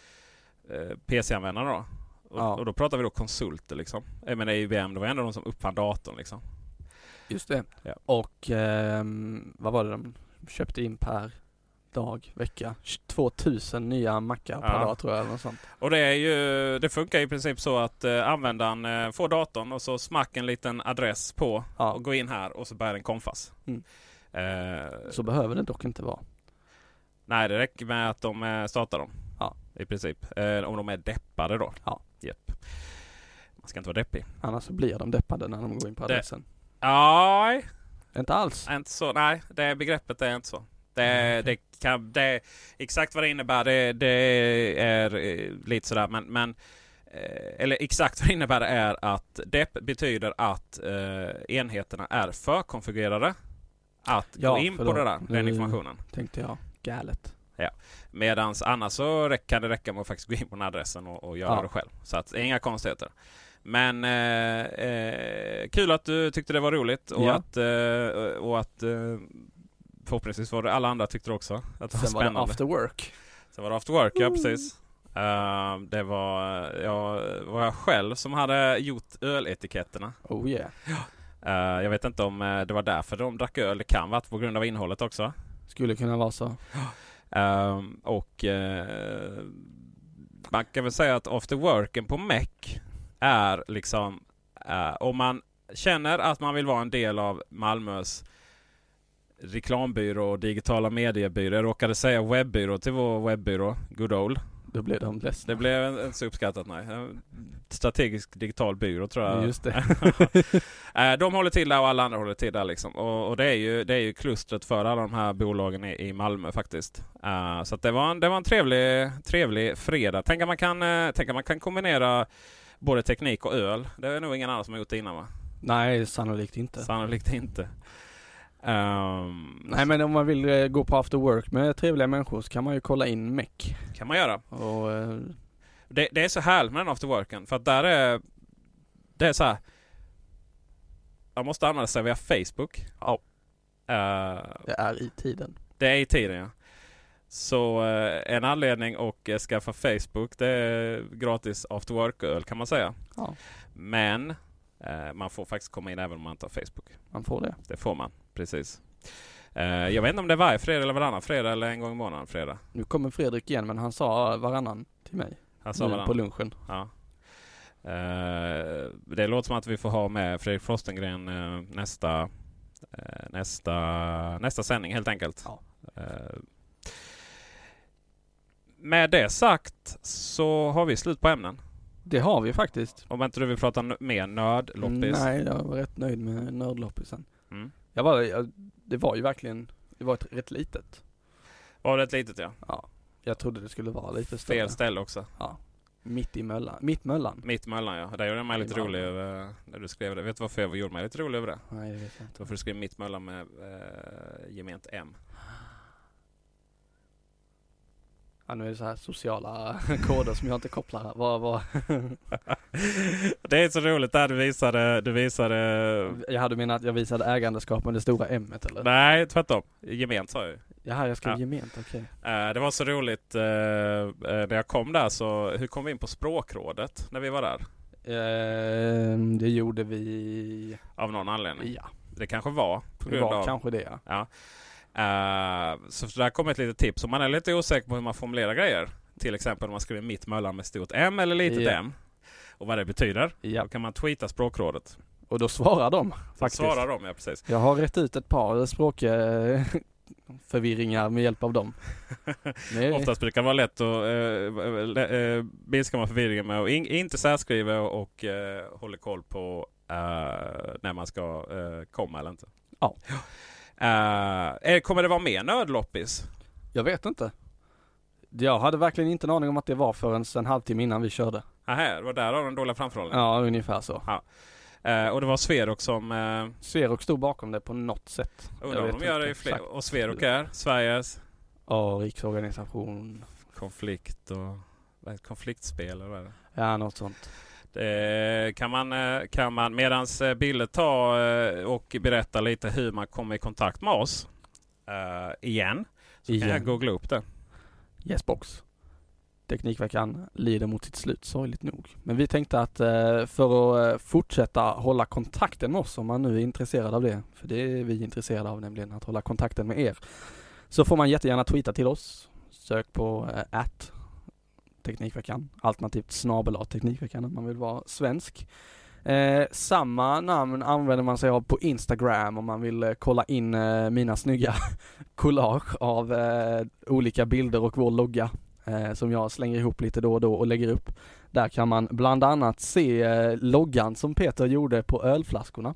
eh, PC-användarna då. Och, Ja. och då pratar vi då konsulter liksom. Jag menar IBM, det var ändå de som uppfann datorn liksom. Just det. Ja. Och ehm, vad var det de köpte in per dag, vecka? 2000 nya mackar per Ja. dag tror jag eller något sånt. Och det, är ju, det funkar i princip så att eh, användaren eh, får datorn och så smack en liten adress på Ja. och gå in här och så börjar den konfas. Mm. Eh, Så behöver det dock inte vara. nej, det räcker med att de eh, startar dem. Ja. I princip. Eh, om de är deppade då. Ja. Japp. Man ska inte vara deppig. Annars så blir de deppade när de går in på adressen. Nej, Inte alls. inte så. Nej, det begreppet är inte så. Det, det kan, det, exakt vad det innebär det, det är eh, lite sådär men, men eh, eller exakt vad det innebär är att det betyder att eh, enheterna är förkonfigurerade att Ja, gå in på det där, den informationen. Tänkte jag. Galet. Medans annars så kan det räcka med att faktiskt gå in på den adressen och, och göra Ja. det själv. Så att inga konstigheter. Men eh, eh, kul att du tyckte det var roligt och Ja. att, eh, och att eh, förhoppningsvis var det alla andra tyckte det också. Att det var Sen var spännande. det after work. Sen var det after work, ja precis. Eh, det var, ja, var jag själv som hade gjort öletiketterna. Oh yeah. Eh, jag vet inte om eh, det var därför de drack öl. Det kan vara på grund av innehållet också. Skulle kunna vara så. Ehm, och man kan väl säga att after worken på Mac är liksom eh, om man känner att man vill vara en del av Malmös reklambyrå och digitala mediebyrå. Jag råkade säga webbyrå till vår webbyrå, Good Old. Då blev de ledsna. Det blev inte så uppskattat nej. Strategisk digital byrå tror jag. Just det. Eh, de håller till där och alla andra håller till där liksom. Och, och det, är ju, det är ju klustret för alla de här bolagen i, i Malmö faktiskt. Eh, så det, var en, det var en trevlig, trevlig fredag. Tänk att, man kan, uh, tänk att man kan kombinera både teknik och öl. Det är nog ingen annan som har gjort det innan va? Nej, sannolikt inte. Sannolikt inte. Ehm, Nej men om man vill eh, gå på after work med trevliga människor så kan man ju kolla in Meck. kan man göra. Och eh, Det, det är så härligt med den after worken. För att där är... Det är så här. Man måste använda sig via Facebook. Ja. Eh, det är i tiden. Det är i tiden ja. Så eh, en anledning att eh, skaffa Facebook det är gratis after work-öl kan man säga. Ja. Men eh, man får faktiskt komma in även om man inte har Facebook. Man får det. Det får man, precis. Eh, jag vet inte om det är varje fredag eller varannan fredag eller en gång i månaden fredag. Nu kommer Fredrik igen men han sa varannan till mig. Han sa varannan. på lunchen. Ja. Eh, det låter som att vi får ha med Fredrik Frostengren eh, nästa, nästa, nästa sändning helt enkelt. Ja. Eh, med det sagt så har vi slut på ämnen. Det har vi faktiskt. Om inte du vill prata mer nördloppis. Nej, jag var rätt nöjd med nördloppisen. Mm. Jag var, jag, det var ju verkligen, det var ett, rätt litet. Var det ett litet ja? Ja. Jag trodde det skulle vara lite större. Fel ställe också. Ja. Mitt i Möllan. Mitt Möllan. Mitt mellan ja. Där gjorde jag mig lite rolig över när du skrev det. Vet du varför jag gjorde mig lite rolig över det? Nej, det vet jag inte. Varför du skrev mitt mellan med eh, gement M. Ja, nu är det så här sociala koder som jag inte kopplar. Vad, vad? det är så roligt där du visade, du visade Jag hade menat att jag visade ägandeskap med det stora M eller? Nej, tvärtom. Gement sa jag ju. Jaha, jag skrev Ja. gement, okej. Eh, det var så roligt eh, eh, när jag kom där så hur kom vi in på språkrådet när vi var där? Ehm, det gjorde vi, Av någon anledning. ja. Det kanske var på Det grund var av... kanske det ja. Ja. Eh, så där kommer ett litet tips. Om man är lite osäker på hur man formulerar grejer. Till exempel om man skriver mitt mellan med stort M eller litet Ja. M. Och vad det betyder. Ja. Då kan man tweeta språkrådet. Och då svarar de faktiskt. svarar de, ja precis. Jag har rätt ut ett par språkförvirringar med hjälp av dem. Oftast brukar det vara lätt att uh, uh, minska man förvirringen med att in, inte särskriva och, eh, håller koll på eh, när man ska eh, komma eller inte. Ja. Eh, kommer det vara mer nödloppis? Jag vet inte. Jag hade verkligen inte en aning om att det var förrän en halvtimme innan vi körde. Aha, det var där av den dåliga framförhållningen. Ja, ungefär så. Eh, och det var Sverok som... Uh, Sverok stod bakom det på något sätt. undrar om de gör det i fler. Och Sverok är Sveriges Ja, riksorganisation. konflikt och konfliktspel eller vad är det? Ja, något sånt. Det kan man, eh, kan man medans eh, Bille ta eh, och berätta lite hur man kommer i kontakt med oss eh, igen. Så kan Igen. jag googla upp det. Yesbox. Teknikveckan lider mot sitt slut, sorgligt nog. Men vi tänkte att eh, för att eh, fortsätta hålla kontakten med oss, om man nu är intresserad av det, för det är vi intresserade av nämligen, att hålla kontakten med er, så får man jättegärna tweeta till oss. Sök på eh, at Teknikveckan, alternativt snabel Teknikveckan om man vill vara svensk. Eh, samma namn använder man sig av på Instagram om man vill eh, kolla in eh, mina snygga collage av eh, olika bilder och vår logga eh, som jag slänger ihop lite då och då och lägger upp. Där kan man bland annat se eh, loggan som Peter gjorde på ölflaskorna.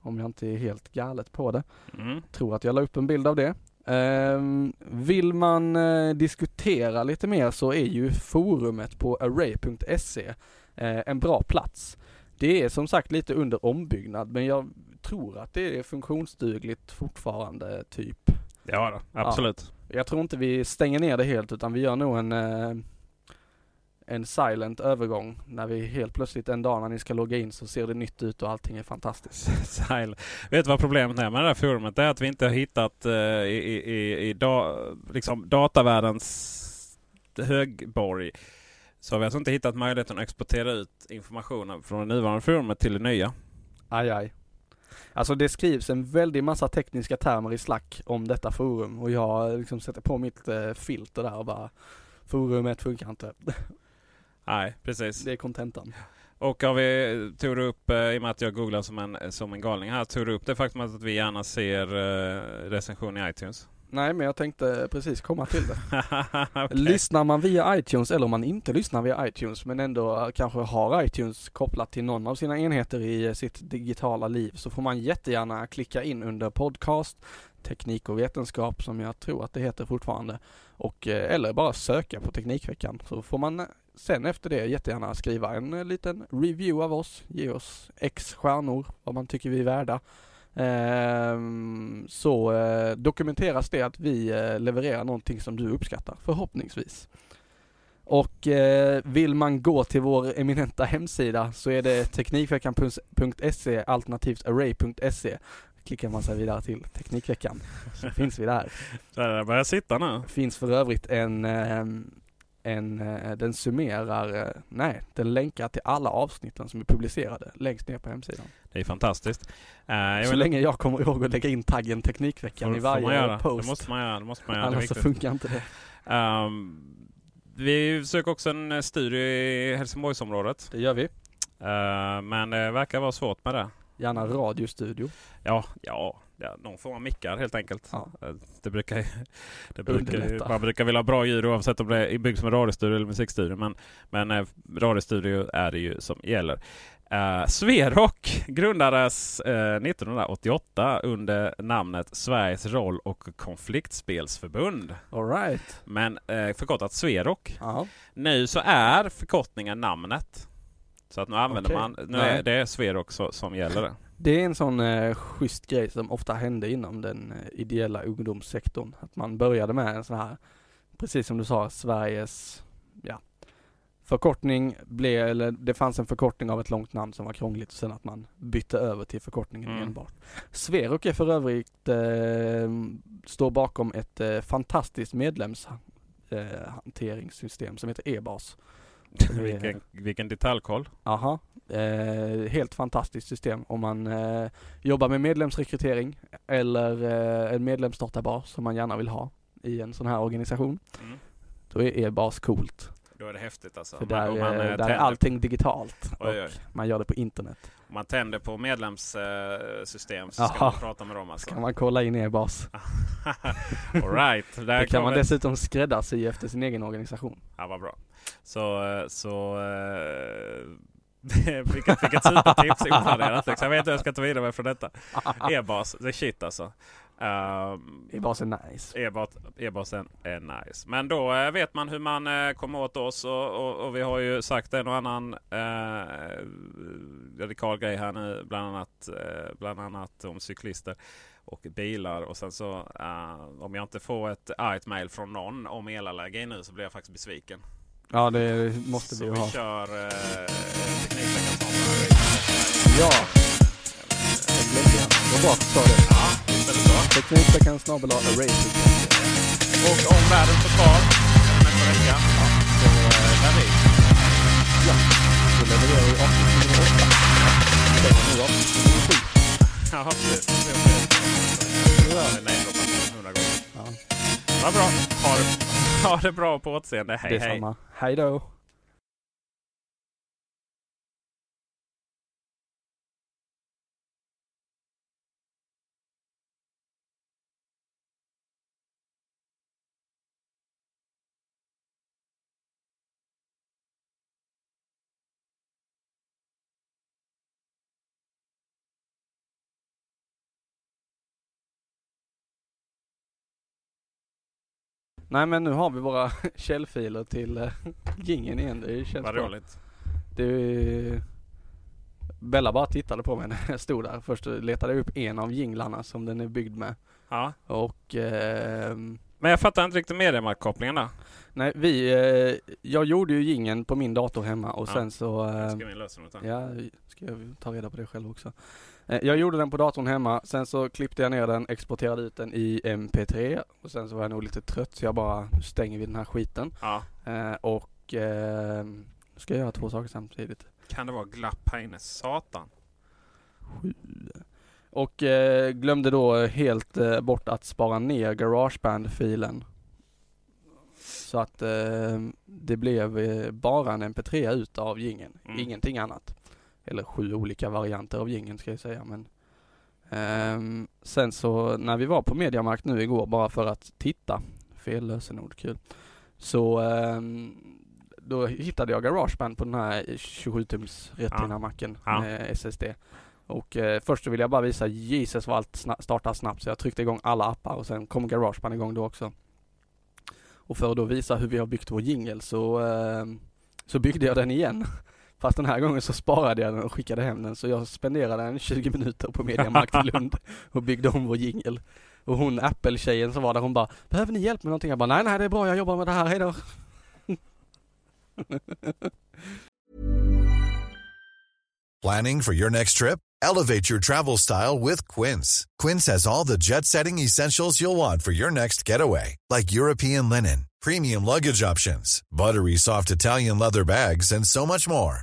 Om jag inte är helt galet på det. Mm. Tror att jag la upp en bild av det. Ehm, vill man eh, diskutera lite mer så är ju forumet på array.se eh, en bra plats. Det är som sagt lite under ombyggnad men jag tror att det är funktionsdugligt fortfarande typ. Ja, då, absolut. Jag tror inte vi stänger ner det helt utan vi gör nog en eh, en silent övergång när vi helt plötsligt en dag när ni ska logga in så ser det nytt ut och allting är fantastiskt. Sil- Vet du vad problemet är med det här forumet? Det är att vi inte har hittat i, i, i, i da, liksom datavärldens högborg. Så har vi alltså inte hittat möjligheten att exportera ut informationen från det nuvarande forumet till det nya. Aj aj. Alltså det skrivs en väldig massa tekniska termer i Slack om detta forum och jag liksom sätter på mitt eh, filter där och bara Forumet funkar inte. Nej, precis. Det är kontentan. Och har vi, tog upp, eh, i och med att jag googlar som en, som en galning här, tog upp det faktum att vi gärna ser eh, recension i iTunes? Nej men jag tänkte precis komma till det. Okej. Lyssnar man via iTunes eller om man inte lyssnar via iTunes men ändå kanske har iTunes kopplat till någon av sina enheter i eh, sitt digitala liv så får man jättegärna klicka in under podcast, teknik och vetenskap som jag tror att det heter fortfarande och eh, eller bara söka på Teknikveckan så får man eh, sen efter det jättegärna skriva en eh, liten review av oss, ge oss x stjärnor, vad man tycker vi är värda. Ehm, så eh, dokumenteras det att vi eh, levererar någonting som du uppskattar, förhoppningsvis. Och vill man gå till vår eminenta hemsida så är det teknikveckan.se alternativt array.se. Klickar man sig vidare till Teknikveckan så finns vi där. Där det börjar sitta nu. Finns för övrigt en, eh, en eh, den summerar, eh, nej, den länkar till alla avsnitten som är publicerade längst ner på hemsidan. Det är fantastiskt. Jag Så vill- länge jag kommer ihåg att lägga in taggen Teknikveckan får, i varje post. Det måste man göra. Det måste man göra. Annars så funkar inte det. Ehm, vi söker också en studio i Helsingborgsområdet. Det gör vi. Eh, men det verkar vara svårt med det. Gärna radiostudio. Ja, ja, ja någon form av mickar helt enkelt. Ja. Eh, Det brukar, det brukar, man brukar vilja ha bra ljud oavsett om det är byggt som en radiostudio eller musikstudio. Men, men eh, radiostudio är det ju som gäller. Uh, Sverok grundades eh, 1988 under namnet Sveriges roll och konfliktspelsförbund. Alright. Men uh, förkortat Sverok. Ja. Nu så är förkortningen namnet. Så att nu använder Okej. man, nu är det Sverok som gäller det. Är en sån eh, schysst grej som ofta hände inom den eh, ideella ungdomssektorn. Att man började med en sån här, precis som du sa, Sveriges, ja, förkortning blev, eller det fanns en förkortning av ett långt namn som var krångligt och sen att man bytte över till förkortningen Mm. enbart. Sverok är för övrigt, eh, står bakom ett eh, fantastiskt medlemshanteringssystem eh, som heter e-bas. Vilken, vilken detaljkoll. Aha. Eh, helt fantastiskt system om man eh, jobbar med medlemsrekrytering eller eh, en medlemsdatabas som man gärna vill ha i en sån här organisation. Mm. Då är e-bas coolt. Då är det häftigt alltså. För man- där, man, eh, eh, där är tänder- allting digitalt Oj, oj. och man gör det på internet. Om man tänder på medlemssystem så ska Aha. man prata med dem alltså. Ska man kolla in e-bas. Alright, Det kan man kommer- dessutom skräddarsy efter sin egen organisation. Ja, vad bra. Så, eh, så eh, vilket, vilket supertips oplanerat. Liksom. Jag vet inte hur jag ska ta vidare mig från detta. E-bas, det är shit alltså. Um, E-bas är nice. E-bas, är nice. Men då eh, vet man hur man eh, kommer åt oss och, och, och vi har ju sagt en och annan eh, radikal grej här nu. Bland annat, eh, bland annat om cyklister och bilar. Och sen så eh, om jag inte får ett argt mail från någon om elallergi nu så blir jag faktiskt besviken. Ja det måste Så vi ju vi ha. kör eh, Ja. Det. Det var bra att du sa det. Ja, visst är det så. Teknikveckan snabel Eraser. Och om världen står kvar nästa vecka så eh, lär vi. Ja. Då levererar vi avsnitt nummer åtta. Det var nu avsnitt nummer sju. Ja, precis. Vi. Ja, hoppas hundra gånger. Ja. Vad bra. Ha det, ha det bra på återseende. Hej, hej. Detsamma. Hej då. Nej men nu har vi våra källfiler till uh, gingen igen. Det känns Vad bra. roligt. Det Bella bara tittade på mig när jag stod där. Först letade jag upp en av jinglarna som den är byggd med. Ja. Och ehm, Men jag fattar inte riktigt mediemarkkopplingen då. nej, vi, eh, jag gjorde ju jingeln på min dator hemma och Ja. sen så ehm, ska vi lösa något här. Ja, ska jag ta reda på det själv också. Eh, Jag gjorde den på datorn hemma, sen så klippte jag ner den, exporterade ut den i MP3 och sen så var jag nog lite trött så jag bara, nu stänger vi den här skiten. Ja. Eh, och eh, ska jag göra två saker samtidigt. Kan det vara glapp här inne? Satan. Sju. Och eh, glömde då helt eh, bort att spara ner Garageband-filen. Så att eh, det blev eh, bara en MP3 ut av gingen, Mm. ingenting annat. Eller sju olika varianter av gingen ska jag säga men ehm, Sen så när vi var på Mediamarkt nu igår bara för att titta, fel lösenord, kul. Så ehm, då hittade jag Garageband på den här 27-tums Retina-macken Ja. med SSD. Och eh, först så ville jag bara visa Jesus vad allt sna- startar snabbt så jag tryckte igång alla appar och sen kom Garageband igång då också. Och för att då visa hur vi har byggt vår jingel så, eh, så byggde jag den igen. Fast den här gången så sparade jag den och skickade hem den så jag spenderade en 20 minuter på Mediamarkt i Lund och byggde om vår jingel. Och hon Apple-tjejen som var där hon bara Behöver ni hjälp med någonting? Jag bara nej nej det är bra jag jobbar med det här, hejdå. Planning for your next trip? Elevate your travel style with Quince. Quince has all the jet setting essentials you'll want for your next getaway, like European linen, premium luggage options, buttery soft Italian leather bags, and so much more.